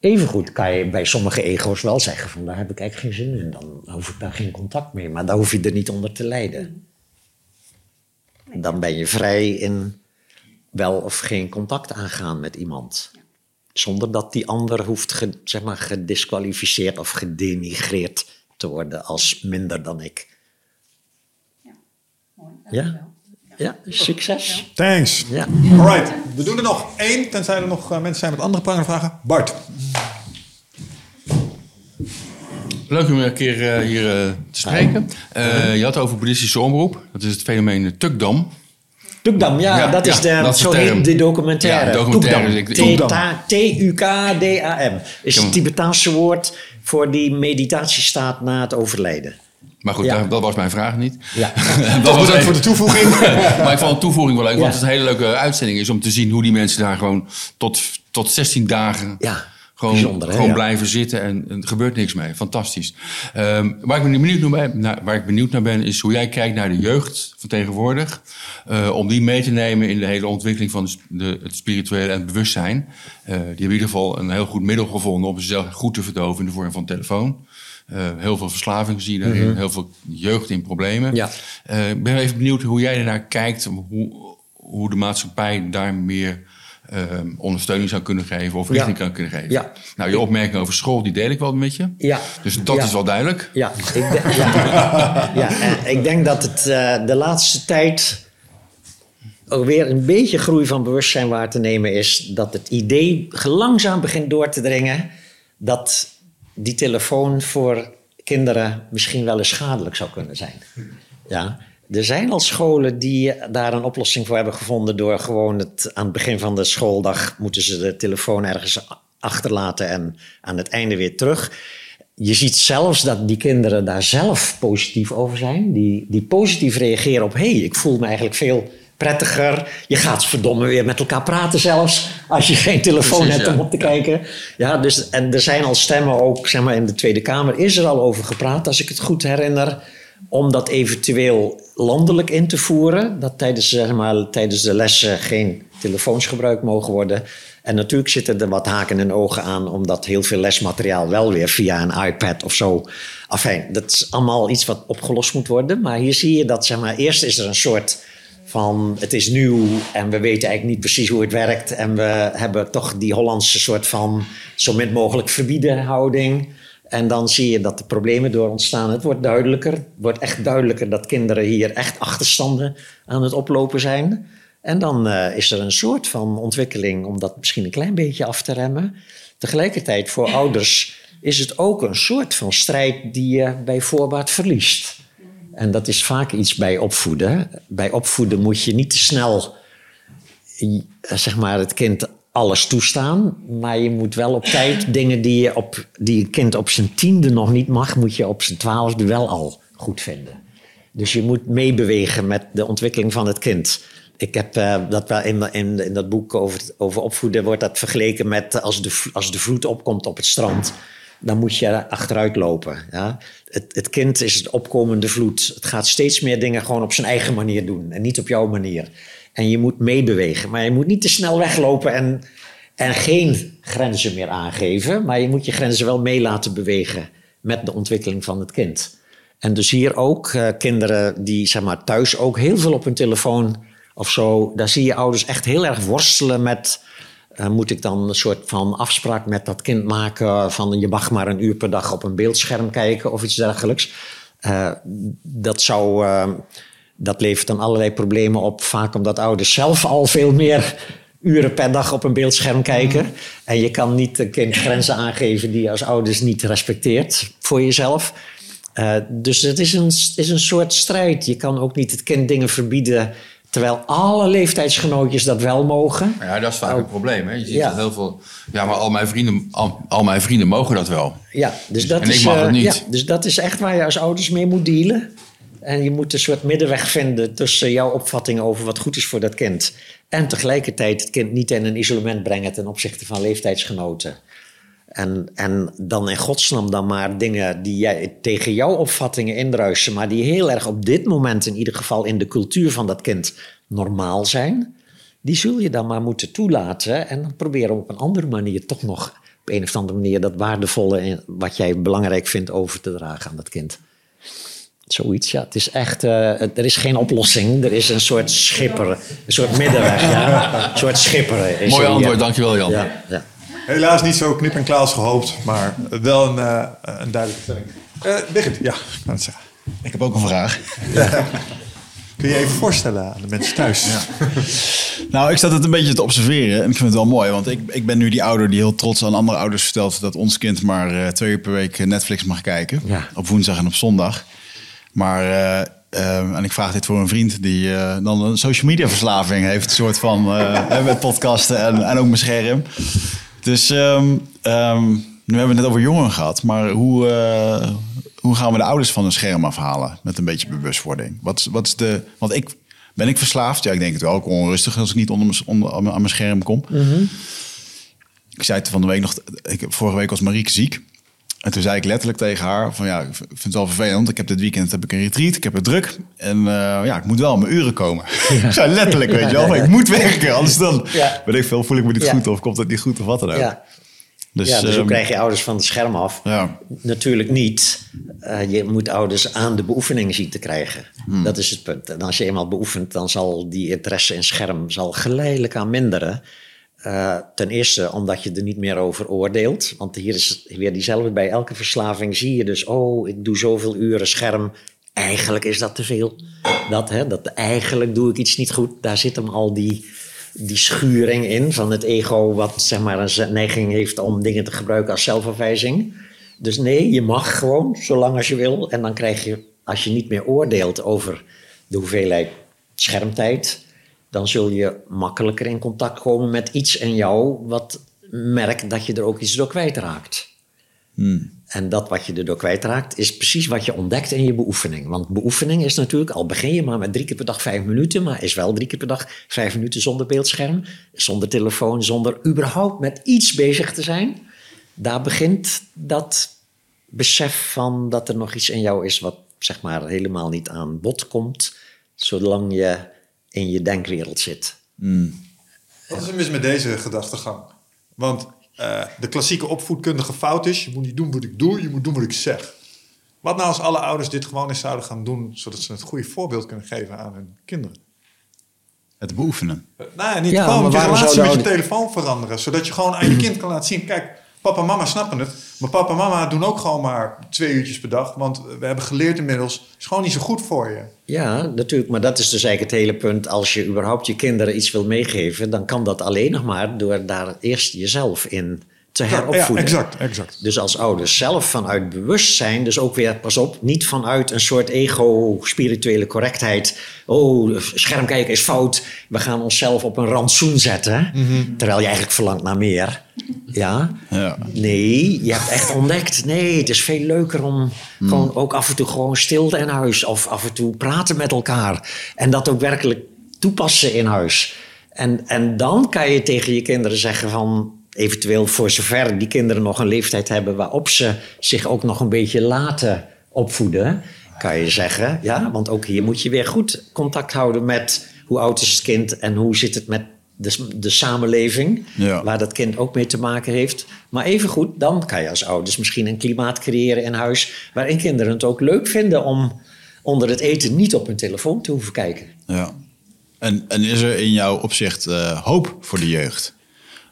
Evengoed kan je bij sommige ego's wel zeggen: van daar heb ik eigenlijk geen zin in. Dan hoef ik daar geen contact mee. Maar daar hoef je er niet onder te lijden. Dan ben je vrij in wel of geen contact aangaan met iemand. Zonder dat die ander hoeft zeg maar, gedisqualificeerd of gedenigreerd te worden als minder dan ik. Ja, ja succes. Thanks. Ja. Alright, we doen er nog één, tenzij er nog eh, mensen zijn met andere prangende vragen. Bart. Leuk om een keer eh, hier eh, te spreken. Eh, je had het over boeddhistische omroep. Dat is het fenomeen Tukdam. Tukdam, ja, Ja, dat is ja, de, dat is zo heet de documentaire. Ja, documentaire. Tukdam. Is het Tibetaanse woord voor die meditatiestaat na het overlijden. Maar goed, Ja. dat was mijn vraag niet. Ja. dat was Bedankt voor de toevoeging. maar ik vond de toevoeging wel leuk, want het is een hele leuke uitzending is om te zien hoe die mensen daar gewoon tot, tot 16 dagen Ja, gewoon, bijzonder, gewoon Ja. blijven zitten en, en er gebeurt niks mee. Fantastisch. Ehm, waar, ik ben benieuwd naar ben, naar, waar ik benieuwd naar ben, is hoe jij kijkt naar de jeugd van tegenwoordig. eh, om die mee te nemen in de hele ontwikkeling van de, het spirituele en het bewustzijn. Eh, die hebben in ieder geval een heel goed middel gevonden om zichzelf goed te verdoven in de vorm van telefoon. Eh, heel veel verslaving zie je daarin, heel veel jeugd in problemen. Ja. Eh, ik ben even benieuwd hoe jij ernaar kijkt, hoe, hoe de maatschappij daar meer ehm, ondersteuning zou kunnen geven of richting Ja. kan kunnen geven. Ja. Nou, je opmerking over school, die deel ik wel met je. Ja. Dus dat Ja. is wel duidelijk. Ja, ik, denk- ja, en ik denk dat het eh, de laatste tijd ook weer een beetje groei van bewustzijn waar te nemen is. Dat het idee langzaam begint door te dringen dat die telefoon voor kinderen misschien wel eens schadelijk zou kunnen zijn. Ja, er zijn al scholen die daar een oplossing voor hebben gevonden door gewoon het aan het begin van de schooldag moeten ze de telefoon ergens achterlaten en aan het einde weer terug. Je ziet zelfs dat die kinderen daar zelf positief over zijn. Die, die positief reageren op: hé, hey, ik voel me eigenlijk veel prettiger. Je gaat verdomme weer met elkaar praten zelfs. Als je geen telefoon Precies, hebt ja. om op te kijken. Ja, dus, en er zijn al stemmen ook, zeg maar, in de Tweede Kamer is er al over gepraat, als ik het goed herinner. Om dat eventueel landelijk in te voeren. Dat tijdens, zeg maar, tijdens de lessen geen telefoons gebruikt mogen worden. En natuurlijk zitten er wat haken en ogen aan, omdat heel veel lesmateriaal wel weer via een iPad of zo. Enfin, dat is allemaal iets wat opgelost moet worden. Maar hier zie je dat, zeg maar, eerst is er een soort van het is nieuw en we weten eigenlijk niet precies hoe het werkt. En we hebben toch die Hollandse soort van zo min mogelijk verbieden houding. En dan zie je dat de problemen door ontstaan. Het wordt duidelijker. Het wordt echt duidelijker dat kinderen hier echt achterstanden aan het oplopen zijn. En dan eh, is er een soort van ontwikkeling om dat misschien een klein beetje af te remmen. Tegelijkertijd voor ouders is het ook een soort van strijd die je bij voorbaat verliest. En dat is vaak iets bij opvoeden. Bij opvoeden moet je niet te snel eh, zeg maar, het kind alles toestaan. Maar je moet wel op tijd dingen die, je op, die een kind op zijn tiende nog niet mag, moet je op zijn twaalfde wel al goed vinden. Dus je moet meebewegen met de ontwikkeling van het kind. Ik heb eh, dat wel in, in, in dat boek over, over opvoeden wordt dat vergeleken met als de, als de vloed opkomt op het strand. Dan moet je achteruit lopen. Ja? Het, kind is het opkomende vloed. Het gaat steeds meer dingen gewoon op zijn eigen manier doen en niet op jouw manier. En je moet meebewegen, maar je moet niet te snel weglopen en, en geen grenzen meer aangeven. Maar je moet je grenzen wel mee laten bewegen met de ontwikkeling van het kind. En dus hier ook eh, kinderen die zeg maar, thuis ook heel veel op hun telefoon of zo. Daar zie je ouders echt heel erg worstelen met Eh, moet ik dan een soort van afspraak met dat kind maken van je mag maar een uur per dag op een beeldscherm kijken of iets dergelijks? Eh, dat zou. eh, dat levert dan allerlei problemen op, vaak omdat ouders zelf al veel meer uren per dag op een beeldscherm kijken. En je kan niet een kind grenzen aangeven die je als ouders niet respecteert voor jezelf. Dus het is een, is een soort strijd. Je kan ook niet het kind dingen verbieden, terwijl alle leeftijdsgenootjes dat wel mogen. Ja, dat is vaak een probleem. Hè? Je ziet Ja. dat heel veel. Ja, maar al mijn vrienden, al, al mijn vrienden mogen dat wel. Ja, dus dat, En ik is, mag eh, het niet. Ja, dus dat is echt waar je als ouders mee moet dealen. En je moet een soort middenweg vinden tussen jouw opvattingen over wat goed is voor dat kind. En tegelijkertijd het kind niet in een isolement brengen ten opzichte van leeftijdsgenoten. En, en dan in godsnaam dan maar dingen die jij, tegen jouw opvattingen indruisen, maar die heel erg op dit moment in ieder geval in de cultuur van dat kind normaal zijn. Die zul je dan maar moeten toelaten en dan proberen op een andere manier toch nog op een of andere manier dat waardevolle wat jij belangrijk vindt over te dragen aan dat kind. Zoiets, ja. Het is echt, eh, er is geen oplossing. Er is een soort schipper, een soort middenweg, ja. Een soort schipper. Mooi antwoord, dankjewel Jan. Ja, ja. Helaas niet zo knip en klaar als gehoopt, maar wel een, eh, een duidelijke stelling. Eh Birgit, ja, ik wou het zeggen. Ik heb ook een vraag. Kun je je even voorstellen aan de mensen thuis? Nou, ik zat het een beetje te observeren en ik vind het wel mooi. Want ik, ik ben nu die ouder die heel trots aan andere ouders vertelt... dat ons kind maar eh, twee uur per week Netflix mag kijken. Ja. Op woensdag en op zondag. Maar, en ik vraag dit voor een vriend die eh, dan een social media verslaving heeft. Een soort van, eh, met podcasten en, en ook mijn scherm. Dus ehm, nu hebben we het net over jongeren gehad. Maar hoe, eh, hoe gaan we de ouders van een scherm afhalen? Met een beetje bewustwording. Wat, is- wat is de... Want ik... Ben ik verslaafd? Ja, ik denk het wel. Ik word onrustig als ik niet onder, mijn- onder, aan mijn- scherm kom. Ik zei het van de week nog... Ik, vorige week was Marieke ziek. En toen zei ik letterlijk tegen haar van ja, ik vind het wel vervelend. Ik heb dit weekend heb ik een retreat, ik heb het druk. En eh, ja, ik moet wel aan mijn uren komen. Zei letterlijk, weet je wel. Ik moet werken, anders dan Ja. weet ik veel, voel ik me niet Ja. goed of komt het niet goed of wat dan ook. Ja. Dus, ja, dus hoe ehm, krijg je ouders van het scherm af? Ja. Natuurlijk niet. Eh, je moet ouders aan de beoefening zien te krijgen. Hmm. Dat is het punt. En als je eenmaal beoefent, dan zal die interesse in scherm zal geleidelijk aan minderen. Eh, ten eerste omdat je er niet meer over oordeelt. Want hier is weer diezelfde. Bij elke verslaving zie je dus... oh, ik doe zoveel uren scherm. Eigenlijk is dat te veel. Dat, hè, dat eigenlijk doe ik iets niet goed. Daar zit hem al die, die schuring in van het ego... wat zeg maar een neiging heeft om dingen te gebruiken als zelfafwijzing. Dus nee, je mag gewoon, zolang als je wil. En dan krijg je, als je niet meer oordeelt over de hoeveelheid schermtijd... dan zul je makkelijker in contact komen met iets in jou... wat merkt dat je er ook iets door kwijtraakt. En dat wat je erdoor kwijtraakt, is precies wat je ontdekt in je beoefening. Want beoefening is natuurlijk, al begin je maar met drie keer per dag vijf minuten, maar is wel drie keer per dag vijf minuten zonder beeldscherm, zonder telefoon, zonder überhaupt met iets bezig te zijn. Daar begint dat besef van dat er nog iets in jou is wat zeg maar helemaal niet aan bod komt, zolang je in je denkwereld zit. Wat is er mis met deze gedachtegang? Want eh, de klassieke opvoedkundige fout is... je moet niet doen wat ik doe, je moet doen wat ik zeg. Wat nou als alle ouders dit gewoon eens zouden gaan doen... zodat ze het goede voorbeeld kunnen geven aan hun kinderen? Het beoefenen. Nou ja, niet Ja, gewoon maar je relatie met je telefoon veranderen. Zodat je gewoon aan je kind kan laten zien... kijk, papa en mama snappen het... maar papa en mama doen ook gewoon maar twee uurtjes per dag... want we hebben geleerd inmiddels... het is gewoon niet zo goed voor je. Ja, natuurlijk. Maar dat is dus eigenlijk het hele punt. Als je überhaupt je kinderen iets wil meegeven, dan kan dat alleen nog maar door daar eerst jezelf in te Ja, heropvoeden. exact, exact. Dus als ouders zelf vanuit bewustzijn, dus ook weer, pas op, niet vanuit een soort ego-spirituele correctheid. Oh, scherm kijken is fout. We gaan onszelf op een rantsoen zetten. Terwijl je eigenlijk verlangt naar meer. Ja? Ja. Nee, je hebt echt ontdekt. Nee, het is veel leuker om gewoon ook af en toe gewoon stilte in huis. Of af en toe praten met elkaar. En dat ook werkelijk toepassen in huis. En, en dan kan je tegen je kinderen zeggen van... eventueel voor zover die kinderen nog een leeftijd hebben... waarop ze zich ook nog een beetje laten opvoeden... kan je zeggen, ja, want ook hier moet je weer goed contact houden met... hoe oud is het kind en hoe zit het met de, de samenleving... Ja. waar dat kind ook mee te maken heeft. Maar evengoed, dan kan je als ouders misschien een klimaat creëren in huis... waarin kinderen het ook leuk vinden om onder het eten niet op hun telefoon te hoeven kijken. Ja. En, en is er in jouw opzicht eh, hoop voor de jeugd?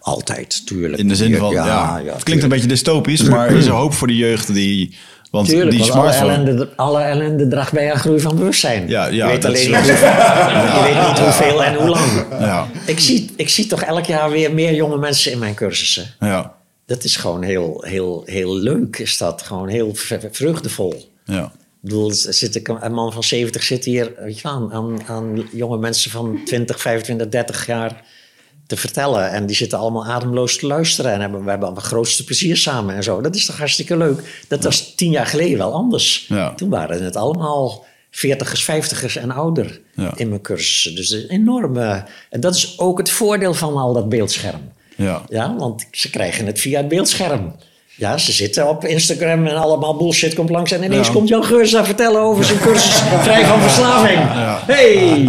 Altijd, tuurlijk. In de zin van, ja, het klinkt een beetje dystopisch, maar is er hoop voor de jeugd die... Want Tuurlijk, die want alle ellende, alle ellende draagt bij aan groei van bewustzijn. Ja, ja, je weet alleen niet, je weet niet hoeveel en hoe lang. Ja, Ik zie, ik zie toch elk jaar weer meer jonge mensen in mijn cursussen. ja, Dat is gewoon heel, heel, heel leuk, is dat. Gewoon heel vreugdevol. ja. Ik bedoel, zit ik- een man van 70 zit hier weet je, wel, aan, aan, aan jonge mensen van 20, 25, 30 jaar te vertellen. En die zitten allemaal ademloos te luisteren. En hebben, we hebben het grootste plezier samen en zo. Dat is toch hartstikke leuk. Dat was tien jaar geleden wel anders. Ja. Toen waren het allemaal veertigers, vijftigers en ouder Ja. in mijn cursussen. Dus een enorme... En dat is ook het voordeel van al dat beeldscherm. Ja. Ja, want ze krijgen het via het beeldscherm. Ja, ze zitten op Instagram en allemaal bullshit komt langs. En ineens Ja. komt Jan Geurs aan vertellen over zijn cursus vrij van verslaving. Hey!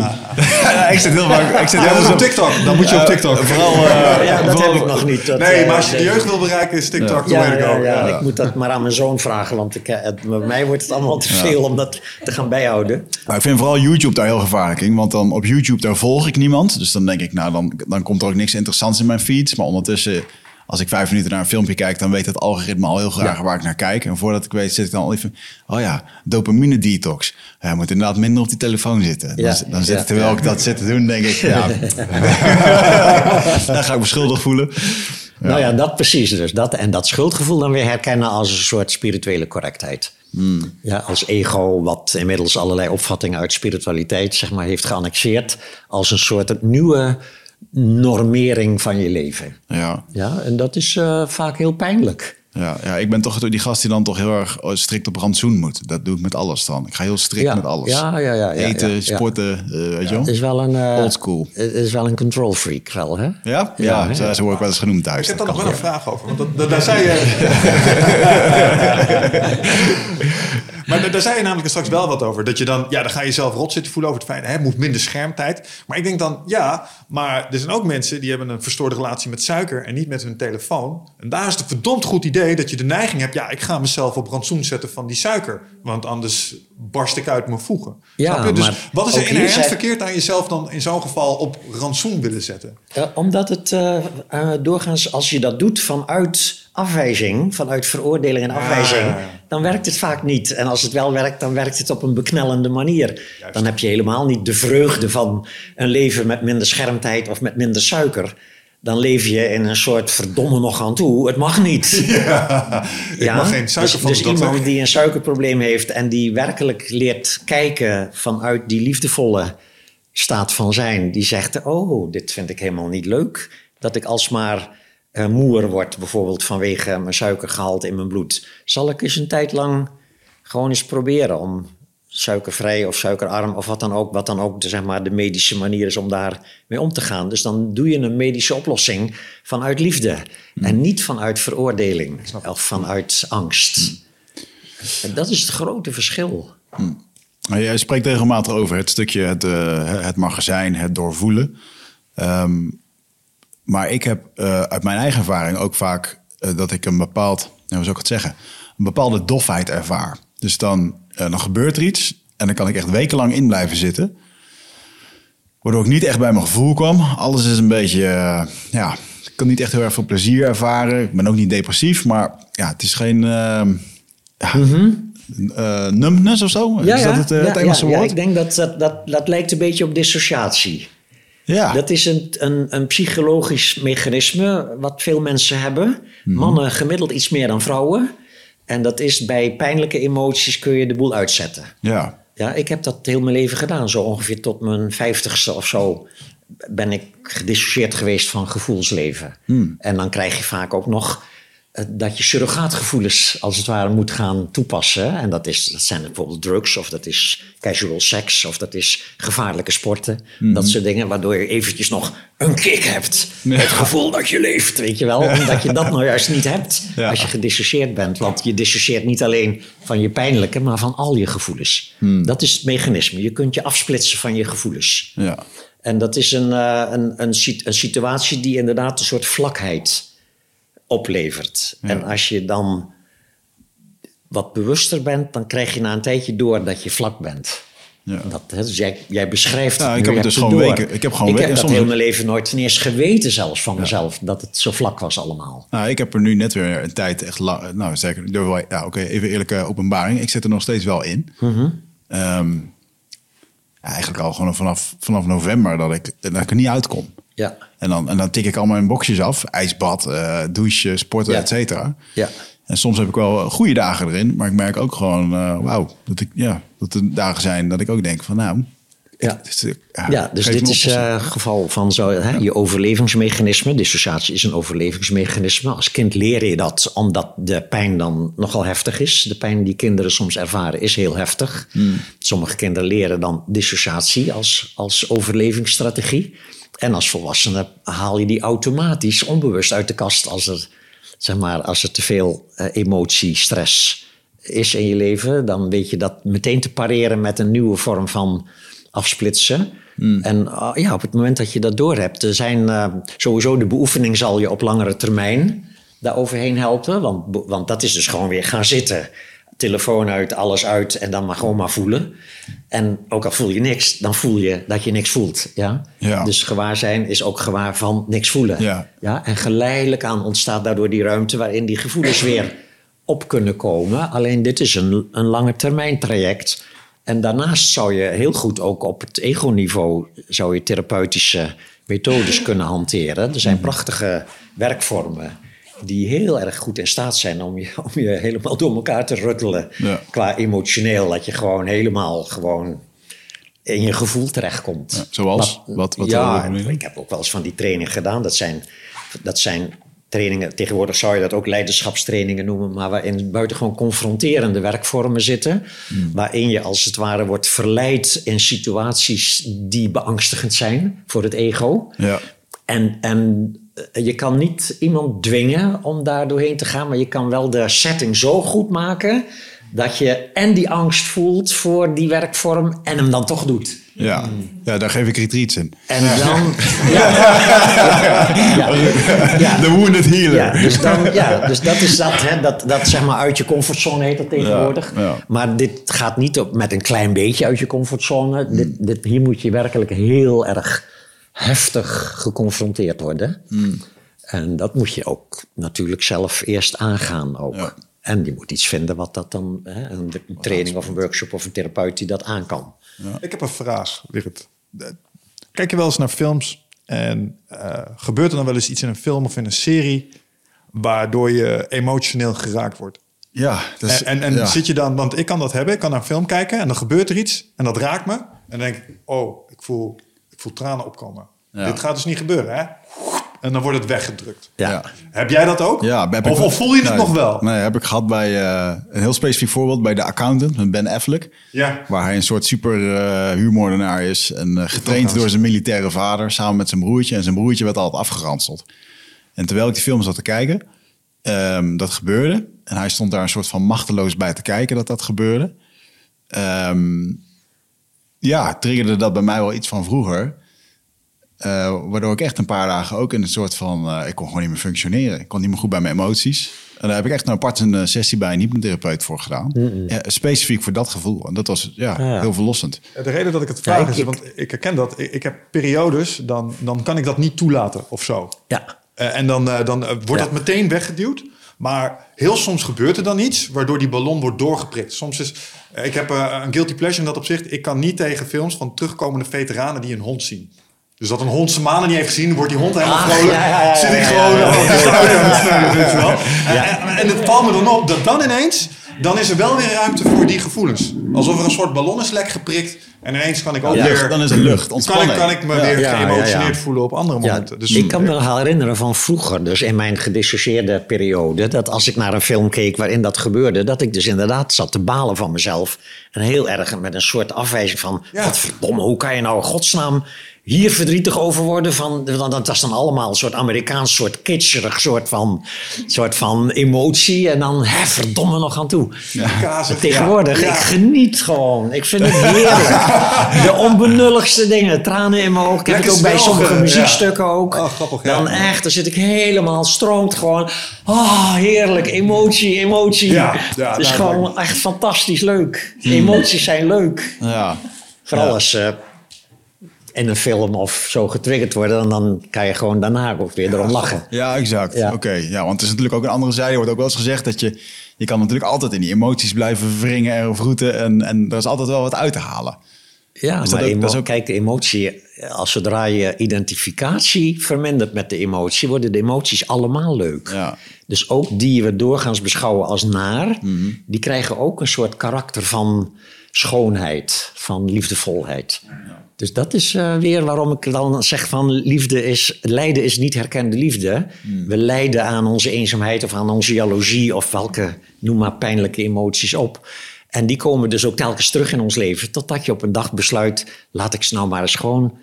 Ja, ik zit heel vaak... Ik zit Ja, heel dat is zo- op TikTok. Dan moet je op TikTok. Vooral... eh, Ja, dat vooral- heb ik nog niet. Dat, Nee, eh, maar als je de jeugd wil bereiken, is TikTok Ja, to ja, go. ja, ik moet dat maar aan mijn zoon vragen, want ik, eh, het, bij mij wordt het allemaal te veel om dat te gaan bijhouden. Maar ik vind vooral YouTube daar heel gevaarlijk in. Want dan op YouTube daar volg ik niemand. Dus dan denk ik, nou dan, dan komt er ook niks interessants in mijn feeds. Maar ondertussen, als ik vijf minuten naar een filmpje kijk... dan weet het algoritme al heel graag waar ik naar kijk. En voordat ik weet zit ik dan al even... Oh ja, dopamine detox. Ja, je moet inderdaad minder op die telefoon zitten. Dan, Ja, dan zit ja, terwijl ja. ik dat zit te doen, denk ik... Ja, dan ga ik me schuldig voelen. Nou ja, dat precies dus. Dat, en dat schuldgevoel dan weer herkennen als een soort spirituele correctheid. Ja, als ego, wat inmiddels allerlei opvattingen uit spiritualiteit zeg maar, heeft geannexeerd, als een soort nieuwe normering van je leven. Ja. Ja, en dat is eh, vaak heel pijnlijk. Ja, ja, ik ben toch die gast die dan toch heel erg eh, strikt op rantsoen moet. Dat doe ik met alles dan. Ik ga heel strikt Ja, met alles. ja, ja, ja, ja, Eten, ja, ja. sporten, eh, weet je wel. Het is wel een... eh, Old school. Het is wel een control freak wel, hè? Ja? Ja, zo, zo word ik wel eens genoemd thuis. Ik heb daar nog wel een vraag over. Want dat, dat- daar zei je. maar daar, zei je namelijk straks wel wat over. Dat je dan, ja, dan ga je jezelf rot zitten voelen over het feit, hè, moet minder schermtijd. Maar ik denk dan, ja, maar er zijn ook mensen die hebben een verstoorde relatie met suiker en niet met hun telefoon. En daar is het een verdomd goed idee dat je de neiging hebt, ja, ik ga mezelf op rantsoen zetten van die suiker. Want anders barst ik uit mijn voegen. Ja, Snap je? Dus maar wat is er inherent verkeerd aan jezelf dan in zo'n geval op rantsoen willen zetten? Omdat het eh, eh, doorgaans, als je dat doet vanuit afwijzing, vanuit veroordeling en afwijzing, ja, ja. Dan werkt het vaak niet. En als het wel werkt, dan werkt het op een beknellende manier. Dan heb je helemaal niet de vreugde van een leven met minder schermtijd of met minder suiker. Dan leef je in een soort verdomme nog aan toe. Het mag niet. ik mag geen suiker dus, van dus iemand die een suikerprobleem heeft en die werkelijk leert kijken vanuit die liefdevolle staat van zijn, die zegt: Oh, dit vind ik helemaal niet leuk. Dat ik alsmaar eh moer word, bijvoorbeeld vanwege mijn suikergehalte in mijn bloed. Zal ik eens een tijd lang gewoon eens proberen om suikervrij of suikerarm of wat dan ook, wat dan ook de, zeg maar, de medische manier is om daar mee om te gaan. Dus dan doe je een medische oplossing vanuit liefde en niet vanuit veroordeling of vanuit angst. En dat is het grote verschil. Maar Jij spreekt regelmatig over het stukje het, eh, het magazijn, het doorvoelen. Ehm, maar ik heb eh, uit mijn eigen ervaring ook vaak eh, dat ik een bepaald, nou, hoe zou ik het zeggen, een bepaalde dofheid ervaar. Dus dan, eh, dan gebeurt er iets en dan kan ik echt wekenlang in blijven zitten. Waardoor ik niet echt bij mijn gevoel kwam. Alles is een beetje, ja, ik kan niet echt heel erg veel plezier ervaren. Ik ben ook niet depressief, maar ja, het is geen ja, eh, numbness of zo. is dat het, eh, het Engelse ja, ja, woord? ik denk dat dat, dat dat lijkt een beetje op dissociatie. Ja. Dat is een, een, een psychologisch mechanisme wat veel mensen hebben. Mhm. Mannen gemiddeld iets meer dan vrouwen. En dat is bij pijnlijke emoties kun je de boel uitzetten. ja. Ja, ik heb dat heel mijn leven gedaan. Zo ongeveer tot mijn vijftigste of zo ben ik gedissocieerd geweest van gevoelsleven. En dan krijg je vaak ook nog dat je surrogaatgevoelens als het ware moet gaan toepassen. En dat, is, dat zijn bijvoorbeeld drugs of dat is casual sex of dat is gevaarlijke sporten. Dat soort dingen waardoor je eventjes nog een kick hebt. Het gevoel dat je leeft, weet je wel. Omdat je dat nou juist niet hebt Ja. als je gedissocieerd bent. Want je dissocieert niet alleen van je pijnlijke, maar van al je gevoelens. Dat is het mechanisme. Je kunt je afsplitsen van je gevoelens. Ja. En dat is een, eh, een, een situatie die inderdaad een soort vlakheid oplevert. En als je dan wat bewuster bent, dan krijg je na een tijdje door dat je vlak bent. Ja. Dat, hè, dus jij, jij beschrijft Ja, het ik heb het dus gewoon door. weken- ik heb gewoon Ik weken- heb dat soms- heel mijn leven nooit niet eens geweten zelfs van mezelf. Dat het zo vlak was allemaal. Nou, ik heb er nu net weer een tijd echt lang... Nou, zeker. Ja, oké, even eerlijke openbaring. Ik zit er nog steeds wel in. Mhm. Ehm, ja, eigenlijk al gewoon vanaf, vanaf november dat ik, dat ik er niet uitkom. Ja, En dan, en dan tik ik al mijn boxjes af. IJsbad, eh douchen, sporten, Ja. et cetera. ja. En soms heb ik wel goede dagen erin. Maar ik merk ook gewoon, eh, wauw, dat, ik, ja, dat er dagen zijn dat ik ook denk van nou... Ja. dit eh, Ja, dus dit is het geval van zo, hè, je overlevingsmechanisme. Dissociatie is een overlevingsmechanisme. Als kind leer je dat omdat de pijn dan nogal heftig is. De pijn die kinderen soms ervaren is heel heftig. Sommige kinderen leren dan dissociatie als, als overlevingsstrategie. En als volwassene haal je die automatisch onbewust uit de kast als er, zeg maar, als er te veel eh, emotie, stress is in je leven. Dan weet je dat meteen te pareren met een nieuwe vorm van afsplitsen. En ah, ja, op het moment dat je dat doorhebt, er zijn eh, sowieso de beoefening zal je op langere termijn daar overheen helpen. Want, want dat is dus gewoon weer gaan zitten. Telefoon uit, alles uit en dan maar gewoon maar voelen. En ook al voel je niks, dan voel je dat je niks voelt. Ja? Ja. Dus gewaar zijn is ook gewaar van niks voelen. Ja. Ja? En geleidelijk aan ontstaat daardoor die ruimte waarin die gevoelens weer op kunnen komen. Alleen dit is een, een lange termijn traject. En daarnaast zou je heel goed ook op het ego-niveau zou je therapeutische methodes kunnen hanteren. Er zijn prachtige werkvormen die heel erg goed in staat zijn om je, om je helemaal door elkaar te ruttelen. Ja. Qua emotioneel, dat je gewoon helemaal gewoon in je gevoel terechtkomt. Ja, zoals? Wat- wat ja, ik heb ook wel eens van die trainingen gedaan. Dat zijn, dat zijn trainingen, tegenwoordig zou je dat ook leiderschapstrainingen noemen, maar waarin buitengewoon confronterende werkvormen zitten. Hmm. Waarin je als het ware wordt verleid in situaties die beangstigend zijn voor het ego. Ja. En, en je kan niet iemand dwingen om daar doorheen te gaan, maar je kan wel de setting zo goed maken dat je en die angst voelt voor die werkvorm en hem dan toch doet. Ja. ja, daar geef ik retreats in. En dan. Ja, ja, ja, The wounded healer. ja, dus, dan, ja, dus dat is dat, hè, dat, dat zeg maar uit je comfortzone heet dat tegenwoordig. Ja, ja. Maar dit gaat niet op, met een klein beetje uit je comfortzone. Dit, dit, hier moet je werkelijk heel erg heftig geconfronteerd worden. Hmm. En dat moet je ook natuurlijk zelf eerst aangaan ook. Ja. En je moet iets vinden wat dat dan, hè, een training of een workshop of een therapeut die dat aan kan. Ik heb een vraag, Wigert. Kijk je wel eens naar films en eh, gebeurt er dan wel eens iets in een film of in een serie waardoor je emotioneel geraakt wordt? Ja, dus, en en, en ja. zit je dan, want ik kan dat hebben, ik kan naar een film kijken en dan gebeurt er iets en dat raakt me. En dan denk ik, oh, ik voel, ik voel tranen opkomen. Ja. Dit gaat dus niet gebeuren, hè? En dan wordt het weggedrukt. Ja. Ja. Heb jij dat ook? Ja, heb of, ik- of voel je het nee, nog wel? Nee, heb ik gehad bij eh, een heel specifiek voorbeeld bij de accountant met Ben Affleck. Ja. Waar hij een soort super eh huurmoordenaar is. En eh, getraind door zijn militaire vader samen met zijn broertje. En zijn broertje werd altijd afgeranseld. En terwijl ik die film zat te kijken, ehm, dat gebeurde. En hij stond daar een soort van machteloos bij te kijken dat dat gebeurde. Ehm, ja, triggerde dat bij mij wel iets van vroeger. Eh, waardoor ik echt een paar dagen ook in een soort van... eh, ik kon gewoon niet meer functioneren. Ik kon niet meer goed bij mijn emoties. En daar heb ik echt een apart een eh, sessie bij een hypnotherapeut voor gedaan. Ja, specifiek voor dat gevoel. En dat was ja, Ja. heel verlossend. De reden dat ik het vraag Ja, ik- is, want ik herken dat. Ik, ik heb periodes, dan, dan kan ik dat niet toelaten of zo. Ja. Eh, en dan, eh, dan wordt Ja. dat meteen weggeduwd. Maar heel soms gebeurt er dan iets waardoor die ballon wordt doorgeprikt. Soms is. eh, ik heb eh, een guilty pleasure in dat opzicht. Ik kan niet tegen films van terugkomende veteranen die een hond zien. Dus dat een hond zijn maanden niet heeft gezien, wordt die hond helemaal Ah, vrolijk. ja, ja, ja, zit ik gewoon. en het valt me dan op dat dan ineens. Dan is er wel weer ruimte voor die gevoelens. Alsof er een soort ballon is lek geprikt. En ineens kan ik ook Ja. weer. Dan is het lucht, Kan ik, ontspanning. kan ik me Ja. weer Ja, ja, ja. geëmotioneerd voelen op andere Ja, momenten. Dus ik kan me wel herinneren van vroeger, dus in mijn gedissocieerde periode, dat als ik naar een film keek waarin dat gebeurde, dat ik dus inderdaad zat te balen van mezelf. En heel erg met een soort afwijzing van, Ja. wat verdomme, hoe kan je nou in godsnaam hier verdrietig over worden? Van, want dat was dan allemaal een soort Amerikaans, soort kitscherig soort van, soort van emotie. En dan, hè, verdomme nog aan toe. Kazig, Tegenwoordig, ja. ik geniet gewoon. Ik vind het heerlijk. De onbenulligste dingen, tranen in mijn ogen. Ik heb het Lekker ook bij sommige ja. muziekstukken ook. Oh, grappig, ja. Dan echt, dan zit ik helemaal, stroomt gewoon. Oh, heerlijk, emotie, emotie. Ja, ja, het is gewoon echt fantastisch leuk. Emoties zijn leuk. Ja. Vooral Ja. als in een film of zo getriggerd worden... en dan kan je gewoon daarna ook weer erom lachen. Ja, exact. Ja. Oké, ja, want het is natuurlijk ook een andere zijde. Er wordt ook wel eens gezegd dat je... Je kan natuurlijk altijd in die emoties blijven wringen en vroeten. En, en er is altijd wel wat uit te halen. Ja, Is dat maar ook- dat is ook- kijk, de emotie... Als zodra je identificatie vermindert met de emotie... worden de emoties allemaal leuk. Ja. Dus ook die we doorgaans beschouwen als naar... Mhm. die krijgen ook een soort karakter van schoonheid, van liefdevolheid. Dus dat is eh, weer waarom ik dan zeg van liefde is... lijden is niet herkende liefde. Mhm. We lijden aan onze eenzaamheid of aan onze jaloezie... of welke, noem maar, pijnlijke emoties op. En die komen dus ook telkens terug in ons leven... totdat je op een dag besluit... laat ik ze nou maar eens gewoon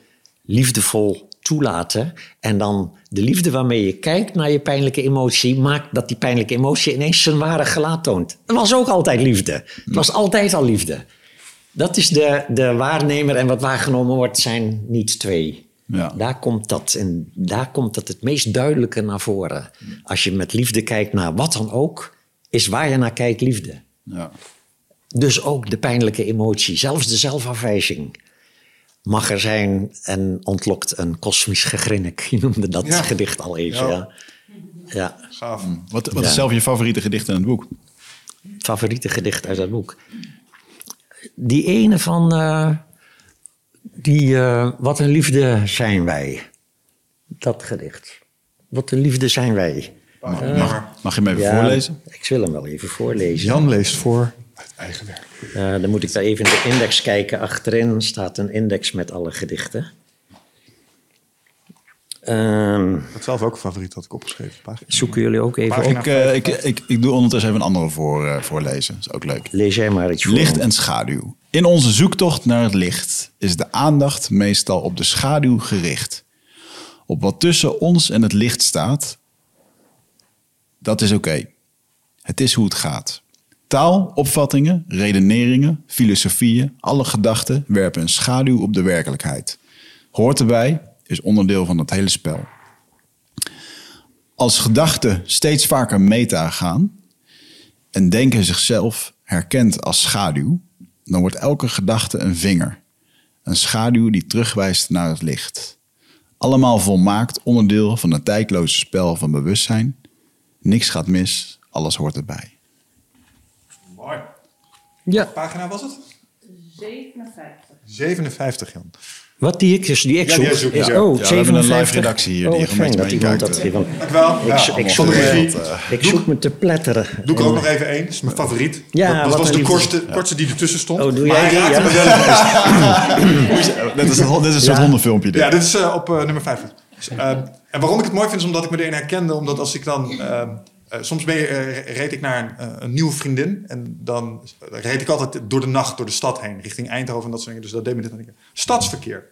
liefdevol toelaten. En dan de liefde waarmee je kijkt naar je pijnlijke emotie... maakt dat die pijnlijke emotie ineens zijn ware gelaat toont. Het was ook altijd liefde. Het was altijd al liefde. Dat is de, de waarnemer en wat waargenomen wordt, zijn niet twee. Ja. Daar, komt dat en daar komt dat het meest duidelijke naar voren. Als je met liefde kijkt naar wat dan ook, is waar je naar kijkt liefde. Ja. Dus ook de pijnlijke emotie, zelfs de zelfafwijzing, mag er zijn en ontlokt een kosmisch gegrinnik. Je noemde dat Ja. gedicht al even. Ja. Ja. Ja. Gaaf. Wat, wat Ja. is zelf je favoriete gedicht in het boek? favoriete gedicht uit dat boek. Die ene van eh, die, eh, Wat een liefde zijn wij. Dat gedicht. Wat een liefde zijn wij. Mag, mag je hem even Ja, voorlezen? Ik wil hem wel even voorlezen. Jan leest voor uit eigen werk. Eh, dan moet ik daar even in de index kijken. Achterin staat een index met alle gedichten. Ehm, Ik had zelf ook een favoriet, had ik opgeschreven. Pagina. zoeken jullie ook even Pagina op? Ik, eh, ik, ik, ik doe ondertussen even een andere voor, eh, voorlezen. Dat is ook leuk. Lees jij maar iets voor. Licht en schaduw. In onze zoektocht naar het licht is de aandacht meestal op de schaduw gericht. Op wat tussen ons en het licht staat, dat is oké. Het is hoe het gaat. Taal, opvattingen, redeneringen, filosofieën, alle gedachten werpen een schaduw op de werkelijkheid. Hoort erbij, is onderdeel van het hele spel. Als gedachten steeds vaker meta gaan, en denken zichzelf herkent als schaduw, dan wordt elke gedachte een vinger. Een schaduw die terugwijst naar het licht. Allemaal volmaakt onderdeel van het tijdloze spel van bewustzijn. Niks gaat mis, alles hoort erbij. Mooi. Ja. Pagina was het? 57. 57, Jan. Wat die ik, dus die ik Ja, zoek. die zoek je Ja, zo. oh, Ja, we hebben een 57. live redactie hier Oh, die fijn dat iemand eh. Dankjewel. Ik, Ja, ik, zoek, eh, regie. ik zoek me te pletteren. Doe ik er ook nog even één. Dat is mijn favoriet. Ja, dat, was een de kortste, kortste die ertussen stond. Oh, doe maar jij hij die, ja? me wel. Dit is een, dit is een soort Ja. hondenfilmpje. Dit. Ja, dit is eh, op eh, nummer 50. Dus, eh, en waarom ik het mooi vind, is omdat ik me erin herkende. Omdat als ik dan... eh, soms ben je, eh, reed ik naar een, eh, een nieuwe vriendin. En dan reed ik altijd door de nacht, door de stad heen. Richting Eindhoven en dat soort dingen. Dus dat deed me dit aan denken. Stadsverkeer.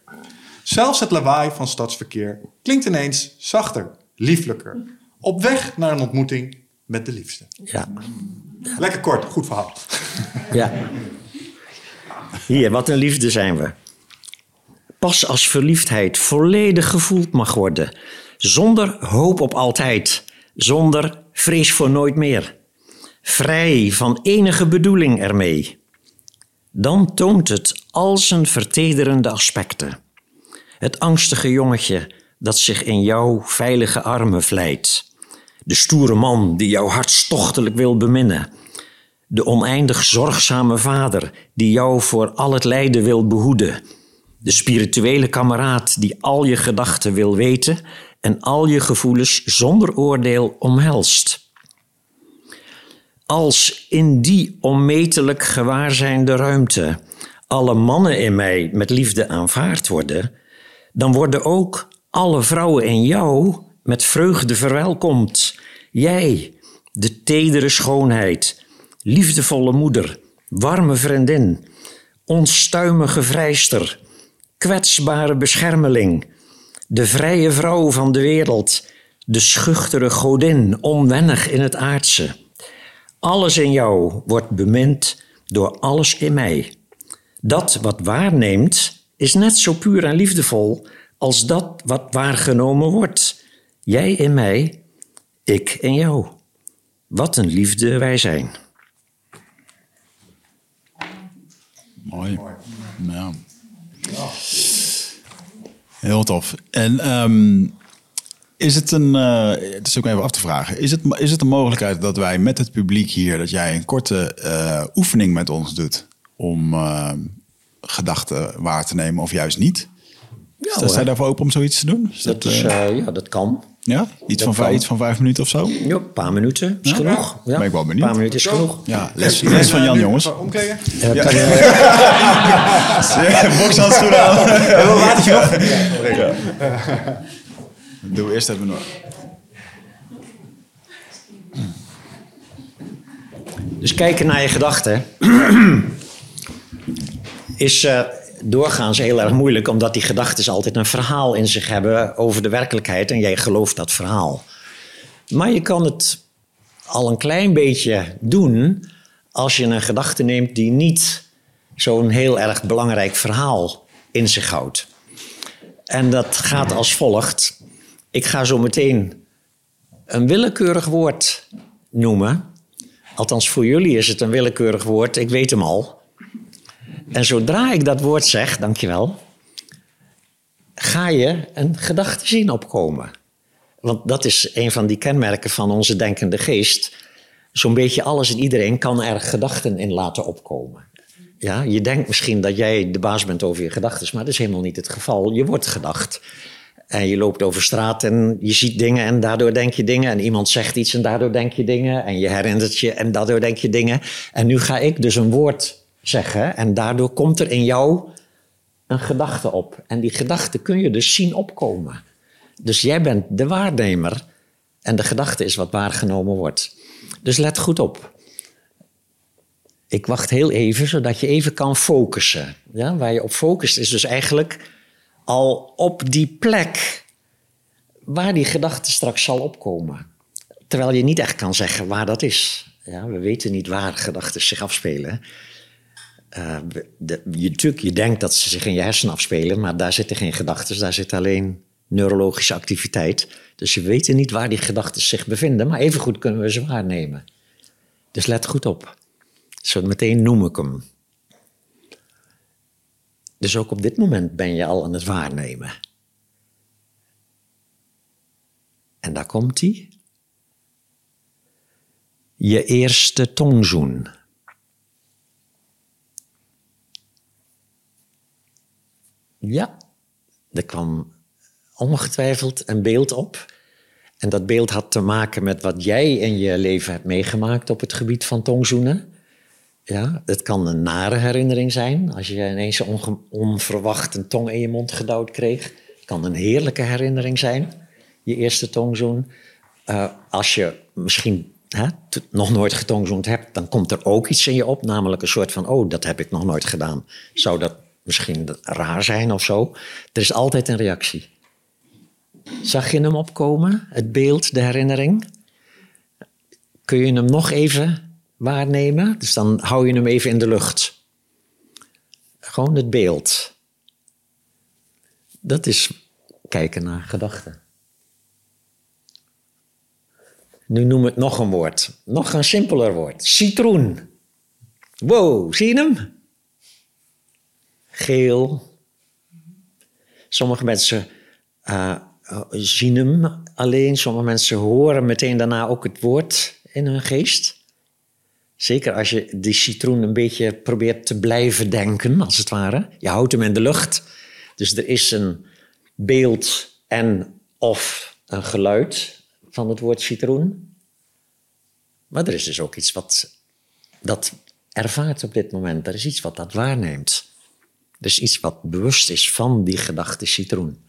Zelfs het lawaai van stadsverkeer klinkt ineens zachter, lieflijker. Op weg naar een ontmoeting met de liefste. Ja, Lekker kort, goed verhaal. ja. Hier, wat een liefde zijn we. Pas als verliefdheid volledig gevoeld mag worden. Zonder hoop op altijd. Zonder vrees voor nooit meer. Vrij van enige bedoeling ermee. Dan toont het al zijn vertederende aspecten. Het angstige jongetje dat zich in jouw veilige armen vlijt. De stoere man die jou hartstochtelijk wil beminnen. De oneindig zorgzame vader die jou voor al het lijden wil behoeden. De spirituele kameraad die al je gedachten wil weten en al je gevoelens zonder oordeel omhelst. Als in die onmetelijk gewaarzijnde ruimte alle mannen in mij met liefde aanvaard worden, dan worden ook alle vrouwen in jou met vreugde verwelkomd. Jij, de tedere schoonheid, liefdevolle moeder, warme vriendin, onstuimige vrijster, kwetsbare beschermeling, de vrije vrouw van de wereld, de schuchtere godin, onwennig in het aardse. Alles in jou wordt bemind door alles in mij. Dat wat waarneemt is net zo puur en liefdevol als dat wat waargenomen wordt. Jij in mij, ik in jou. Wat een liefde wij zijn. Mooi. Heel tof. En ehm, is het een, eh, het is ook even af te vragen, is het, is het een mogelijkheid dat wij met het publiek hier, dat jij een korte eh, oefening met ons doet om eh, gedachten waar te nemen of juist niet? Ja, jij hoor. daarvoor open om zoiets te doen? Is dat, dat, is, ja, dat kan. Ja? Iets van, vijf, kan. iets van vijf minuten of zo? Ja, een paar minuten is Ja? genoeg. Ja. Ben ik wel benieuwd. Een paar minuten is genoeg. Ja, les, les van Jan, jongens. Omkleden? Ja, kan je- Bokshandschoenen aan. Hebben we watertje? Doe eerst even nog. Dus kijken naar je gedachten is eh, doorgaans heel erg moeilijk, omdat die gedachten altijd een verhaal in zich hebben over de werkelijkheid en jij gelooft dat verhaal. Maar je kan het al een klein beetje doen als je een gedachte neemt die niet zo'n heel erg belangrijk verhaal in zich houdt. En dat gaat als volgt. Ik ga zo meteen een willekeurig woord noemen. Althans, voor jullie is het een willekeurig woord. Ik weet hem al. En zodra ik dat woord zeg, dankjewel, ga je een gedachte zien opkomen. Want dat is een van die kenmerken van onze denkende geest. Zo'n beetje alles en iedereen kan er gedachten in laten opkomen. Ja, je denkt misschien dat jij de baas bent over je gedachten, maar dat is helemaal niet het geval. Je wordt gedacht. En je loopt over straat en je ziet dingen en daardoor denk je dingen. En iemand zegt iets en daardoor denk je dingen. En je herinnert je en daardoor denk je dingen. En nu ga ik dus een woord zeggen en daardoor komt er in jou een gedachte op. En die gedachte kun je dus zien opkomen. Dus jij bent de waarnemer en de gedachte is wat waargenomen wordt. Dus let goed op. Ik wacht heel even, zodat je even kan focussen. Ja, waar je op focust is dus eigenlijk al op die plek waar die gedachte straks zal opkomen. Terwijl je niet echt kan zeggen waar dat is. Ja, we weten niet waar gedachten zich afspelen. Eh, je, je denkt dat ze zich in je hersenen afspelen, maar daar zitten geen gedachten, daar zit alleen neurologische activiteit. Dus we weten niet waar die gedachten zich bevinden, maar evengoed kunnen we ze waarnemen. Dus let goed op. Zo meteen noem ik hem. Dus ook op dit moment ben je al aan het waarnemen. En daar komt hij. Je eerste tongzoen. Ja, er kwam ongetwijfeld een beeld op. En dat beeld had te maken met wat jij in je leven hebt meegemaakt op het gebied van tongzoenen. Ja, het kan een nare herinnering zijn als je ineens onverwacht een tong in je mond gedouwd kreeg. Het kan een heerlijke herinnering zijn, je eerste tongzoen. Eh, als je misschien hè, nog nooit getongzoend hebt, dan komt er ook iets in je op, namelijk een soort van: oh, dat heb ik nog nooit gedaan. Zou dat misschien raar zijn of zo? Er is altijd een reactie. Zag je hem opkomen, het beeld, de herinnering? Kun je hem nog even waarnemen? Dus dan hou je hem even in de lucht. Gewoon het beeld. Dat is kijken naar gedachten. Nu noem ik nog een woord. Nog een simpeler woord. Citroen. Wow, zie je hem? Geel. Sommige mensen eh, eh, zien hem alleen. Sommige mensen horen meteen daarna ook het woord in hun geest. Zeker als je die citroen een beetje probeert te blijven denken, als het ware. Je houdt hem in de lucht. Dus er is een beeld en of een geluid van het woord citroen. Maar er is dus ook iets wat dat ervaart op dit moment. Er is iets wat dat waarneemt. Is iets wat bewust is van die gedachte citroen.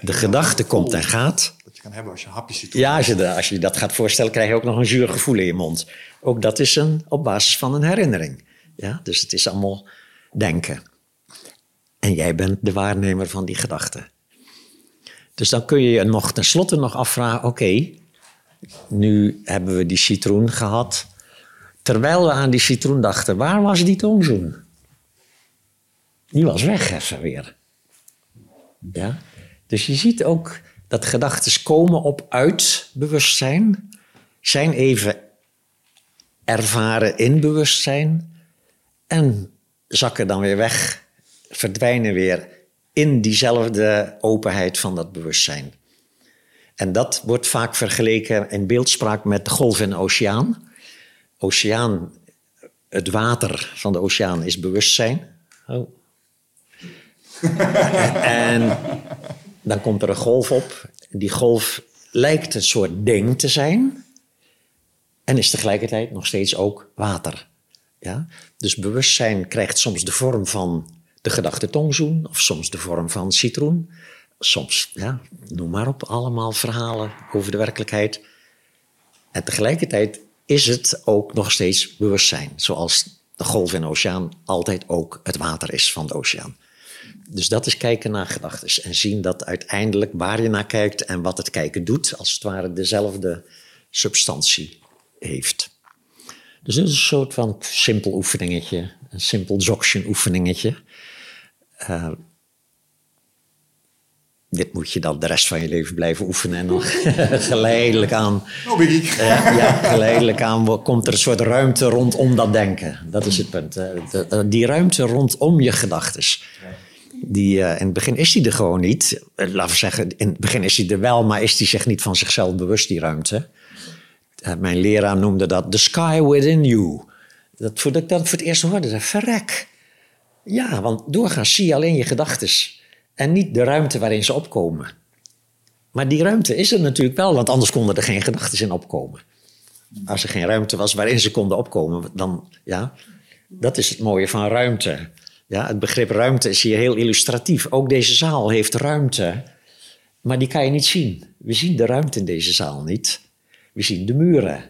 De gedachte komt en gaat. Dat je kan hebben als je een hapje citroen. Ja, als je, de- als je dat gaat voorstellen, krijg je ook nog een zuur gevoel in je mond. Ook dat is een, op basis van een herinnering. Ja, dus het is allemaal denken. En jij bent de waarnemer van die gedachte. Dus dan kun je je nog tenslotte nog afvragen: oké, nu hebben we die citroen gehad. Terwijl we aan die citroen dachten, waar was die tongzoen? Die was weg even weer. Ja? Dus je ziet ook dat gedachten komen op uit bewustzijn, zijn even ervaren in bewustzijn en zakken dan weer weg, verdwijnen weer in diezelfde openheid van dat bewustzijn. En dat wordt vaak vergeleken in beeldspraak met de golf de oceaan. Oceaan, het water van de oceaan is bewustzijn. Oh. en dan komt er een golf op. Die golf lijkt een soort ding te zijn. En is tegelijkertijd nog steeds ook water. Ja? Dus bewustzijn krijgt soms de vorm van de gedachte tongzoen, of soms de vorm van citroen. Soms, ja, noem maar op, allemaal verhalen over de werkelijkheid. En tegelijkertijd is het ook nog steeds bewustzijn, zoals de golf in de oceaan altijd ook het water is van de oceaan. Dus dat is kijken naar gedachten en zien dat uiteindelijk waar je naar kijkt en wat het kijken doet, als het ware dezelfde substantie heeft. Dus dit is een soort van simpel oefeningetje, een simpel Dzogchen oefeningetje. Uh, dit moet je dan de rest van je leven blijven oefenen. En dan geleidelijk aan. Uh, ja, geleidelijk aan komt er een soort ruimte rondom dat denken. Dat is het punt. Uh, die ruimte rondom je gedachten. Die, uh, in het begin is die er gewoon niet. laten we zeggen, in het begin is die er wel, maar is die zich niet van zichzelf bewust, die ruimte. mijn leraar noemde dat the sky within you. Dat, voordat ik dat voor het eerst hoorde, verrek. Ja, want doorgaans zie je alleen je gedachten en niet de ruimte waarin ze opkomen. Maar die ruimte is er natuurlijk wel, want anders konden er geen gedachten in opkomen. Als er geen ruimte was waarin ze konden opkomen, dan ja, dat is het mooie van ruimte. Ja, het begrip ruimte is hier heel illustratief. Ook deze zaal heeft ruimte, maar die kan je niet zien. We zien de ruimte in deze zaal niet. We zien de muren,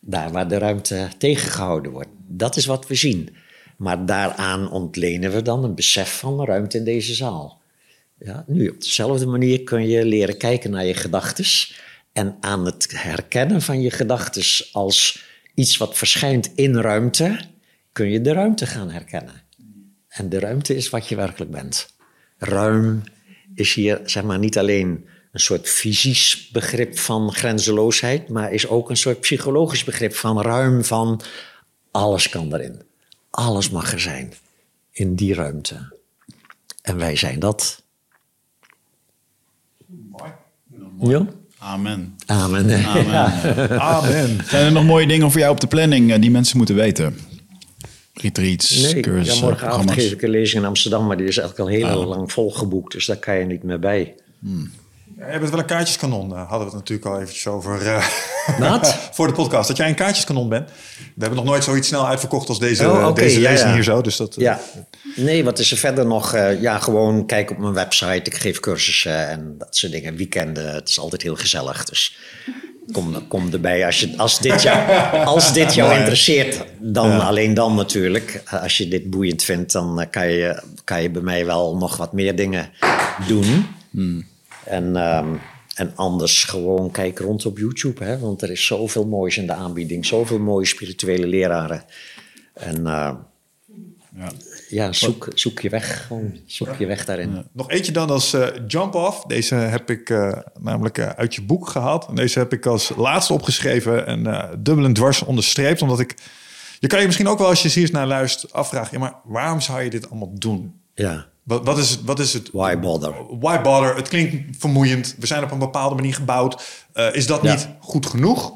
daar waar de ruimte tegengehouden wordt. Dat is wat we zien. Maar daaraan ontlenen we dan een besef van de ruimte in deze zaal. Ja, nu, op dezelfde manier kun je leren kijken naar je gedachten. En aan het herkennen van je gedachten als iets wat verschijnt in ruimte, kun je de ruimte gaan herkennen. En de ruimte is wat je werkelijk bent. Ruim is hier zeg maar niet alleen een soort fysisch begrip van grenzeloosheid, maar is ook een soort psychologisch begrip van ruim van alles kan erin. Alles mag er zijn in die ruimte. En wij zijn dat. Mooi. Ja? Amen. Amen. Amen. Amen. Zijn er nog mooie dingen voor jou op de planning eh, die mensen moeten weten? Retreats, Nee, cursussen, ja, morgenavond geef ik een lezing in Amsterdam, maar die is eigenlijk al heel lang volgeboekt, dus daar kan je niet meer bij. Ja, je bent wel een kaartjeskanon, eh, hadden we het natuurlijk al eventjes over eh, Wat? voor de podcast. Dat jij een kaartjeskanon bent. We hebben nog nooit zoiets snel uitverkocht als deze, Oh, deze ja, lezing ja. hier zo. Dus dat, eh, Ja. Nee, wat is er verder nog? Eh, ja, gewoon kijk op mijn website. Ik geef cursussen en dat soort dingen. Weekenden, het is altijd heel gezellig. Dus kom, kom erbij. Als, je, als, dit jou, als dit jou interesseert, dan alleen dan natuurlijk. Als je dit boeiend vindt, dan eh, kan je, kan je bij mij wel nog wat meer dingen doen. En, ehm, en anders gewoon kijk rond op YouTube. Hè? Want er is zoveel moois in de aanbieding. Zoveel mooie spirituele leraren. En eh, Ja. Ja, zoek, zoek je weg. Gewoon zoek je weg daarin. Nog eentje dan als eh, Jump Off. Deze heb ik eh, namelijk eh, uit je boek gehaald. En deze heb ik als laatste opgeschreven en dubbel en dwars onderstreept. Omdat ik... Je kan je misschien ook wel als je hier naar luistert afvragen... Ja, maar waarom zou je dit allemaal doen? Ja, Wat, wat, is, het, wat is het? why bother? Why bother? Het klinkt vermoeiend. We zijn op een bepaalde manier gebouwd. Is dat Ja. niet goed genoeg?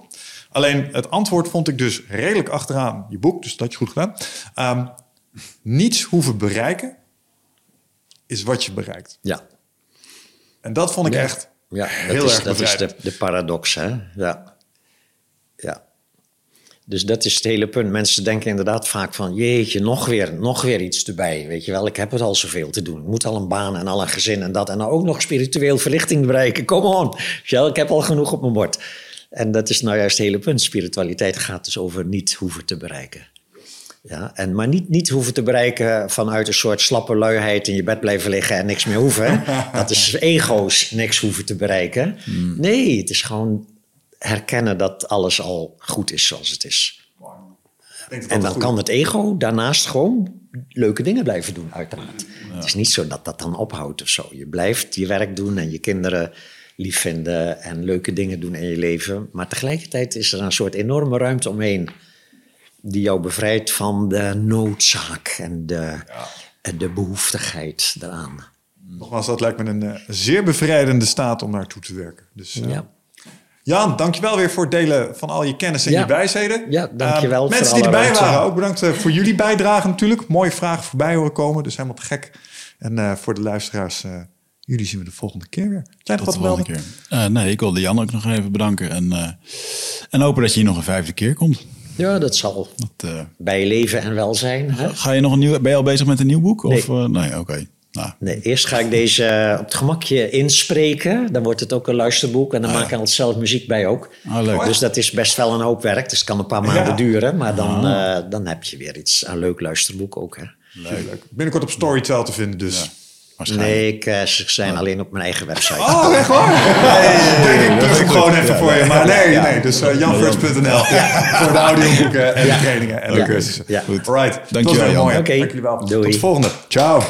Alleen het antwoord vond ik dus redelijk achteraan je boek. Dus dat je goed gedaan. Ehm, niets hoeven bereiken is wat je bereikt. Ja, En dat vond ik Ja. echt ja heel dat is, erg dat is de, de paradox. Hè? Ja. ja. Dus dat is het hele punt. Mensen denken inderdaad vaak van... jeetje, nog weer, nog weer iets erbij. Weet je wel, ik heb het al zoveel te doen. Ik moet al een baan en al een gezin en dat. En dan ook nog spiritueel verlichting bereiken. Come on. Ik heb al genoeg op mijn bord. En dat is nou juist het hele punt. Spiritualiteit gaat dus over niet hoeven te bereiken. Ja, en, maar niet, niet hoeven te bereiken vanuit een soort slappe luiheid in je bed blijven liggen en niks meer hoeven. Dat is ego's, niks hoeven te bereiken. Nee, het is gewoon herkennen dat alles al goed is zoals het is. En dan goed- kan het ego daarnaast gewoon leuke dingen blijven doen, uiteraard. Het is niet zo dat dat dan ophoudt of zo. Je blijft je werk doen en je kinderen lief vinden en leuke dingen doen in je leven. Maar tegelijkertijd is er een soort enorme ruimte omheen die jou bevrijdt van de noodzaak en de, en de behoeftigheid daaraan. Nogmaals, dat lijkt me een eh, zeer bevrijdende staat om naartoe te werken. Dus, eh, Ja. Jan, dankjewel weer voor het delen van al je kennis en Ja. je wijsheden. Ja, dankjewel voor mensen die erbij waren, ook bedankt voor jullie bijdrage natuurlijk. Mooie vragen voorbij horen komen, dus helemaal te gek. En eh, voor de luisteraars, eh, jullie zien we de volgende keer weer. Tot wat melden? keer. Eh, nee, ik wilde Jan ook nog even bedanken. En, eh, en hopen dat je hier nog een vijfde keer komt. Ja, dat zal Dat, eh, bij leven en welzijn. Hè? ga je nog een nieuw, ben je al bezig met een nieuw boek? Nee. Of, eh, nee, oké. Nou, Nee, eerst ga ik deze eh, op het gemakje inspreken. Dan wordt het ook een luisterboek. En dan maak ik er zelf muziek bij ook. Ah, leuk. Dus dat is best wel een hoop werk. Dus het kan een paar maanden Ja. duren. Maar dan, Ah. eh, dan heb je weer iets, een leuk luisterboek ook. Hè? Leuk. Binnenkort op Storytel te vinden, dus. Waarschijnlijk. Nee, ik, ze zijn alleen op mijn eigen website. Oh, echt waar? Nee, ik plug ik gewoon even voor je. Maar nee, nee. Dus uh, janfirst.nl voor de audioboeken en de trainingen en de cursussen. Ja. Goed. Alright. Dankjewel. Dank jullie wel. Tot de volgende. Ciao.